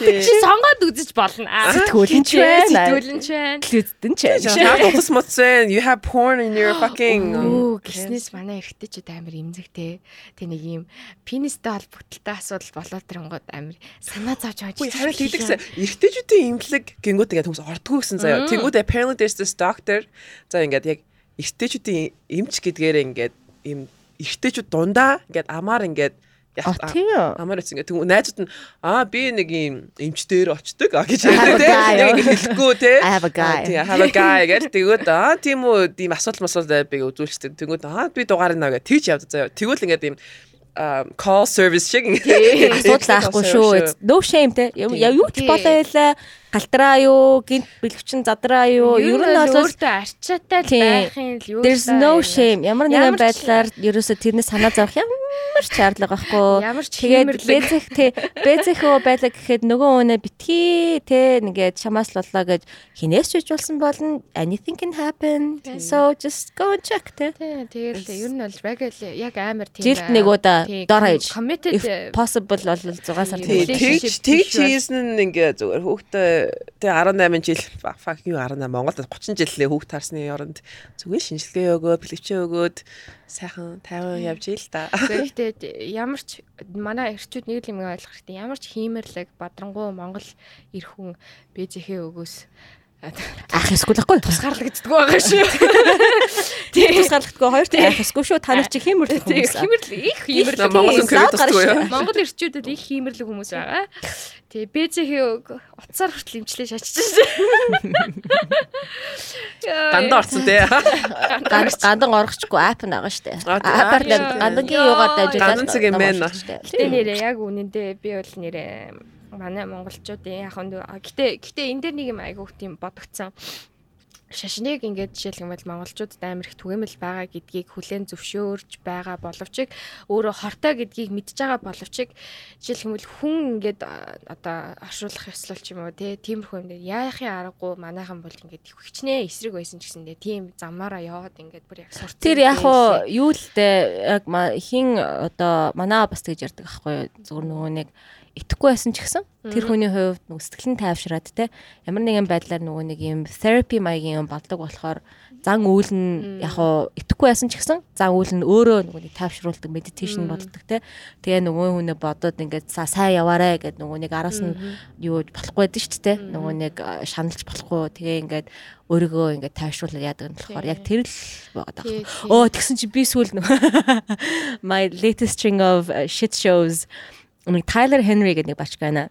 Чи сонгоод үзэж болно. Сэтгүүлэн ч байна. Сэтгүүлэн ч байна. Клүдэн ч. Шаа утас моцсон. You have porn in your fucking Оо, гиснээс манай эргэжтэйчүүд амар имзэгтэй. Тэ нэг юм пенистэй холбогдолтой асуудал болоод ирэнгууд амар санаа зовж байгаа. Үгүй харин тэгдэгсэн. Эрэгтэйчүүдийн имлэг гингүүд ингээд хүмүүс ордгоо гэсэн заяа. Тэнгүүд apparently there's this doctor. За ингээд яг эрэгтэйчүүдийн эмч гэдгээр ингээд им эрэгтэйчүүд дундаа ингээд амаар ингээд А тийм үү? Амар эцэг ингээд тэгвэл найзууд нь аа би нэг юм эмчдэр очдөг а гэж ярьдаг те. Нэг хэлэхгүй те. I have a guy. Аа, тий, I have a guy гэж тэгвэл аа тийм үү тийм асуудал масуулаа би үзүүлчихдэг. Тэгвэл аа би дугаар наа гэж тэгж явдаг заяа. Тэгвэл ингээд юм call service шиг ингээд Асуудал аахгүй шүү. No shame те. Юу юу ч Тийм. болоо ялаа. Галтраа юу, гинт бэлгвчин задраа юу. Ер нь бол өөртөө арчаатай л Тийм. байхын л юу There's no shame. Ямар нэгэн байдлаар ерөөсө тэрнээс санаа зовох ямар ч шаардлага байхгүй. Ямар ч Тэгээд бэзэх те бэзэхөө байлаа гэхэд нөгөө өнө битгий те нэгээд чамаас лулаа гэж хинээс ч ижүүлсэн болно. Anything can happen. So just go and check те. Тэгэл ер нь бол regular яг амар тийм. Жилд нэг удаа дор хаяж. Committed If possible бол 6 сар тэгж тэгж хийсэн нь ингээ зүгээр хүүхдээ тэг 18 жил fuck юу 18 Монголд 30 жилээ хүүхд тарсны оронд зүгээр шинжилгээ өгөө, бэлгэвчээ өгөөд сайхан тайван явж ийл та. Гэхдээ ямар ч манай эрчүүд нэг л юм ойлгох хэрэгтэй. Ямар ч хиймэрлэг бадрангуй Монгол эр хүн бэзэхээ өгөөс Ах эсвэл ахгүй. тусгаарлагддаг байгаа шүү. Тийм тусгаарлагдгүй хоёр дахь ах эсвэл шүү. Та нар чи Тийм, хүмүүс. хиймэрлэг их хиймэрлэг. Монгол тусдаг юу? Монгол эрчүүдэд их хиймэрлэг хүмүүс байгаа. Тэгээ бэзэхээ утсаар хүртэл имчлээ шачиж шээ. Дандаа орсон тий. Ган гандан орохчгүй app байгаа штэ. А, тийм. Аппаар Аа, тийм. гандангийн юугаар дамжуулаад Гандан цаг юм байна. Гэтэ нэрээ яг үнэндээ би бол нэрээ манай монголчуудын яг нь гэтэ гэтэ энэ дээр нэг юм айгуух тийм бодогдсон. Шашныг ингээд жишээлх юм бол монголчуудад амар их түгээмэл байгаа гэдгийг хүлээн зөвшөөрж байгаа боловч өөрөө хортой гэдгийг мэдж байгаа боловч жишээлх юм бол хүн ингээд одоо оршуулах ёслол ч юм уу те тиймэрхүү юм дээр яахын аргагүй манайхан бол ингээд хөвчнээ эсрэг байсан ч гэсэндээ тийм замаараа яваад ингээд бүр яг сурц. Тэр яг хуу юу л дээ яг хин одоо манаа бас тэгж ярьдаг аахгүй зүгээр нөгөө нэг итгэхгүй байсан ч гэсэн тэр хүний хувьд нөгөө сэтгэл нь тайвшраад те ямар нэгэн байдлаар нөгөө нэг юм therapy маягийн юм болдог болохоор зан үйл нь яг хуу итгэхгүй байсан ч гэсэн зан үйл нь өөрөө нөгөө нэг тайвшруулдаг meditation болдог те. Тэгээ нөгөө хүнээ бодоод ингээд са сайн яваарэ гэд нөгөө нэг араас нь юу болохгүй байдаг шүү дээ те. Нөгөө нэг шаналж болохгүй. Тэгээ ингээд өөрийгөө ингээд тайвшруулаад яадаг нь болохоор яг тэр л байгаа. Тий, даа. тий. Оо тэгсэн чи би сүүл нөө my latest string of shit shows нэг Tyler Henry гэдэг нэг бачк байна.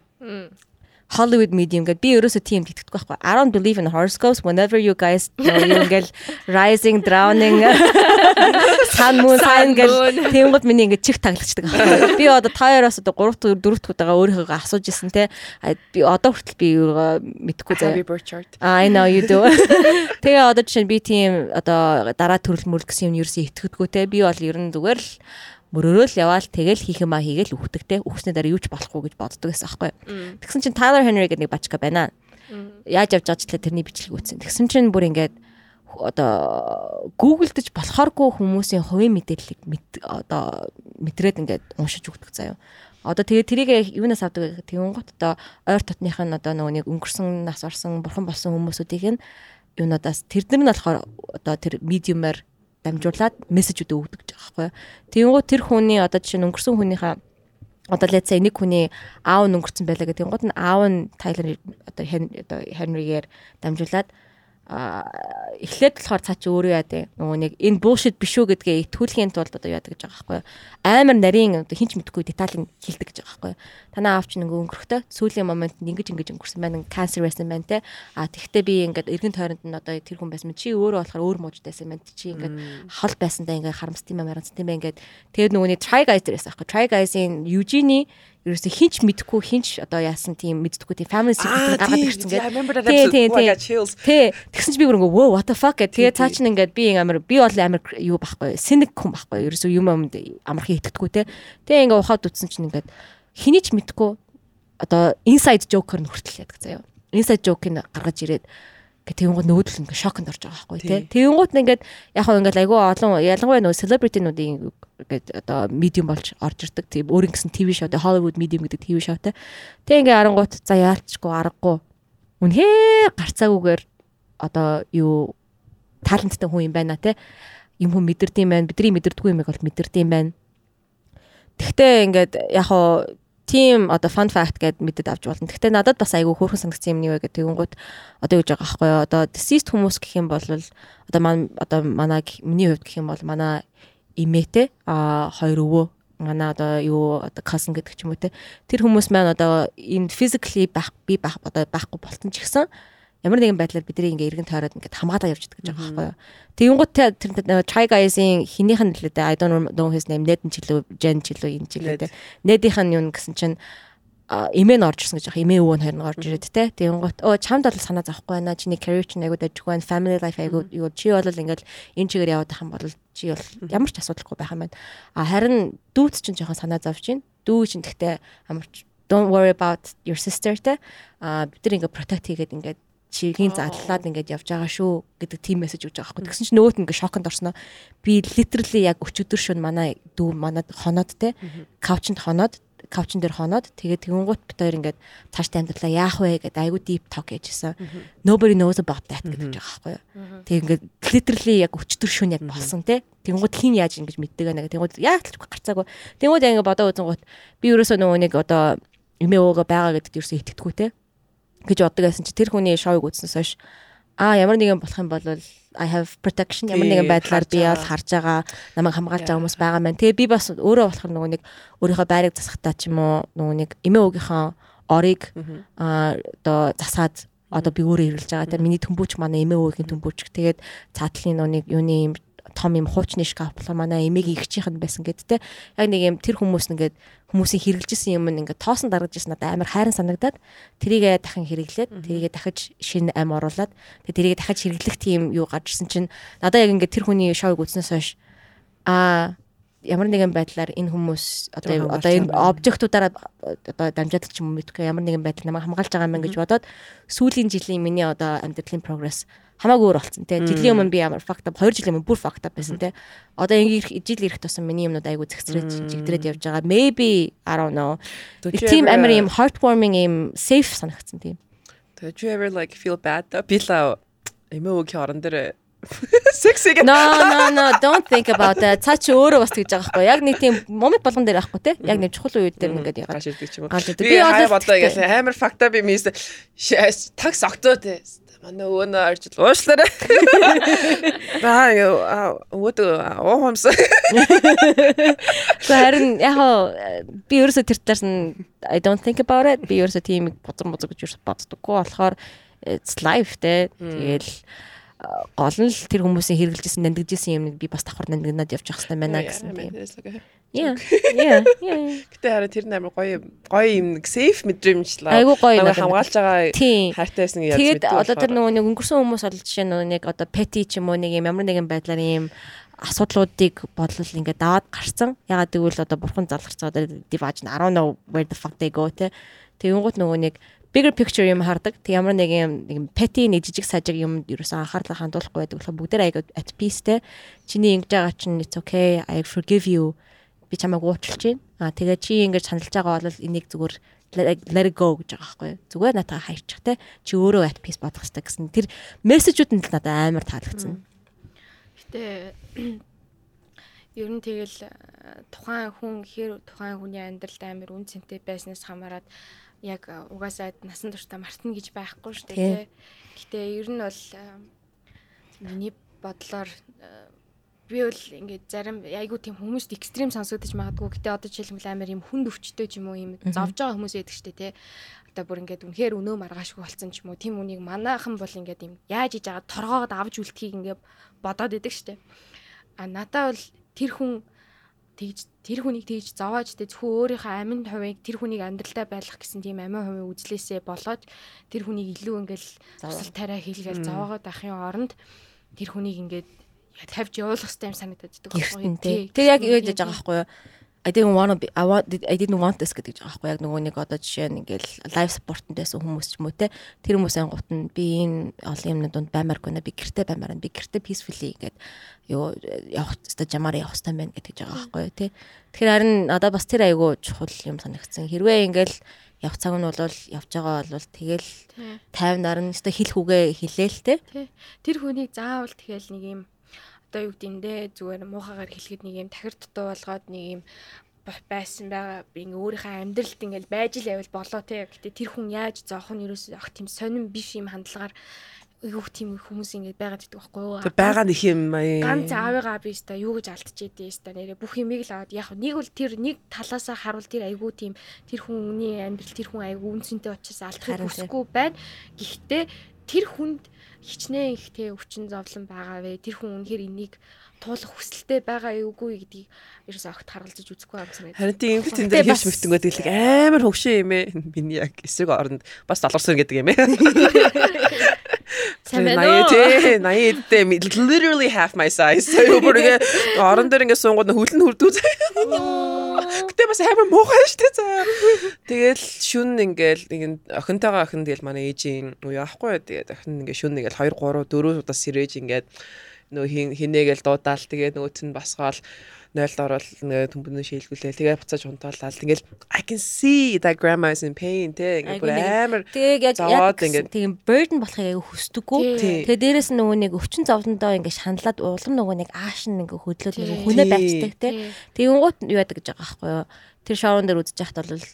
Hollywood medium гэдэг би ерөөсөө тийм итгэдэг байхгүй. I don't believe in horoscopes whenever you guys ингээл rising drowning sun moon sign гэл тэнгууд миний ингээд чих таглагчдаг байхгүй. Би одоо таяраас одоо 3 дахь 4 дахь удаага өөрийнхөө асууж исэн те. Би одоо хүртэл би мэдэхгүй заяа. I know you do. Тэгээ одоо жишээ нь би тийм одоо дараа төрөл мөрөл гэсэн юм ерөөсөө итгэдэггүй те. Би бол ер нь зүгээр л мөрөөрөө л яваал тэгэл хийх юм а хийгээл үхтэгтэй үхснээ дараа юу ч болохгүй гэж боддог гэсэн аахгүй. Тэгсэн чинь Tyler Henry гэдэг нэг бачка байна. Яаж явж байгаа ч тэрний бичлэг үүсэн. Тэгсэн чинь бүр ингээд одоо гуглдж болохооргүй хүмүүсийн хувийн мэдээллийг одоо мэдрээд ингээд уншиж өгдөг заяа. Одоо тэгээ тэрийг юунаас авдаг тэгэн гот одоо ойр дотных нь одоо нөгөө нэг өнгөрсөн нас орсон бурхан болсон хүмүүсүүдийг нь юунуудаас тэрдэр нь болохоор одоо тэр медиумаар дамжуулаад мессежүүд өгдөг гэж байгаа байхгүй. Тэнгууд тэр хүний одоо жишээ нь өнгөрсөн хүнийхээ одоо let's say нэг хүний аав нь өнгөрцөн байлаа гэдэг. Тэнгууд нь аав нь Тайлер одоо Henry-гээр дамжуулаад эхлээд болохоор цаа чи өөрөө яа дээ нөгөө нэг энэ bullshit биш үү? гэдгээ итгүүлэхийн тулд одоо яадаг гэж байгаа байхгүй амар нарийн одоо хинч мэдхгүй деталь хэлдэг гэж байгаа байхгүй танаа аав чи нэг өнгөрөхтэй сүүлийн момент ингэж ингэж өнгөрсөн байна cancer байсан байна те. А тэгтээ би ингээд эргэн тойронд нь одоо тэр хүн байсан чи өөрөө болохоор өөр мууждайсан байна чи ингээд хол байсандаа ингээд харамсд юм харамсд юм байна ингээд. Тэгээд нөгөө нэг try guys дээрээс аахгүй try guys-ийн Eugene ерөөсө хинч мэдхгүй хинч одоо яасан тийм мэддэггүй тийм family secret гаргаад ирсэн гэдэг. Тий, тий, тий. Тий. Тэгсэн чи би бүр ингээ what the fuck гэдэг. Тэгээ цаа чин ингээд би амар би бол амар юу байхгүй синик хүн байхгүй. Ерөөсө юм юмд амархан итгэдэггүй те. Тэгээ ингээ ухаад үтсэн чинь ингээд хинийч мэдхгүй одоо inside joker нь хүртэл яадаг заяа. Inside joke-ыг гаргаж ирээд Гэ тэгэнгүүт нөгөөдөл ингээ шоконд орж байгаа байхгүй тий. Нь ингээд яг хаа ингээд айгүй олон ялангуяа нөгөө celebrity-нуудын ингээд одоо medium болж орж ирдэг. Тийм өөрийн гэсэн TV show, Hollywood medium гэдэг show тий. Тэг ингээ арангуут за яалчгүй аргагүй. Үнхээр гарцаагүйгээр одоо юу таланттай хүн юм байна тий. Юм хүн мэдэрдэм байх, бидний мэдэрдэггүй юмыг бол мэдэрдэм байх. Тэгтээ ингээд яг хаа тийм одоо fun fact гэд мэдээд авч болно. Гэхдээ надад бас айгүй хөөрхөн санагдсан юм нэг гэдэг тэгэнгүүт одоо гэж байгаа байхгүй юу? Одоо deceased хүмүүс гэх юм бол одоо маань одоо манай миний хувьд гэх юм бол манай имээтэй а хоёр өвөө манай одоо юу одоо cousin гэдэг ч юм уу те тэр хүмүүс маань одоо энэ physically байх би байх одоо байхгүй болтон ч гэсэн ямар нэгэн байдлаар бидний ингээ эргэн тойроод ингээ хамгаалаа явчихдаг гэж байгаа байхгүй юу. Тэгүн гот тэр Try Guys-ийн хинийх нь л дээ I don't know his name Ned чилүү Jen чилүү энэ чилүү дээ. Ned-ийнх нь юу гэсэн чинь эмээ нь орж ирсэн гэж байгаа. Эмээ өвөө нь хоёр нь орж ирээд те. Тэгэн гот өө чамд бол санаа зовхгүй байна. Чиний career чинь айгуу дажгүй байна. Family life айгуу юу чи бол ингээл энэ чигээр яваад байх юм бол чи бол ямар ч асуудалгүй байх юм байна. А харин дүүт чинь жоохон санаа зовж байна. Дүү чинь гэхдээ амарч don't worry about your sister те. А бид нар ингээ protect хийгээд ингээд чигийн задлаад ингээд явж байгаа шүү гэдэг тийм мессеж өгч байгаа байхгүй. Тэгсэн чинь нөгөөт ингээд шоконд орсноо. Би literally яг өчигдөр шөнө манай дүү манай хоноод те каучнд хоноод каучн дээр хоноод тэгээд тэгэнгуут бит хоёр ингээд цааштай амьдралаа яах вэ гэдэг айгу deep talk хийжсэн. Nobody knows about that гэдэг байгаа байхгүй юу. Тэг ингээд literally яг өчтөр шөнө яг болсон те. Тэгэнгуут хин яаж ингэж мэддэг байна гэх. Тэгэнгуут яг л гарцаагүй. Тэгэнгуут яг ингээд бодоо үзэнгуут би ерөөсөө нөгөө нэг одоо эмээ өвөөгөө байгаа гэдэгт ерөөсөө итгэдэггүй те гэж боддог байсан чи тэр хүний шоуг үзснээс хойш а ямар нэгэн болох юм бол I have protection. Ямар нэгэн байдлаар би бол харж байгаа. намайг хамгаалж байгаа хүмүүс байгаа маань. Тэгээ би бас өөрөө болохоор нөгөө нэг өөрийнхөө байрыг засахтаа ч юм уу нөгөө нэг эмээ өвгийнхөө орыг а одоо засаад одоо би өөрөө ирүүлж байгаа. Тэр миний төмбөч манай эмээ өвгийн төмбөч. Тэгээд цаатлын нөгөө нэг юуны юм том юм хуучны шкаф болохоор манай эмээгийн ихчийнх нь байсан гэд те. Яг нэг юм тэр хүмүүс нэгээд хүмүүсийн хэрэгжилсэн юм ингээд тоосон даргаж ирсэн надад амар хайран санагдаад тэрийгэ дахин хэрэглээд тэрийгэ дахиж шинэ ам оруулаад тэгээ тэрийгэ дахиж хэрэглэх тийм юу гарч ирсэн чинь надад яг ингээд тэр хүний шоуг үзснээс хойш аа ямар нэгэн байдлаар энэ хүмүүс одоо одоо энэ обжектуудаараа одоо дамжаад ч юм уу мэдгүй ямар нэгэн байдлаар намайг хамгаалж байгаа юм гэж бодоод сүүлийн жилийн миний одоо амьдралын прогресс хамаагүй өөр болсон те. Жилийн өмнө би ямар факт 2 жилийн өмнө бүр факт байсан те. Одоо ингээ жил ирэх тусам миний юмнууд айгу зэгцрээд жигдрээд явж байгаа. Maybe I don't know. Тийм амар юм heartwarming юм safe санагдсан тийм. Did you ever like feel bad? Би л эмээ өгийн орон дээр гэх. No no no don't think about that. Цаа чи өөрөө бас тэгж байгаа байхгүй. Яг нэг тийм момент болгон дээр байхгүй те. Яг нэг чухал үед дээр ингээд ягаад. Гаш ирдэг юм. Би тэгтээ. гэж амар факта би мис такс октоо те. Манай өвөнө арч уушлаарай. Баа юу өөд. Гэхдээ харин яг би ерөөсө тэр талаас нь I don't think about it. Би ерөөсө тийм бузар бузар гэж ерөөсө боддоггүй болохоор it's life те. Тэгэл гол нь л тэр хүмүүсийн хэрэгжилжсэн нандинжсэн юм би бас давхар нандинаад явж явах хэрэгтэй байна гэсэн тийм. Yeah. Yeah. Гэтэ хараа тэр амар гоё гоё юм нэг сейф мэдрэмжлээ. Айгуу гоё надад. хамгаалж байгаа хайртайсэн гэж Тэгээд одоо тэр нөгөө нэг өнгөрсөн хүмүүс бол жишээ нь нэг одоо petty ч юм уу нэг юм ямар нэгэн байдлаар ийм асуудлуудыг бодлол ингээд даваад гарцсан. Ягаад гэвэл одоо бурхан залгарцаа одоо divage don't know where the fuck they go те. Тэгэнгүүт нөгөө нэг bigger picture юм хардаг. Тэг ямар нэг юм нэг юм petty нэг жижиг сажиг юм ерөөсөн анхаарлаа хандуулахгүй байдаг болохоор бүгдээр аяг at peace те. Чиний ингэж байгаа чинь it's okay. I forgive you. Би чамайг уучлж байна. Аа тэгээ чи ингэж саналж байгаа бол энийг зүгээр let it go гэж байгаа байхгүй юу. Зүгээр натаа хайрчих те. Чи өөрөө at peace бодох хэрэгтэй гэсэн. Тэр мессежүүд нь л надад амар таалагдсан. Гэтэ ер нь тэгэл э, тухайн хүн хэр тухайн хүний амьдралд амар үн цэнтэй байснаас хамаарат яг э, угаасаа насан туршдаа мартна гэж байхгүй шүү дээ. тий. Гэтэ ер нь бол э, миний бодлоор би бол ингээд зарим айгу тийм хүмүүст экстрим сонсогдож магадгүй. Гэтэ одоо жишээлбэл амар юм хүнд өвчтөй ч юм уу юм зовж байгаа хүмүүс байдаг дээ тий. Одоо бүр ингээд үнэхээр өнөө маргаашгүй болсон ч юм уу. Тийм үнийг манаахан бол ингээд юм яаж иж байгаа торгоогод авч үлдхийг ингээд бодоод шүү дээ. А надаа бол тэр хүн тэгж тэр хүнийг тэгж зовоож тэ зөвхөн өөрийнхөө амин хувийг тэр хүнийг амьдралдаа байлгах гэсэн тийм амин хувийн үзлээсээ болоод тэр хүнийг илүү ингээл тусал тариа хийлгээл зовоогоод ахын оронд тэр хүнийг ингээд тавьж явуулах хэрэгтэй юм санагдаад идэг Гэртэн те. Тэр яг юу гэж байгаа байхгүй юу? I didn't want to be I want I didn't want this гэдэг байгаа байхгүй яг нөгөө нэг одоо жишээ нь ингээл live support-нд байсан хүмүүс ч юм уу те тэр хүмүүсийн гут нь би энэ олон юмны дунд баймааргүй нэ би гэртээ баймаар би гэртээ peacefully ингээд юу явах хэвээр жамаар явах хэвээр байна гэдэг байгаа байхгүй юу те тэгэхээр харин одоо бас тэр айгу чухал юм санагдсан хэрвээ ингээл явах цаг нь бол явж байгаа бол тэгэл Тий. 50 наран өстө хил хүүгээ хилээл те. Тэр хүнийг заавал тэгэл нэг юм одоо юу бэ зүгээр муухагаар хэлэхэд нэг юм тахир дутуу болгоод нэг юм ба- байсан байгаа. Би ингээ өөрийнхөө амьдралд ингээл байж л явал болоо те. Гэтээ тэр хүн яаж зоох нь ерөөсөө ах тийм сонирн биш юм хандлагаар юу тийм хүмүүс ингээ байгаад идэг байхгүй юу? Тэг байгаа нэг юм ганц аавыгаа би өстой юу гэж алдчихэдээ өстой. Нэрээ бүх юмыг л аваад яг нэг бол тэр нэг талаасаа харуул тэр айгуу тийм тэр хүний амьдрал тэр хүн айгуу үнцэнтэй учраас алдахыг хүсэхгүй байна. Гэхдээ тэр хүнд хичнээн их те өвчин зовлон байгаа вэ? Тэр хүн үнэхээр энийг туулах хүсэлтэй байгаа юугүй гэдгийг ерөөс огт харгалзаж үзэхгүй юм санагдав. Харин тийм юм л тэн Гэтэ дээр мэтэн гэдэг л амар хөвшин юм ээ. Миний яг эсрэг оронд бас долорсон гэдэг юм ээ. 80 дэ literally half my size. Ингээ орон дээр ингээ суунгууд хөлн хүрдүү. Гэтэ бас амар муухай штэ заа. Тэгэл шүн ингээл нэг охинтойгоо охин тэгэл манай ээжийн уу яахгүй. Тэгээд охин ингээ шүн ингээл 2 3 4 удаа сэрэж ингээд нөө хинээгээл дуудаал тэгээд нөгөөт нь басгаал нойлд орол ингээ төмбөнөө шийлгүүлээ. Тэгээ буцааж унтаалал. Ингээл I can see that grandma is in pain те. Ингээ бүр амар Тэгээ яг яг ингээд- тийм burden болохыг аягүй хүсдэггүй. Тэгээ дээрэс нь нөгөө нэг өвчин зовлондоо ингээд шаналаад улам нөгөө нэг ааш нь ингээд хөдлөөд нөгөө хүнээ Тий. байцдаг те. Тэгэн гут юу яадаг гэж байгаа байхгүй юу? Тэр шоурн дээр үзэж яхад бол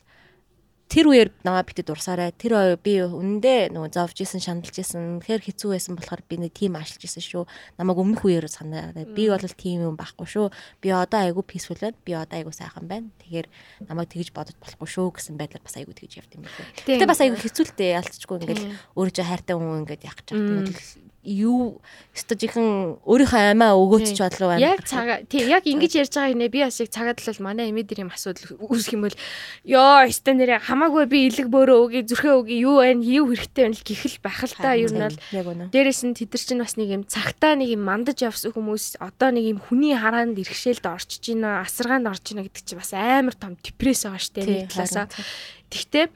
тэр үеэр намаа битэд дурсаарай. Тэр би үнэндээ нөгөө зовж исэн, шаналж исэн, хэр хэцүү байсан болохоор би нэг тим ажиллаж исэн шүү. Намайг өмнөх үеэр санаарай. Би бол тийм юм байхгүй шүү. Би одоо айгүй peaceful байна. Би одоо айгүй сайхан байна. Тэгэхээр намайг тэгж бодож болохгүй шүү гэсэн байдлаар бас айгүй тэгж явд юм байна. Гэтэ бас айгүй хэцүүлтэй ялцчихгүй ингээл өөрөө хайртай хүн ингээд яах гэж байгаа юу стожихэн өөрийнхөө амиа өгөөч ч бодлоо байна. Яг цагаа тий яг ингэж ярьж байгаа гинэ би бас яг цагаад л манай юм асуудал үүсэх юм бол ёо өстө нэрэ хамаагүй би илэг бөөрөө өгье зүрхээ өгье юу байна юу хэрэгтэй байна л гихэл байх л та ер нь бол. Дээрээс нь тэд нар чинь бас нэг юм цагтаа нэг юм мандаж явсан хүмүүс одоо нэг юм хүний хараанд иргэшээлд орчиж гинэ асаргаанд орж гинэ гэдэг чинь бас амар том депресс байгаа штэ нэг талаасаа. Тэгтээ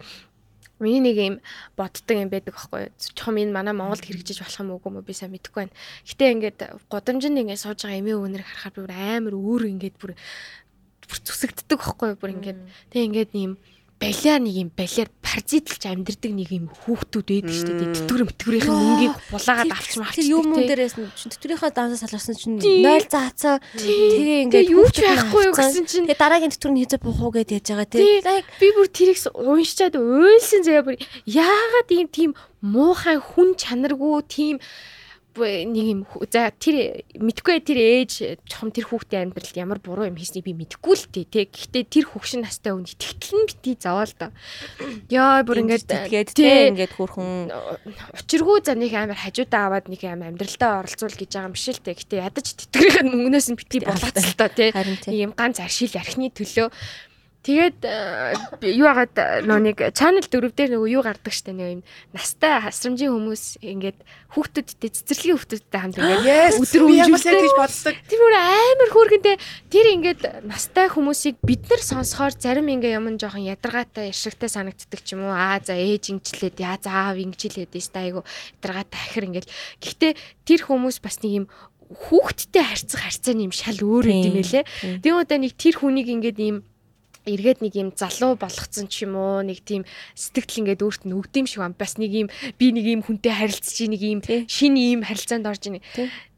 миний нэг юм боддог юм байдаг байхгүй юу. Зөвхөн энэ манай Монголд хэрэгжиж болох юм уу би сайн мэдэхгүй байна. Гэтэ ингээд гудамжинд ингээд сууж байгаа эмээ өвнөр харахаар би бүр амар өөр ингээд бүр бүр зүсэгддэг байхгүй юу. Бүр ингээд тэг ингээд ийм балиар нэг юм балиар паразитлж амьдэрдэг нэг юм хүүхдүүд байдаг шүү дээ. Тэтгэвэр мэтгэврийн мөнгийг булаагаад авч мавч. Тэр юм мөн дээрээс нь тэтгэврийнхаа давсаа салгасан чинь 0 заацаа. Тэгээ ингээд юу ч байхгүй юу гэсэн чинь тэгээ дараагийн тэтгэврийн хязаа бухуу гэдээ яаж байгаа тий. Би бүр тэрийг уншчаад уйлсан заяа бүр яагаад ийм тийм муухай хүн чанаргүй тийм нэг юм за тэр мэдгүй тэр ээж чухам тэр хүүхдийн амьдралд ямар буруу юм хийснийг би мэдгүй л тээ тэг. Гэхдээ тэр хөвгшин настай хүн итгэл нь бити заавал да. Яа бүр ингээд тэгээд тэг ингээд хөрхөн учиргүй за нэг амар хажуудаа аваад нэг амар амьдралдаа оролцуул гэж байгаа юм биш л тээ. Гэхдээ ядаж тэтгэрийн мөнгнөөс нь бити болгоцол та тий. Ийм ганц аршил ярихны төлөө Тэгээд э, юу хагаад нөө нэг channel 4 дээр нөгөө юу гардаг штэ нэг юм настай хасрамжийн хүмүүс ингээд хүүхдүүдтэй цэцэрлэгийн хүүхдүүдтэй хамт ингээд өдөр өмжүүлдэг гэж боддог. Тэр бүр амар хөөрхөнтэй тэр ингээд настай хүмүүсийг бид нар сонсохоор зарим ингээд юм жоохон ядаргаатай иршигтэй санагддаг ч юм уу. Аа за ээж ингэчлээд яа за аав ингэчлээд өстэй айгу ядаргаатай ахир ингээд. Гэхдээ тэр хүмүүс бас нэг юм хүүхдтэй харьцах харьцааны юм шал өөр юм байлээ. Тэгээ одоо нэг тэр хүнийг ингээд ийм эргээд нэг юм залуу болгоцсон ч юм уу нэг тийм сэтгэл ингээд өөрт нь өгдөм шиг байна. Бас нэг юм би нэг юм хүнтэй харилцаж нэг юм шинэ юм харилцаанд орж ийн.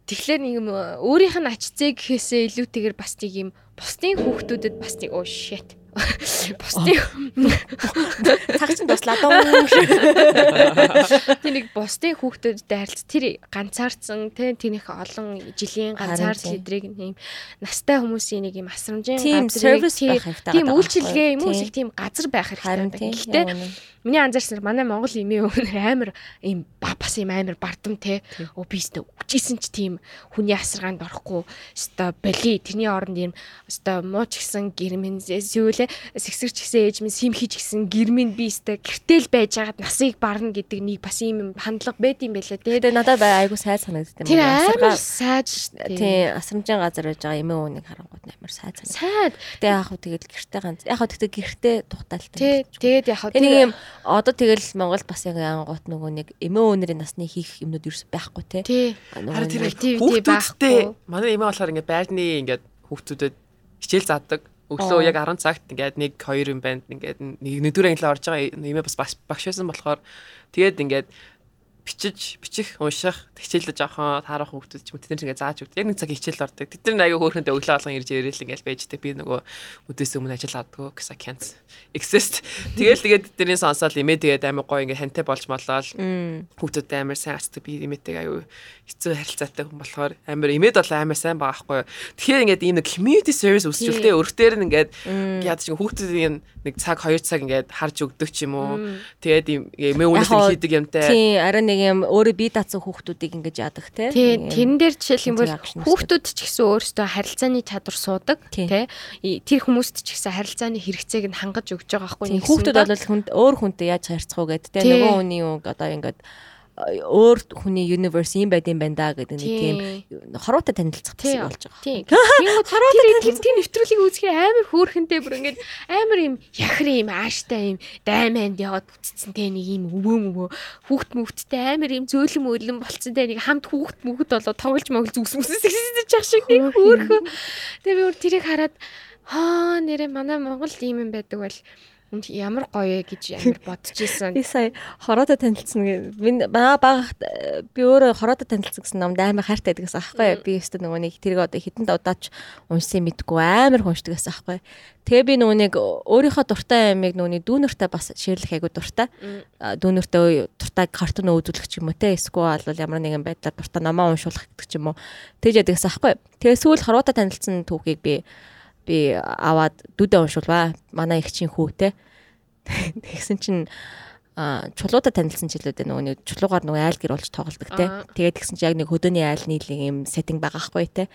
Тэгэхээр нэг юм өөрийнх нь ач зээ гэхээсээ илүүтэйгээр бас нэг юм бусдын хүүхдүүдэд бас нэг оо shit Бусдын цагч нь туслаа доо. Тэр нэг бусдын хүүхдүүдтэй харилц тэр ганцаарцсан тий тэрнийх олон жилийн ганцаарц хэдрийг нэм настай хүмүүсийн нэг юм асрамжийн газар тийм үйлчилгээ юм уу тийм газар байх хэрэгтэй. Гэхдээ Миний анзаарснаар манай Монгол эмээ өвнөр амар ийм бас ийм амар бардам те. Оо би өстө үжижсэн ч тийм хүний асаргаанд орохгүй. Өстө боли тэрний оронд ийм өстө мууч гисэн гэрмэн зүүлээ сэгсэрч гисэн ээж минь сим хийж гисэн гэрмэн би өстө гэртэл байж хагаад насыг барна гэдэг нэг бас ийм хандлага байд юм байлаа те. Тэгээ надад айгу сайд санагддаг юм. Тэр амар сайд тий асрамжийн газар байж байгаа эмээ өвнийг харангууд амар сайд санагдав. Сайд. Тэгээ яг хөө тэгэл гэрте ганц. Яг хөө тэгтээ гэрте тухтаалтай. Тэгээд яг хөө нэг юм одоо тэгэл Монгол бас яг ангуут нөгөө нэг эмээ өвнөрийн насны хийх юмнууд ерөөс байхгүй те. Харин тэр хүүхдүүдтэй манай эмээ болохоор ингээд байрны ингээд хүүхдүүдэд хичээл заадаг. Өглөө яг 10 цагт ингээд 1 2 юм байна. Ингээд нэг нэгдүгээр англи орж байгаа эмээ бас багш байсан болохоор тэгээд ингээд бичиж бичих унших хичээлдэж авах таарах хүмүүс ч юм тэд нэг зааж өгдөг. Яг нэг цаг хичээл ордог. Тэд нар аяга хөөрхөндөө өглөө алган ирж ирээл ингээл байждаг. Би нөгөө өдөөс өмнө ажил авдаг. Кса can't exist. Тэгэл тэгээд тэдний сонсоол имээ тэгээд амар гоё ингээ хантай болж молоод хүүхдүүд амар сайн ацдаг. Би имээтэйг аюу хэцүү харилцаатай хүн болохоор амар имээд бол амар сайн байгаа байхгүй. Тэгэхээр ингээд ийм нэг community service өсчихөлтэй өргөтөр нь ингээд яад чинь хүүхдүүдийн нэг цаг 2 цаг ингээд харж өгдөг ч юм уу. Тэгээд имээ үнэс хийдэг юмтай. Тийм арай нэг юм өөрөө бие даацсан хүүхдүүдийг ингэж яадаг те. Тийм тэрэн дээр жишээл юм бол хүүхдүүд ч гэсэн өөрсдөө харилцааны чадвар суудаг те. Тэр хүмүүст ч гэсэн харилцааны хэрэгцээг нь хангаж өгч байгаа байхгүй. Хүүхдүүд бол хүн өөр хүнтэй яаж харьцах уу гэдэг те. Нөгөө хүний үг одоо ингээд өөр хүний universe юм байд юм байна да гэдэг нэг тийм хороотой танилцах гэсэн болж байгаа. Тийм. Хороотой тэр тийм нэвтрүүлгийг үзэхээр амар хөөрхөнтэй бүр ингээд амар юм яхар юм ааштай юм дайманд яваад үтцсэн те нэг юм өвөө мөвөө хүүхд мөвдтэй амар юм зөөлөн мөөлөн болцсон те нэг хамт хүүхд мөхд болоо тоглож моглож үс мүсэс сэгсэж ах шиг нэг хөөрхөн. Тэгээ би бүр тэрийг хараад хаа нэрээ манай Монгол ийм юм байдаг бол ямар гоё гэж амар бодож исэн. Би сая хороотой танилцсан гэ. Би бага бага би өөрөө хороотой танилцсан гэсэн номд амар хайртай байдаг гэсэн аахгүй. Би өстө нөгөө нэг тэрийг одоо хитэн удаач уншсан мэдгүй амар хүншдэг гэсэн аахгүй. Тэгээ би нөгөө нэг өөрийнхөө дуртай амиг нөгөө дүүнэртэй бас ширлэх айгу дуртай. Дүүнэртэй дуртай картон үзүүлэх ч юм уу те. Эсвэл бол ямар нэгэн байдлаар дуртай номоо уншуулах гэдэг ч юм уу. Тэгж яадаг гэсэн аахгүй. Тэгээ сүүл хороотой танилцсан түүхийг би би аваад дүүдээ уншуулваа. Манай их чинь хүүтэй. Тэгсэн чинь а чулуудаа танилцсан ч илүүтэй нөгөө нэг чулуугаар нөгөө айл гэр болж тоглолдог те. Тэгээд тэгсэн чинь яг нэг хөдөөний айл нийлэн юм сеттинг байгаа хгүй те.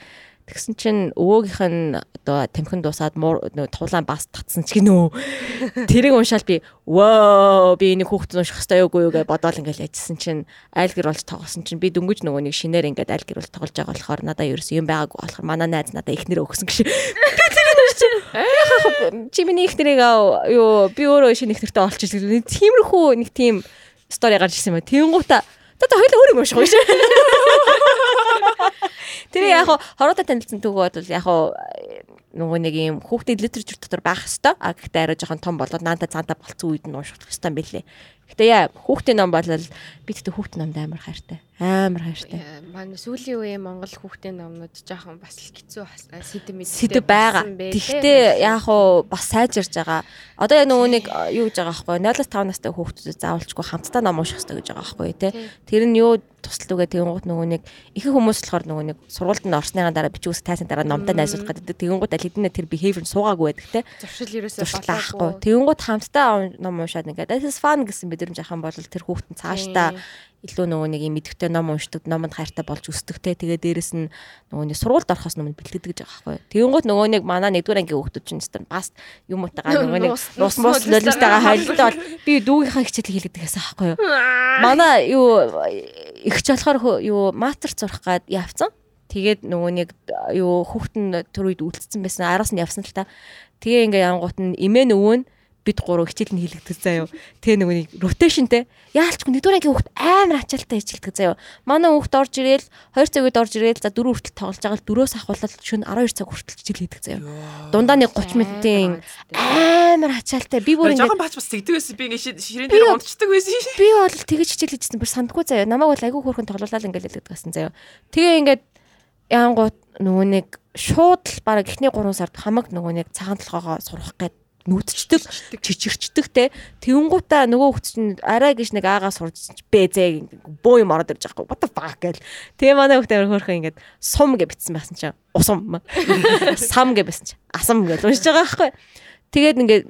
Тэгсэн чинь өвөөгийнх нь одоо тамхин дуусаад нөгөө туулаан бас татсан ч гинөө. Тэрийг уншаал би воо би энийг хүүхэд унших хэрэгтэй юугүй юу гэж бодоол ингээл яжсэн чинь айл гэр болж тоглосон чинь би дөнгөж нөгөө нэг шинээр ингээд айл гэр болж тоглож байгаа болохоор надаа ерөөс юм байгаагүй болохоор манай найз надаа ихнэр өгсөн гэж. Чимэний ихнэрийг юу би өөрөө шинэ ихнэртэй олчих гэдэг. Тиймэрхүү нэг тийм стори гарч ирсэн юм. Тэнгуута та хоёул өөр юм уу шээ. Тэр яг хороотой танилцсан түүх бол яг нөгөө нэг юм хүүхдийн литератур дотор байх хэвээр а гэхдээ арай жоохон том болоод наанта цаанта болцсон үед нь унших хэвээр байлээ. Гэтэ яа хүүхдийн ном бол би тэгтээ хүүхдийн номд амар хайртай. Амар хайртай. Манай сүүлийн үеийн Монгол хүүхдийн номнууд жоохон бас л хэцүү сэтэм мэд сэтэв байгаа. Тэгтээ яг уу бас сайжирж байгаа. Одоо яг нөгөө нэг юу гэж байгаа байхгүй 0-5 настай хүүхдүүдэд заавалчгүй хамтдаа ном унших хэрэгтэй гэж байгаа байхгүй тий. Тэр нь юу тусал үгээ тэгэнгუут нөгөө нэг ихэнх хүмүүс болохоор нөгөө нэг сургуульд нь орсныхаа дараа бичиг үсэг тайсан дараа номдоо найзуулах гэдэг. Тэгэнгуут аль хэдийнэ тэр behavior суугаагүй байдаг тий. Зуршил ерөөсөө болохгүй. Тэгэнгуут хамтдаа ном уншаад ингээд this is fun гэсэн мэдрэмж ахын бол тэр хүүхдэн цаашдаа илүү нөгөө нэг юм мэдвэтэй ном уншдаг, номонд хайртай болж өсдөгтэй. Тэгээ дээрэс нь нөгөө нэг сургуульд орохоос өмнө бэлтгэдэг гэж байгаа байхгүй. Тэгэнгუут нөгөө нэг манай нэгдүгээр ангийн хүүхдүүд чинь стан бас юм утагаа нөгөө нэг нус мус лолистагаа хайлтаа бол би дүүгийнхаа хичээл хийлгэдэг гэсэн байхгүй юу. Манай юу ихч болохоор юу мастерт сурах гад явцсан. Тэгээд нөгөө нэг юу хүүхдэн түр үед үлдсэн байсан. Араас нь явсан л та. Тэгээ ингээ янгуут нь эмээ нөгөө нь бид гурав хичээл нь хийлэгдэх заяо. Тэгээ нөгөө нэг ротейшнтэй. Яалчгүй нэгдүгээр ангийн хүүхд амар ачаалтай хичээлдэг заяо. Манай хүүхд орж ирээл 2 цаг үед орж ирээл за 4 хүртэл тоглож байгаа л 4-өөс ахуулаад шөнө 12 цаг хүртэл хичээл хийдэг заяо. Дундаа нэг 30 минутын амар ачаалтай. Би бүр ингэ жоохон бач бас тэгдэг байсан. Би ингэ ширээн дээр унтчихдаг байсан шээ. Би бол тэгэж хичээл хийжсэн бүр сандгүй заяо. Намайг бол айгүй хөөрхөн тоглуулаад ингэ л хэлдэг гэсэн заяо. Тэгээ ингээд яангууд нөгөө нэг шууд л баг эхний 3 сард хамаг нөгөө нэг цагаан толгоогоо сурах гээд нүүдчдэг чичирчдэг те. Тэвнгуудаа нөгөө хөвч чинь арай гэж нэг аагаа сурч бэзээ бөө юм ороод ирж байгаа. What the fuck гэл. Тэгээ манай хөвт амар хөөрхөн ингээд сум гэж битсэн байсан чинь. Усам сам гэж байсан чинь. Асам гэж уншиж байгаа байхгүй. Тэгээд ингээд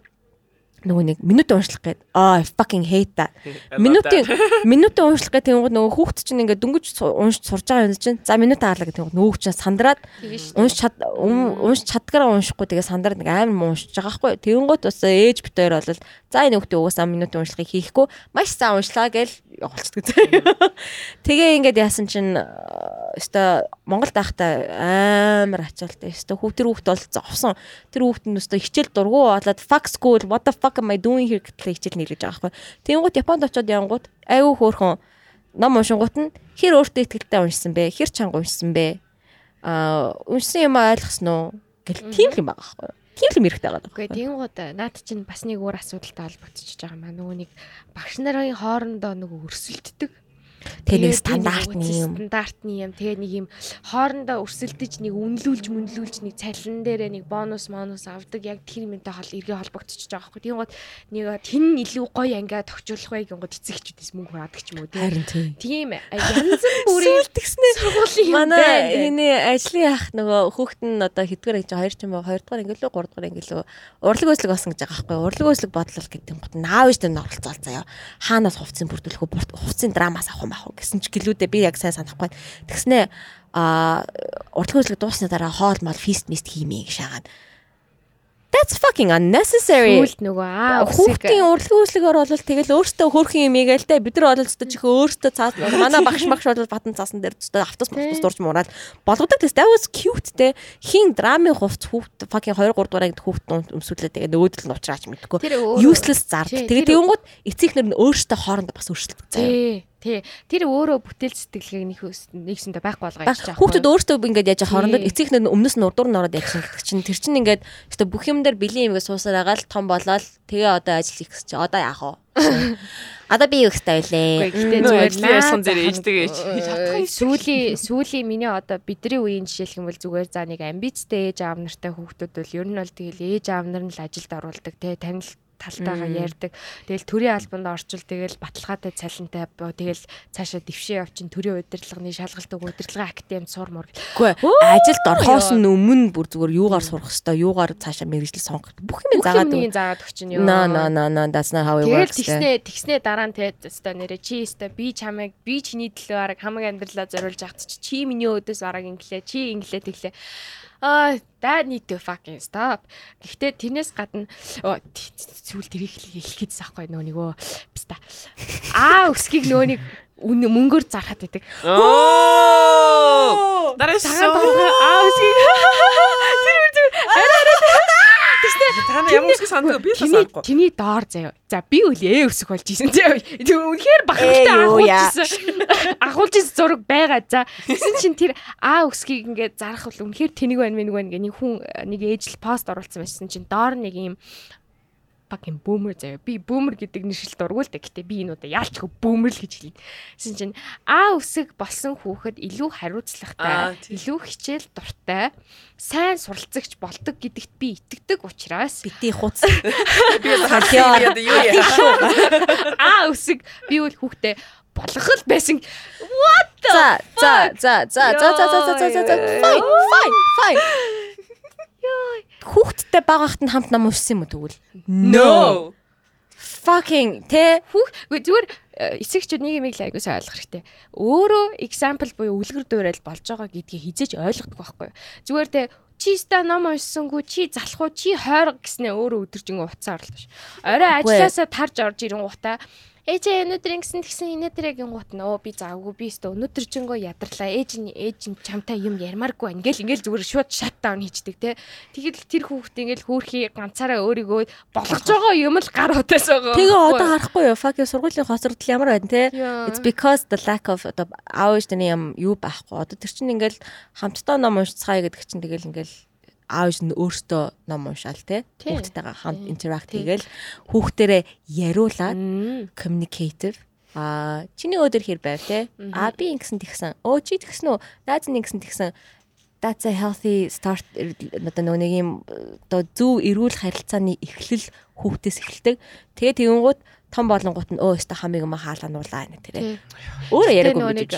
нөгөө нэг минут уншлах гээд аа fucking hate that. Минутын минутын уншлах гээд тэнгууд нөгөө хүүхд чинь ингээд дөнгөж уншиж сурж байгаа юм чинь за минут аалаа гэдэг тэнгууд нөгөө чинь сандраад унш чад унш чадгаараа уншихгүй тэгээ сандраад нэг амар муу уншиж байгаа байхгүй. Тэнгууд бас ээж бит хоёр бол за энэ хүүхдээ угаасаа минутын уншлахыг хийхгүй маш сайн уншлаа гээл явуулцдаг. Тэгээ ингээд яасан чинь өстой Монголд байхдаа амар ачаалтай. Өстой хүү тэр хүүхд бол зовсон. Тэр хүүхд нь өстой хичээл дургу болоод fuck school what the fuck am I doing here гэхлээр хичээл нийлж байгаа байхгүй. Тэнгууд Японд очиод янгууд айгүй хөөрхөн ном уншингууд нь хэр өөртөө ихтэй уншсан бэ? Хэр чанга уншсан бэ? Аа уншсан юм ойлгосон уу? гэл тийм юм байгаа байхгүй тийм л юм хэрэгтэй байгаа. Үгүй тэнгууд наад чинь бас нэг өөр асуудалтай холбогдчихж байгаа маа. Нөгөө нэг багш нарын хоорондоо нөгөө өрсөлддөг Тэгээ нэг стандартны юм. Стандартны юм. Тэгээ нэг юм хоорондоо өрсөлдөж нэг үнэлүүлж мүнлүүлж нэг цалин дээрээ нэг бонус монус авдаг яг тэр юмтай хол эргээ холбогдчихж байгаа байхгүй. Тийм гот нэг тэн илүү гоё ангиа тогтжуулах бай гингод эцэгчүүдээс мөнгө хаадаг ч юм уу тийм. Тийм янз бүрийн тэгснээ сургуулийн юм байна. Манай энэ ажлын ах нөгөө хүүхэд нь одоо хэдгээр гэж 2 ч юм уу 2 дугаар ангилуу 3 дугаар ангилуу урлаг өслөг болсон гэж байгаа байхгүй. Урлаг өслөг бодлол гэдэг юм гот наав ш тэр оролцоол заяа. Хаанаас хувцсын бүрдүүлэх үү? Хувцсын драмаас авах ах уу гэсэн ч гэлүүдээ би яг сайн санахгүй. Тэгснээ а урдлаг хөдөлгөөн дуусны дараа хоол мал фист мист хиймээ гэж шаагаад That's fucking unnecessary. Хүүл нөгөө аа хүүхдийн урлагийн үйлчлэгээр бол тэгэл өөртөө хөөрхөн юм игээл те бид нар бол зөв чихээ өөртөө цаас манай багш багш бол батан цаасан дээр зөв автос автос дурж муураад болгодог тест that was cute те хин драмын хувц хүүхд fucking 2 3 дугаар хүүхд өмсүүлээ тэгээ нөгөөдөл нь уучраач мэдгүй. Useless зар. Тэгээ тэгэнгүүт эцэгнэр нь өөртөө хоорондоо бас өөрчлөлт заяа. Тий. Тэр өөрөө бүтээл сэтгэлгээг нэг нэгсэндээ байхгүй болгоо яаж байгаа. Хүүхдүүд өөртөө ингээд яаж хоорондоо эцэг нь өмнөс нь урдуур нь ороод яаж гэдэг чинь тэр чинь ингээд өстө бүх юм дээр бэлэн юм ингээд суусаар агаал том болоод тэгээ одоо ажил хийх гэж одоо яах вэ? Одоо би юу гэхтэй байлээ. Гэхдээ зүгээр яасан дээр ээждэг ээж. Сүүлийн сүүлийн миний одоо бидний үеийн жишээлх юм бол зүгээр за нэг амбицтай ээж аав нартай хүүхдүүд бол ер нь бол тэгэл ээж аав нар нь л ажилд оруулдаг те танил талтайгаа ярьдаг. Тэгэл төрийн албанд орчвол тэгэл баталгаатай цалинтай тэгэл цаашаа дэвшээ явчин төрийн удирдлагын шалгалт өг удирдлагын академид сурмор. Үгүй ажилд орохоос өмнө бүр зүгээр юугаар сурах хэвээр юугаар цаашаа мэрэгжил сонгох бүх юм заагаад юм заагаад өгчин юу. No no no no that's not how it works. Тэгэл тэгснэ тэгснэ дараа нь те өстой нэрэ чи өстой би чамайг би чиний төлөө арга хамаг амьдралаа зориулж авах чи чи миний өдөөс арга инглээ чи инглээ тэглээ Аа, that need to fucking stop. Гэхдээ тэрнээс гадна сүүл тэрийг хэлэх гэж заахгүй нөө нөгөө биста. Аа, өсгийг нөгөө нэг мөнгөөр зархад байдаг. Оо! Дараа сагаад аа өсгийг. Тэр үр тэр арай арай Та нар ямар үсэг санддаг би л санахгүй. чиний доор заяа. За би үл ээ өсөх болж исэн заяа. Тэг үнэхээр бахархтай. Агуулж исэн зураг байгаа. За тэгсэн чинь тэр А өсгийг ингээд зарах бол үнэхээр тэнийг байна мэнийг байна гэ нэг хүн нэг ээжл пост оруулсан байсан чинь доор нэг юм fucking boomer заяа. Би boomer гэдэг нэршил дургуул та. Гэтэ би энэ удаа яалчгүй boomer л гэж хэлнэ. Гэсэн чинь А өсөг болсон хүүхэд илүү Аа, хариуцлагатай, илүү хичээл дуртай, сайн суралцагч болдог гэдэгт би итгэдэг учраас бити хуц. Би санхиа юу яа. А өсөг би үл хүүхдээ болгох л байсан. За за за за за за за за за за fine fine fine. Хүүхдтэй багахт нь хамт нам уншсан юм уу тэгвэл? No. Fucking тэ Хүүх зүгээр э, эцэгчүүд нэг юм л айгуу сайн ойлгох хэрэгтэй. Өөрөө example буюу үлгэр дуурайл болж байгаа гэдгийг хизээж ойлгодог байхгүй юу? Зүгээр тэ чи ста ном уншсангүй чи залах уу чи хойр гэснээ өөрөө өдөржингөө утсаа орлоо ш. Орой ажилласаа тарж орж ирэн гутаа Ээж өнөөдөр ингэсэн тэгсэн инээдрэгийн гут нөө. Би заагүй би өстө өнөөдөр жингөө ядарлаа ээж нь ээж нь чамтай юм ярмааргүй байна ингээл ингээл зүгээр шууд шат даун хийчдэг те. Тэгэл тэр хүүхд ингээл хөөрхий ганцаараа өөрийгөө болгож байгаа юм л гар утаас байгаа. Тэгээ одоо харахгүй юу? Fucking сургуулийн хоцрогдол ямар байна те? It's because the lack of одоо аавч таны юм юу байхгүй. Одоо тэр чинь ингээл хамтдаа ном уншицгаая гэдэг чинь тэгэл ингээл аавч нь өөртөө ном уншаал те. Хүүхдтэйгээ хамт Тийм. хийгээл. Хүүхдэрээ яриулаад communicative. А чиний өдөр хэр байв те? А би ингэсэн тэгсэн. Өө чи тэгсэн үү? Найз нь ингэсэн тэгсэн. That's a healthy start. Одоо нэг юм одоо зөв эрүүл харилцааны эхлэл хүүхдээс эхэлдэг. Тэгээ тэгэнгუთ том болонгууд нь өө өстө хамиг юм хаалгануулаа нэг Тий. тэрэ. Өөрөө яриаггүй нэг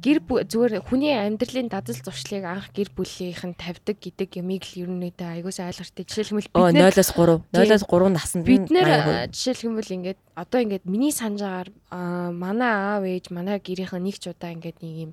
гэр зүгээр хүний амьдралын дадал зуршлыг анх гэр бүлийнх нь тавьдаг гэдэг ямиг л ер нь өөдөө айгуусаа ойлгохтой. Жишээлбэл бид нэр 0-оос 3 0-оос 3 наснд бид нэр жишээлбэл ингээд одоо ингээд миний санджаагаар манай аав ээж манай гэрийнхэн нэг ч удаа ингээд нэг юм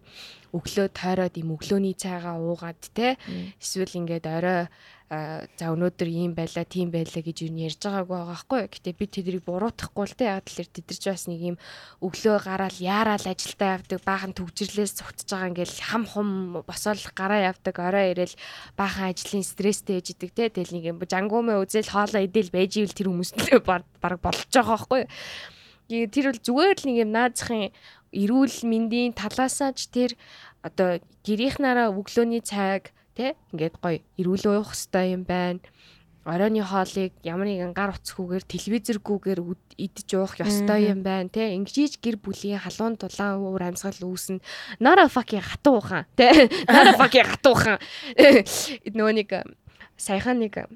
өглөө тойроод юм өглөөний цайгаа уугаад те эсвэл ингээд орой за өнөөдөр ийм байлаа тийм байлаа гэж юу ярьж байгаагүй байгаа байхгүй. Гэтэ би тэдрийг буруутгахгүй л те. Яг тэр тэдэрч бас нэг юм өглөө гараал яараал ажилдаа явдаг баахан төгжрлээс цогтж байгаа ингээл хам хум босоол гараа явдаг орой ирээл баахан ажлын стресстэй ээж идэг те. Тэгэл нэг юм жангуумэ үзэл хоолоо идэл байж ивэл тэр хүмүүст баг болж байгаа байхгүй Тэр бол зүгээр л нэг юм наазахын эрүүл мэндийн талаасаа ч тэр одоо гэрийнхнаараа өглөөний цайг тэ? Ингээд гоё эрүүл уух хэрэгтэй юм байна. Оройны хоолыг ямар нэгэн гар утсгүйгээр телевизэргүйгээр идэж уух ёстой юм байна тэ? Ингэж гэр бүлийн халуун дулаан уур амьсгал үүснэ. Нара fucking хатуу ухаан тэ? Нара fucking хатуу ухаан. Нөгөө нэг саяхан нэг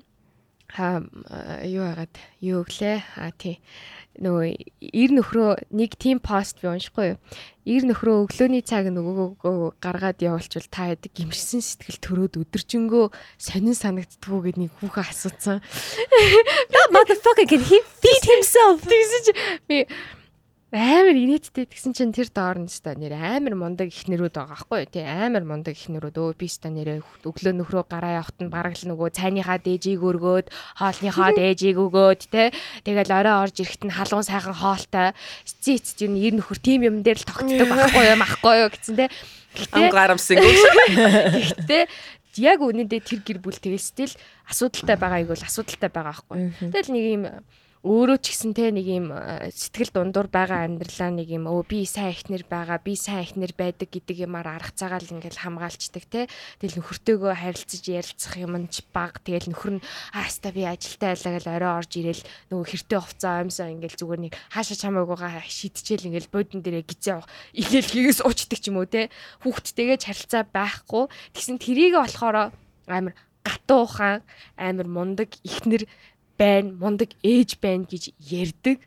юу яагаад юу гэлээ а тий нөгөө ир нөхрөө нэг тим пост би уншихгүй юу? Ир нөхрөө өглөөний цаг нөгөөгөө гаргаад явуулчвал та яадаг гимшсэн сэтгэл төрөөд өдөржингөө сонин санагддгүү гэд нэг хүүхэн асуусан. That motherfucker can he feed himself. Тэгсэн чи би амар инээдтэй тэгсэн чинь тэр доор нь ста нэр амар мундаг ихнэрүүд байгаа байхгүй юу? Тий амар мундаг ихнэрүүд өө би ста нэрээ өглөө нөхрөө гараа явахт нь бараг л нөгөө цайныхаа дээжийг өргөөд хоолныхаа дээжийг өгөөд тий. Тэгэл орой орж ирэхэд нь халуун сайхан хоолтой. Цэц юу нэр нөхөр тим юм дээр л тогтдог байхгүй юу махгүй юу гэсэн тий. Ам Гэтэ гарамсан. Гэхдээ яг үнэндээ тэр гэр бүл тэгэл стил асуудалтай байгаа айгуул асуудалтай байгаа байхгүй. Тэгэл нэг юм өөрөө ч гэсэн те нэг юм э, сэтгэл дундуур байгаа амьдралаа нэг юм өө би сайн ихнэр байгаа би сайн ихнэр байдаг гэдэг юмар арга цагаал ингээл хамгаалцдаг те. Тэгэл нөхөртөөгөө харилцаж ярилцах юм нь ч баг. Тэгэл нөхөр нь ааста би ажилдаа байлаа гэл орой орж ирээл нөгөө хэртэй хувцас аимсаа ингээл зүгээр нэг хаашаа чамаагүйгаа шидчихэл ингээл бодон дээрээ гизээ игээл хийгээс уучдаг ч юм уу те хүүхдтэйгээ харилцаа байхгүй. Тэгсэн тэрийг болохоор амар гатуу ухаан амар мундаг ихнэр байна мундаг ээж байна гэж ярьдаг.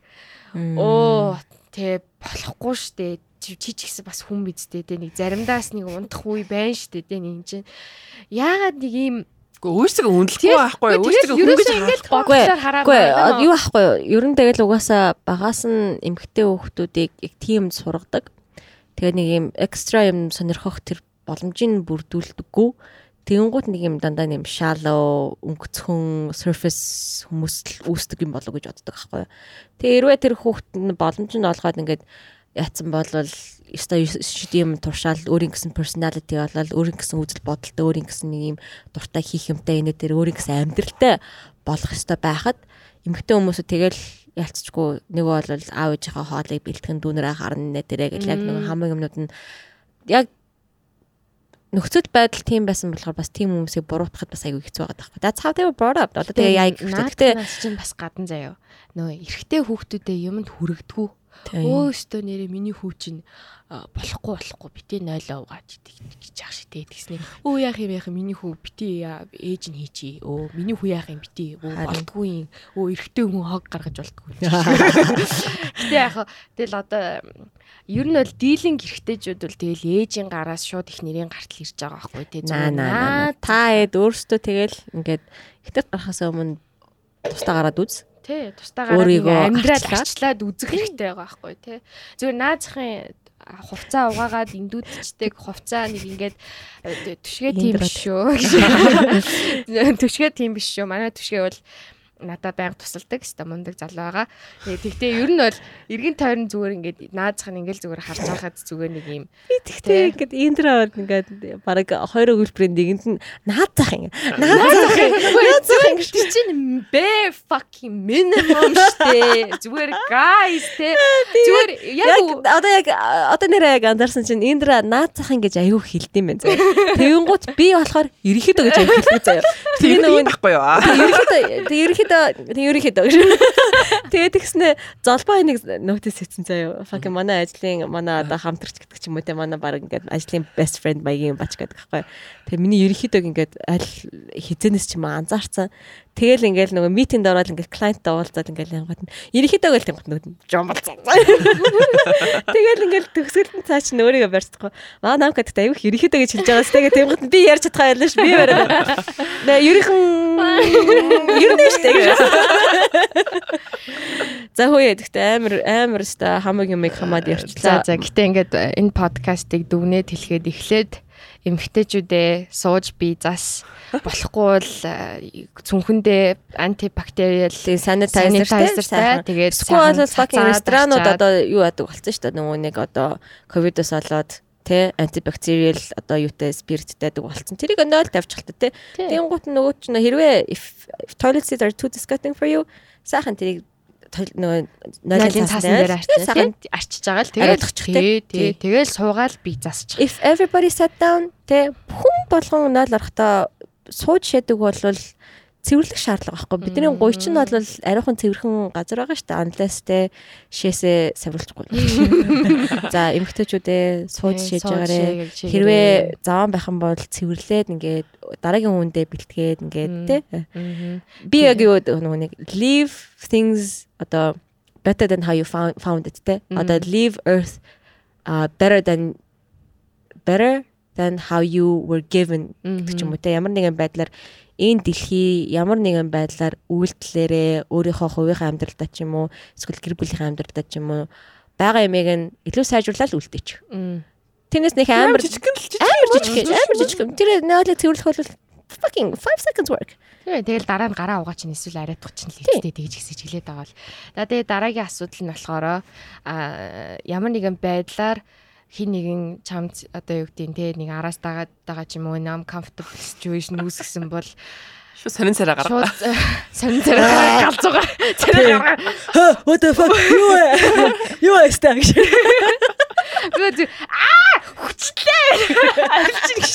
Оо тэ болохгүй штэ. Чи ч гэсэн бас хүн бидтэй тэ нэг заримдаас нэг унтах үе байна штэ тэ нэг чинь. Яагаад нэг ийм Өөрсдөө үнэлэхгүй байхгүй юу? Өөрсдөө ингэж харахгүй. байна. юу юу? Ер нь тэгэл угаасаа багаас нь эмгтэй хүүхдүүдийг яг тийм сургадаг. Тэгээ нэг юм экстра юм сонирхох тэр боломжийг бүрдүүлдэггүй. Тэгэнгუთ нэг юм дандаа нэг юм shallow өнгөцхөн surface хүмүүс л үүсдэг юм болов гэж боддог байхгүй юу. Тэгээ хэрвээ тэр хүүхд нь боломж нь олгоод ингээд яатсан болвол ёстой юм туршаал өөрийн гэсэн personality болол өөрийн гэсэн үзэл бодолтой өөрийн гэсэн нэг юм дуртай хийх юмтай инээ дээр өөрийн гэсэн амьдралтай болох ёстой байхад эмэгтэй хүмүүсүүд тэгэл ялцчгүй нөгөө бол аав ээжийнхээ хоолыг бэлтгэн дүүнэрээ харна нэ тэрэ гэл яг нөгөө хамаг юмнууд нь яг нөхцөл байдал тийм байсан болохоор бас тийм хүмүүсийг буруутгахад бас аягүй хэцүү байгаа байхгүй. That's how they were brought up. Одоо тэгээ яг гэхдээ чинь бас гадан заяа. Нөгөө эрэгтэй хүүхдүүдэд юмд хүрэгдгүү. Өө өстөө нэрээ миний хүү чинь болохгүй болохгүй битээ 0 угааж гэж яах шиг тэгээд тэгснэ. Өө яах юм яах миний хүү битээ ээж нь хийчи. Өө миний хүү яах юм битээ. Өө болдгүй юм. Өө эрэгтэй хүн хог гаргаж болдгүй. Гэтэ яах тэгэл одоо ер нь бол дийлинг эрэгтэйчүүд бол тэгэл ээжийн гараас шууд их нэрийн гартал ирж байгаа байхгүй тий. Наа наа. Та эд өөрөөсөө тэгэл ингээд ихтэй гарахаас өмнө тустаа гараад үз. Тий, тустаа гараад амьдрал арчлаад үзэх хэрэгтэй байгаа байхгүй тий. Зүгээр наазахын хувцаа угаагаад индүүдчдэг хувцаа нэг ингээд түшгээ тийм биш шүү. Түшгээ тийм биш шүү. Манай түшгээ бол надад байнга тусалдаг хэвээр мундаг залуу байгаа. Тэгтээ ер нь бол эргэн тойрон зүгээр ингээд наазах нь ингээд зүгээр харж байхад зүгээр нэг юм. Тэгтээ ингээд интрод ингээд баг хоёр өгүүлбэрийн нэгэнд нь наазах юм. Наазах юм. Наазах юм гэж чинь бэ fucking minimum штэ. Зүгээр guys те. Зүгээр яг одоо яг одоо нэрээ яг андарсан чинь индра наазах юм гэж аюу хэлдэм байх. Тэгэнгუთ би болохоор ерөнхийдөө гэж аюу хэлдэг заяа. Тэгээ нөгөө байхгүй юу? Ерөнхийдөө ерөнхийдөө ерөнхийдөө ерөнхийдөө. Тэгээд тэгснэ золбоо нэг нотис хийсэн заяа. Fucking манай ажлын манай одоо хамтрагч гэдэг ч юм уу те манай баг ингээд ажлын best friend маягийн бач гэдэг байхгүй. Тэгээ миний ерөнхийдөө ингээд аль хизэнээс ч юм анзаарсан. Тэгэл ингээл нөгөө митинд ороод ингээл клиенттай уулзаад ингээл янгууд нь ерөнхийдөө гэл тэнгууд нөгөө жомболцсон. Тэгэл ингээл төгсгөлтэн цаа чи өөрийгөө барьцахгүй. Маа намка гэдэг аюух ерөнхийдөө гэж хэлж байгаас тэгээ тэнгууд нь би ярьж чадхаа байлаа ш би барай. Нэ ерөнхөн ерөнхий штэ гэж. За хөөе гэхдээ амар амар ста хамаг юмыг хамаад ярьчлаа. За за гэтээ ингээд энэ подкастыг дүгнээд хэлэхэд эхлээд эмгтээчүүдээ сууж би зас болохгүй бол цүнхэндээ антибактериал санитайзер тэгээд сквал fucking ресторанууд одоо юу яадаг болсон шүү дээ нөгөө нэг одоо ковидос болоод тэ антибактериал одоо юутай спирттэй дэг болсон. Тэрийг 0 тавьчихлаа тэ. Тэнгуут нөгөө ч хэрвээ toilet seats are too disgusting for you сайхан тэрийг нөгөө нойлын цаасан дээр арчиж байгаа л тэгээд тий тэгэл суугаал би засчих. If everybody sat down тэ хүн болгон нойл орохдоо сууж шадаг бол цэвэрлэх шаардлага байхгүй. Бидний гуй чинь бол ариухан цэвэрхэн газар байгаа шүү дээ. Unless те шээсээ савруулчихгүй. За эмгтээчүүдээ сууж шээж байгаарэ. Хэрвээ заван байх юм бол цэвэрлээд ингээд дараагийн хүндээ бэлтгээд ингээд те. Би яг юу нэг leave things одоо better than how you found found it те. Одоо leave earth uh better than better than how you were given гэдэг ч юм уу те. Ямар нэгэн байдлаар энэ дэлхий ямар нэгэн байдлаар үйлдэлээрээ өөрийнхөө хувийнхаа амьдралдаа ч юм уу эсвэл гэр бүлийнхээ амьдралдаа ч юм уу байгаа юмыг нь илүү сайжруулаад үлдээч. Тэрнээс нэг амар жижиг амар жижиг амар жижиг. Тэр нөөлөг цэвэрлэх бол fucking 5 seconds work. Тэгээ тэгэл дараа нь гараа угаа чинь эсвэл ариутгах чинь л ихтэй тэгж гисэж хэлээд байгаа бол. За тэгээ дараагийн асуудал нь болохоор а ямар нэгэн байдлаар хин нэгэн чамд одоо юу гэдэг те нэг араас дагаад байгаа ч юм уу нам comfortable situation үүсгэсэн бол Шууд сонин цараа гаргаа. Сонин цараа галзуугаа. Цараа гаргаа. What the fuck? Юу вэ? Юу вэ стаг? Гүд аа хүчлээ. Алчин гэж.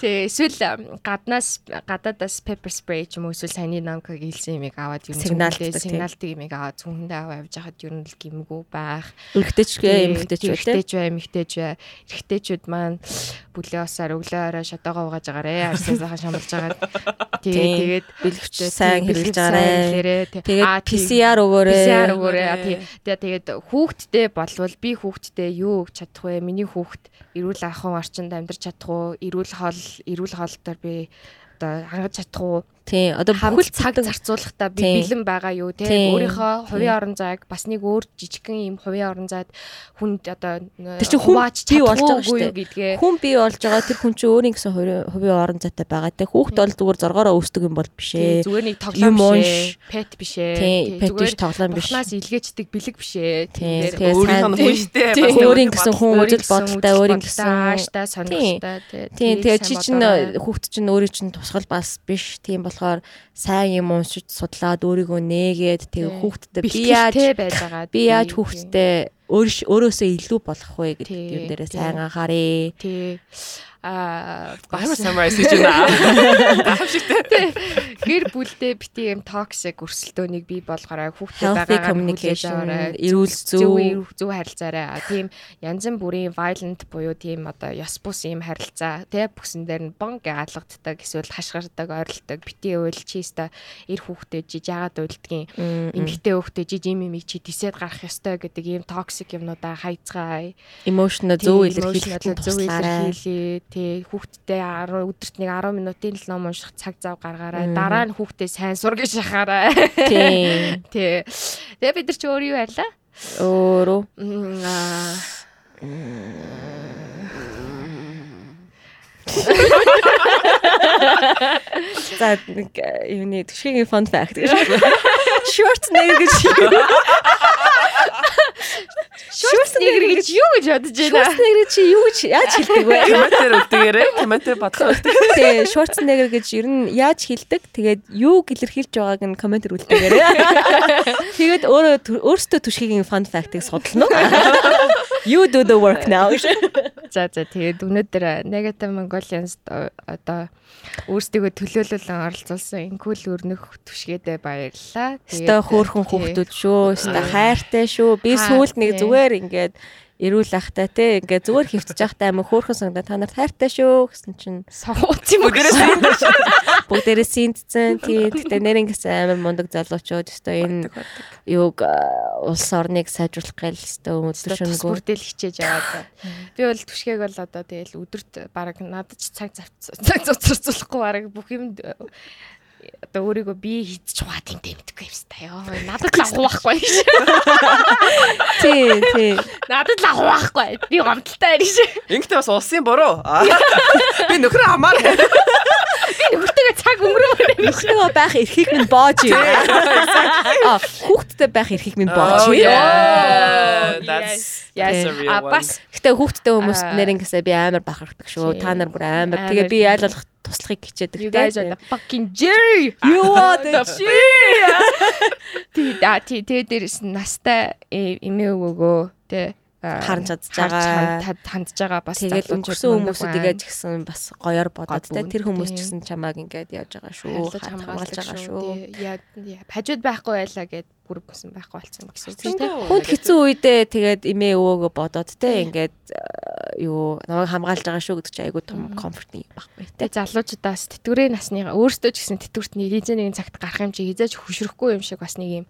Тэ эсвэл гаднаас гадаадаас pepper spray ч юм уу эсвэл саяны намкаг хэлсэн юмыг аваад юу сигналтай сигналтай юмыг аваад цүнхэндээ аваа явж хахад юу л гимгүү байх. Эргэжтэй эмэгтэйч эмэгтэйч бай эмэгтэйч бай. Эрэгтэйчүүд маань бүлээ осаар өглөө орой шатаага угааж агаарэ. Арсаа сайхан шамлж агаад тэгээ тэгээд бэлгэвчтэй сайн хэрэглэж агаарэ. Тэгээд PCR өгөөрэй. PCR өгөөрэй. Тэгээ тэгээд хүүхдтэй болвол би хүүхдтэй юу өгч чадах вэ? Миний хүүхд эрүүл ахуйн орчинд амьдарч чадах уу? Эрүүл хоол эрүүл хоолтоор би одоо хангаж чадах уу? Тий. Одоо бүхэл цаг зарцуулахдаа би бэлэн байгаа юу те өөрийнхөө хувийн орон зайг бас нэг өөр жижигхэн юм хувийн орон зайд хүнд одоо тэр чинь хүн бий болж байгаа шүү дээ. Хүн бий болж байгаа тэр хүн чинь өөрийн гэсэн хувийн орон зайтай байгаа те хүүхд бол зүгээр зоргоороо өсдөг юм бол биш ээ. Зүгээр нэг тоглоом биш. Пет биш ээ. Тий. Биш тоглоом биш. Бухнаас илгээчдэг бэлэг биш ээ. Тий. Өөрийнх нь хүн шүү дээ. Өөрийн гэсэн хүн үзэл бодолтой өөрийн гэсэн ааштай сонирхолтой тий. Тий. Тэгээ чи чинь хүүхд чинь өөрийн чинь тусгал бас биш. Тийм бол болохоор сайн юм уншиж судлаад өөрийгөө нээгээд тэгээ хүүхдтэй би яаж бэлтгэлтэй байж байгаа. би яаж хүүхдтэй өөрөөсөө илүү болох вэ гэдэг юм дээрээ сайн анхаарэ. тий а Баймар summarize хийж байна. Гайхамшигтай. гэр бүлдээ бити юм токсик өрсөлдөөнийг бий болгоорой хүүхдээ Healthy байгаагаар communication, эрүүл зөв зөв. харилцаарай тийм янз бүрийн violent буюу тийм одоо ёс бус юм харилцаа тий бүсэн дээр нь бон гэ алгаддаг эсвэл хашгирдаг ойролдог бити уйл чи өста эр хүүхдээ жиж яагаад уйлдгийн эмэгтэй хүүхдээ жиж юм юм чи тисэд гарах ёстой гэдэг ийм токсик юмнуудаа хайцгаая Emotional зөв нь зөв илэрхийлээ. Тий, хүүхдтэй 10 өдөрт нэг 10 минутын л ном унших цаг зав гаргаарай. Дараа нь хүүхдээ сайн сургаж шахаарай. Тийм. Тий. Тэгээ бид нар чи өөр юу байлаа? Өөрөө аа, за нэг э, юуны төшгийн fun fact гэж. Schwarzenegger гэж. Schwarzenegger гэж юу гэж бодож байна? Schwarzenegger чи юу гэж яаж хэлдэг вэ? Комментэр өгдөгээрээ комментэр бодлоо өгдөг. Тэгээ Schwarzenegger гэж ер нь яаж хэлдэг? Тэгээд юу илэрхийлж байгааг нь коммент ирүүлдэгээрээ. Тэгээд өөрөө өөртөө түшгийн fun fact-ыг судална уу? You do the work now. За за тэгээд өнөөдөр Negative Mongolians одоо өөрсдөө төлөөлөлөн оролцуулсан инкул өрнөх түшгээдээ баярлалаа. Хөөрхөн тий. хүүхдүүд шүү. Өстой хайртай шүү. Би сүүлд нэг зүгээр ингээд эрүүл ахтай те ингээд зүгээр хөвтөж явахтай амар хөөрхөн сангада та нарт хайртай шүү гэсэн чинь. Сонгууц юм уу? бүгдээрээ синтцэн тий тэгтээ нэрнгээс амар мундаг залуучууд өстой энэ юуг улс орныг сайжруулах гээл өстой өдөр шөнөгүй. бүрдэл хичээж яваад. Би бол түшгээг бол одоо тэгэл өдөрт баг надад ч цаг зав- цаг зурцуулахгүй баг бүх юм одоо өөрийгөө би хийчих чугаа тийм дэмтгэхгүй юм ста ёо. Надад л байхгүй ш. тий тий Надад л агуу байхгүй. Би байна ш. Ингэхдээ бас улсын буруу. Би нөхөр хамаар. Би нөхөртөө цаг өнгөрөөр Нөхрөө байх эрхийг минь боож юм. А хүүхдтэй байх эрхийг минь боож Oh, юм. That's a бас Гэтэ хүүхдтэй хүмүүст Аа. нэрнгээсээ би амар бахархдаг шүү. Та нар бүр амар. Тэгээ би аль болох туслахыг хичээдэг. you guys are the fucking Jerry. You are the Тий да тий тэ дээрс нь настай э, эмээ өвөөгөө тэ а, Харж чадж байгаа. ханд- хандж байгаа бас залуучууд өнгөрсөн хүмүүсүүд ч гэсэн бас гоёор бодоод тэ тэр хүмүүс ч гэсэн чамааг ингээд явж байгаа шүү. Хамгаалж байгаа шүү. Яа, хажууд байхгүй байлаа гэд бүр бүсэн байхгүй болсон гэсэн үг дээ. Хүнд хэцүү үедээ тэгээд эмээ өвөөгөө бодоод тэ ингээд а, юу намайг хамгаалж байгаа шүү гэдэг чинь айгуу том комфорт юм байхгүй. Тэгээ залуучуудаас тэтгэврийн насныгаа өөрсдөө ч гэсэн тэтгэврт нэг эзэн нэгэн цагт гарах юм чи хизээж хөшрөхгүй юм шиг бас нэг юм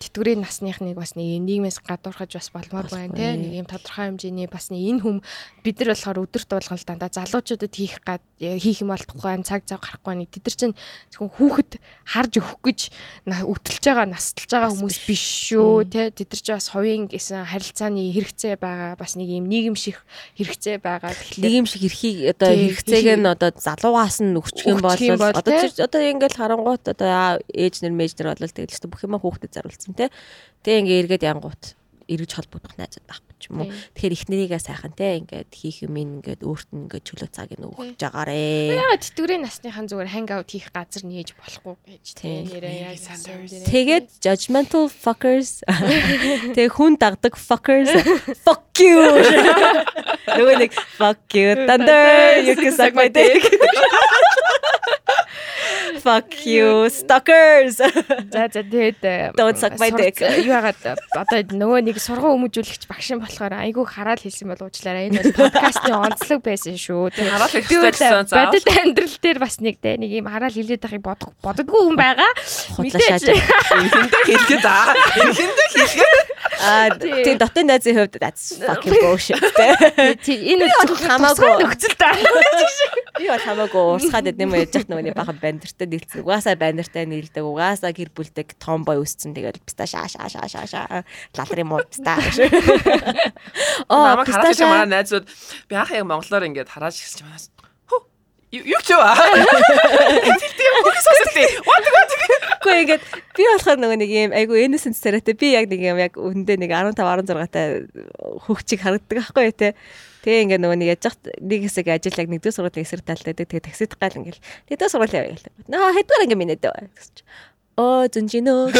тэтгэврийн насныхныг бас нэг нийгмээс гадуурхаж бас болмоор байна те нэг юм тодорхой хэмжээний бас нэг энэ хүм бид нар болохоор өдөрт болгон дандаа залуучуудад хийх гад хийх юм бол тухайн цаг зав гарахгүй нэг тэд нар чинь зөвхөн хүүхэд харж өгөх гэж өтөлж байгаа насталж байгаа хүмүүс биш. шүү те тэд нар чинь бас хувийн гэсэн харилцааны хэрэгцээ байгаа бас нэг юм нийгэмших хэрэгцээ байгаа. Юм шиг эрхийг одоо хэрэгцээг нь одоо залуугаас нь өгчих юм бол одоо одоо ингээл харангуут одоо ээж нар мэж нар бол тэгэл ч бүх юм хүүхдэд заруулсан тий. Тэгээ ингээ эргээд янгуут эргэж холбогдох найзууд байхгүй ч юм уу. Тэгэхээр ихнэрийгээ сайхан тий ингээд хийх юм ингээд өөрт нь ингээд чөлөө цаг нь өгч жагаарэ. Яагаад тэтгэврийн насныхан зүгээр ханг аут хийх газар нээж болохгүй гэж тийм. Тэгээд judgmental fuckers. Тэгээ хүн дагдаг fuckers. Fuck you. Нөгөө нэг fuck you thunder. You can suck my dick fuck you stalkers За за тэгээд э, Don't suck my dick. Юу яагаад э, одоо нөгөө нэг сургуу өмжүүлэгч багш юм болохоор айгүй хараад хэлсэн бол уучлаарай. Энэ бол подкастны онцлог байсан шүү. Тэгээд Хараал гэсэн заа. бодит амьдрал дээр бас нэг тэ нэг юм хараал хилээд байхыг бодох боддггүй хүн байгаа. шааж Эхэндээ хэлгээд аа. Эхэндээ хэлгээд аа Тий. дотын найзын хувьд that's fucking bullshit энэ бол хамаагүй. нөхцөл та. би бол хамаагүй уурсгаад байд юм яж яхад нөгөө бахан бандертай нийлсэн угаасаа бандертай нийлдэг угаасаа гэр бүлдэг томбой өссөн тэгэл писта шаа шаа шаа шаа шаа лалрын муу писта оо писта шаа манай найзууд би анх яг монголоор ингээд хараад чи манаас юу ч яа. Тийм үгсгтэй. What what Гэхдээ ингээд би болохоор нөгөө нэг юм айгу innocent царайтай би яг нэг юм яг өндөө нэг 15 16 та хөгчиг харагддаг аахгүй юу те. Тэгээ ингээ нөгөө нэг яж хат нэг хэсэг ажил яг нэгдүгээр сургуулийн эсрэг талтай байдаг. Тэгээ таксид гал ингээл нэгдүгээр сургууль явъя гэл. Наа хэдгээр ингээ минь дээ гэсэн чи. Оо зүнжинөө.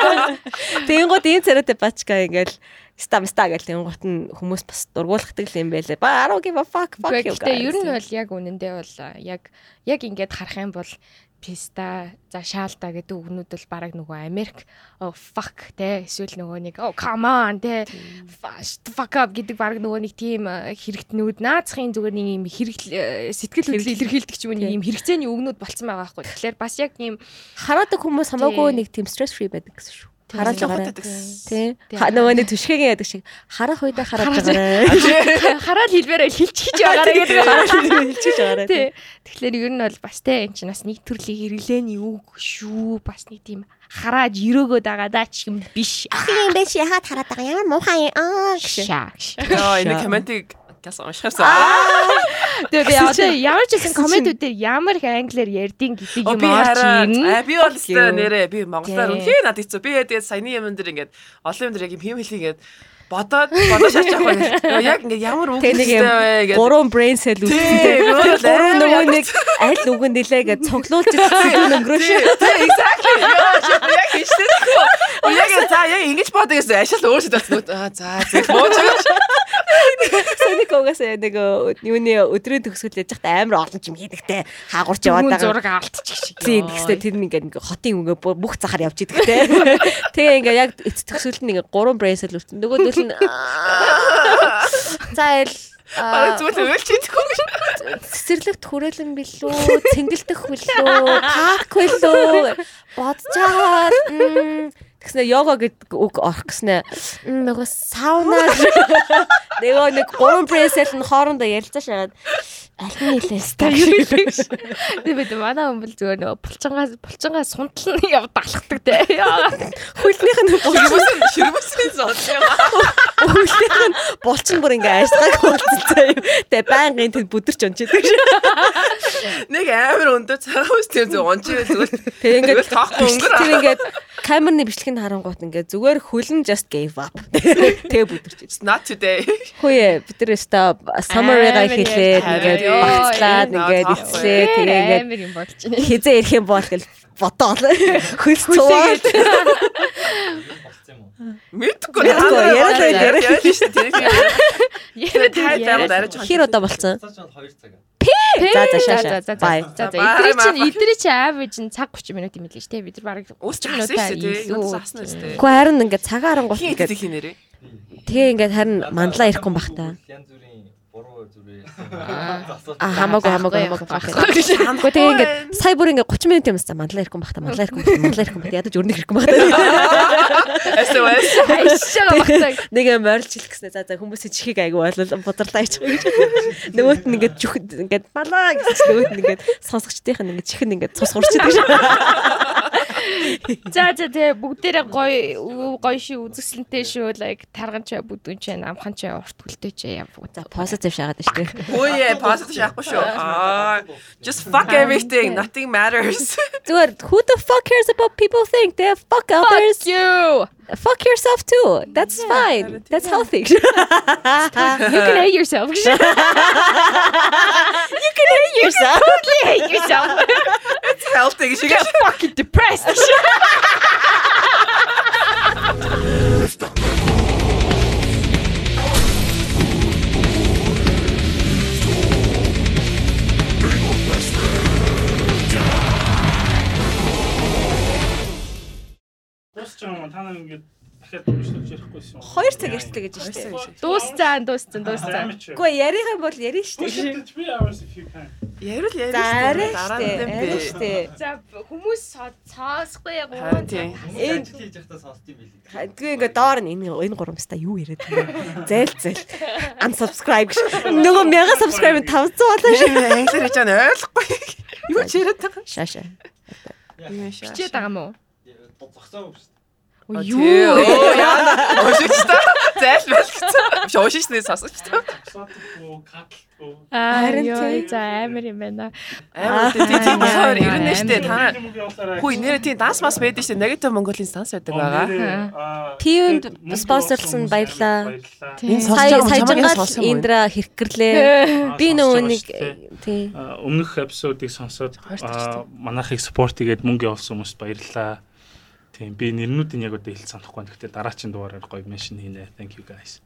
Тэнгууд ийм царайтай бачка ингээл ста гэл тэнгууд нь хүмүүс бас дургуулгадаг юм байлээ. Ба I don't give a fuck fuck you. Гэхдээ ер нь бол яг үнэндээ бол яг яг ингээд харах юм бол писта за шаалта гэдэг үгнүүд бол бараг нөгөө Америк. Oh fuck те эсвэл нөгөө нэг oh come on те fuck up гэдэг бараг нөгөө нэг тийм хэрэгтнүүд наацхийн зүгээр нэг юм хэрэг сэтгэл хөдлөл илэрхийлдэг ч юм нэг юм хэрэгцээний үгнүүд болцсон байгаа байхгүй. Тэгэхээр бас яг ийм хараадаг хүмүүс хамаагүй нэг тийм stress free байдаг гэсэн шүү. Хараад байгаарай. Тий. Нөгөө нэг түшгэгийн яадаг шиг харах үедээ хараад байгаарай. Хараад хэлбэрээ хилчиж байгаарай гэдэг. Хараад хилчиж байгаарай. Тий. Тэгэхээр ер нь бол бас те энэ чинь бас нэг төрлийн хэрэглээний үг шүү. Бас нэг тийм хараад өрөөгөөд байгаа даа ч юм биш. Ах юм биш яхаад хараад байгаа ямар муухай аа гэж. Яа энэ комментиг гас уншихсан. Тэгээ би одоо ямар ч гэсэн комментүүд дээр ямар их англиар ярьдیں۔ гэдэг юм орж ирнэ. Би бол өстой нэрээ би монголоор үнхээр над хэцүү. Би тэгээд саяны юм дээр ингээд олон юм дээр яг юм хэлхий ингээд бодоод бодож шаачих байхгүй. Яг ингээд ямар үг хэлтэй вэ гэдэг. Гурван brain cell үүдтэй. Гурван нөгөө нэг аль үгэн нэлээ гэж цуглуулж ирсэн өнгөрөөш. Exactly. Яг хийжтэй. Яг за яг ингэж бодоо гэсэн ашил өөрсдөө за зөв мууч. Соник угаас нэг юуны өдрийн төгсгөл яж хат амар олон юм хийдэгтэй хаагурч яваад байгаа. Зураг алдчих шиг. Тийм тэгсээ тэр нэг ингээ хотын өнгө бүх захаар явж идэгтэй. Тэгээ ингээ яг төгсгөл нь ингээ гурван cell үлдсэн. Нөгөөдөл нь За ил Бараг зүгээр уйлж идэхгүй. Цэцэрлэгт хүрээлэн билүү, цэнгэлдэх билүү, парк билүү бодож Тэгснэ йога гэдэг үг орох гэснэ. Нөгөө сауна нөгөө нэг гурван пресэл нь хоорондоо ярилцаж шагаад аль нь нэлээс та юу хэлэх тийм бид манай бол зүгээр нөгөө булчингаас булчингаас сунтал нь яв даалхдаг те. Хөлнийх нь ширмэсэн ширмэсний зоолсон хөлнийх нь булчин бүр ингээ болцсон юм. Те байнгын тэнд бүдэрч унчидаг нэг амар өндөө цагаус тийм зөв унчивэл зүгээр тэг ингээ тоохгүй өнгөр тэр ингээ камерны бичлэгийг харангуут ингээ зүгээр хөлн just gave up. Тэгээ бүдэрч. It's not today. Хөөе бид нар өста summary-га хэлээд ингээ багцлаад ингээ эцлээ тэгээ ингээ. Хизээ ирэх юм бол гэл бодоол. Хөлс цуваад. Мэдгүй яриад яриад шүү дээ. Яриад тайлбар дараж. Хэр удаа болцсон? 2 цаг. За за шаа. За за за. За за. Эдрий чинь эдрий чинь average нь цаг 30 минут юм л шүү дээ. Бид нар бараг 30 минутаа илүү. Гэхдээ харин ингээ цагаан харангуут ингээ хийнэрээ. Тэгээ ингээд харин мандлаа ирэхгүй бах та. Янз бүрийн А хамаагүй хамаагүй хамаагүй. Гэхдээ тэгээ ингээд сая бүр ингээд 30 минут юмс за мандлаа ирэхгүй бах та. Мандлаа ирэхгүй бах. Мандлаа ирэхгүй бах. Ядаж өрнөх ирэхгүй бах та. SOS. Айшаа багтаг. Нэг юм ойрлж хэлэх гэснээр за за хүмүүсийн чихийг айгу болол бодрлаа гэж. Нөгөөт нь ингээд жүх ингээд малаа гэж нөгөөт нь ингээд сонсогчдийнх нь ингээд чих нь ингээд цус хурчдаг шүү. За за тэгээ бүгдээрээ гоё гоё шиг үзэсгэлэнтэй шүү. Like тарган чай бүдүүн чай амхан чай урт хүлтэй чай яв. За позитив шаагаад шүү. Өөе, positive шахахгүй шүү. Аа, just fuck everything. Nothing matters. Зүгээр who the fuck cares about people think? They fuck others. Fuck you. Fuck yourself too. That's fine. That's healthy. You can hate yourself. you can hate yourself. totally hate yourself. It's healthy. She Get fucking depressed. Дуусчихсан та нар ингээд дахиад дөрөвчлөж ярихгүй юм. 2 цаг ярьцлаа гэж байна шүү дээ. Дуусцаан, дуусцсан, дуусцсан. Үгүй ярих юм бол ярина шүү дээ. 3 hours if you can. Ярил ярил. За арай штэ. Арай штэ. За хүмүүс цаасгүй яг Харин тийм. Энэ хийж явахдаа сонсд юм билий. Тэгээ ингээ доор нь энэ энэ гурамста юу яриад байна. Зээл зээл. Unsubscribe гэж. Нөгөө 1000 subscribe 500 болоо шүү. Англиар хийж байгаа нь ойлгохгүй. Юу ч яриад байгаа. Шааша. хичээд байгаа мó? Зогсоо шүү. Юу? Яа. Ошигч та. Зайлбал гэсэн. Тоо. Сотгүй, катлгүй. Аа Харин ёо тий. за амар юм байна. Амар тийм тийм болохоор Аа, ирнэ штэ та. Хүй нэр тийм данс мас байдаг штэ. Negative Mongolia данс байдаг байгаа. Тивэнд спонсорлсон баярлаа. Тийм. Энэ Сая сонсож байгаа саяжгаа хүмүүс сонсох юм уу? Индра хэрэггэрлээ. Би нөгөө нэг тий. өмнөх эпизодыг сонсоод манайхыг спорт игээд мөнгө явуулсан хүмүүст баярлалаа. Тийм би нэрнүүдийн яг одоо хэлж санахгүй. Гэхдээ дараагийн дугаараар гоё меншн хийнэ. Thank you guys.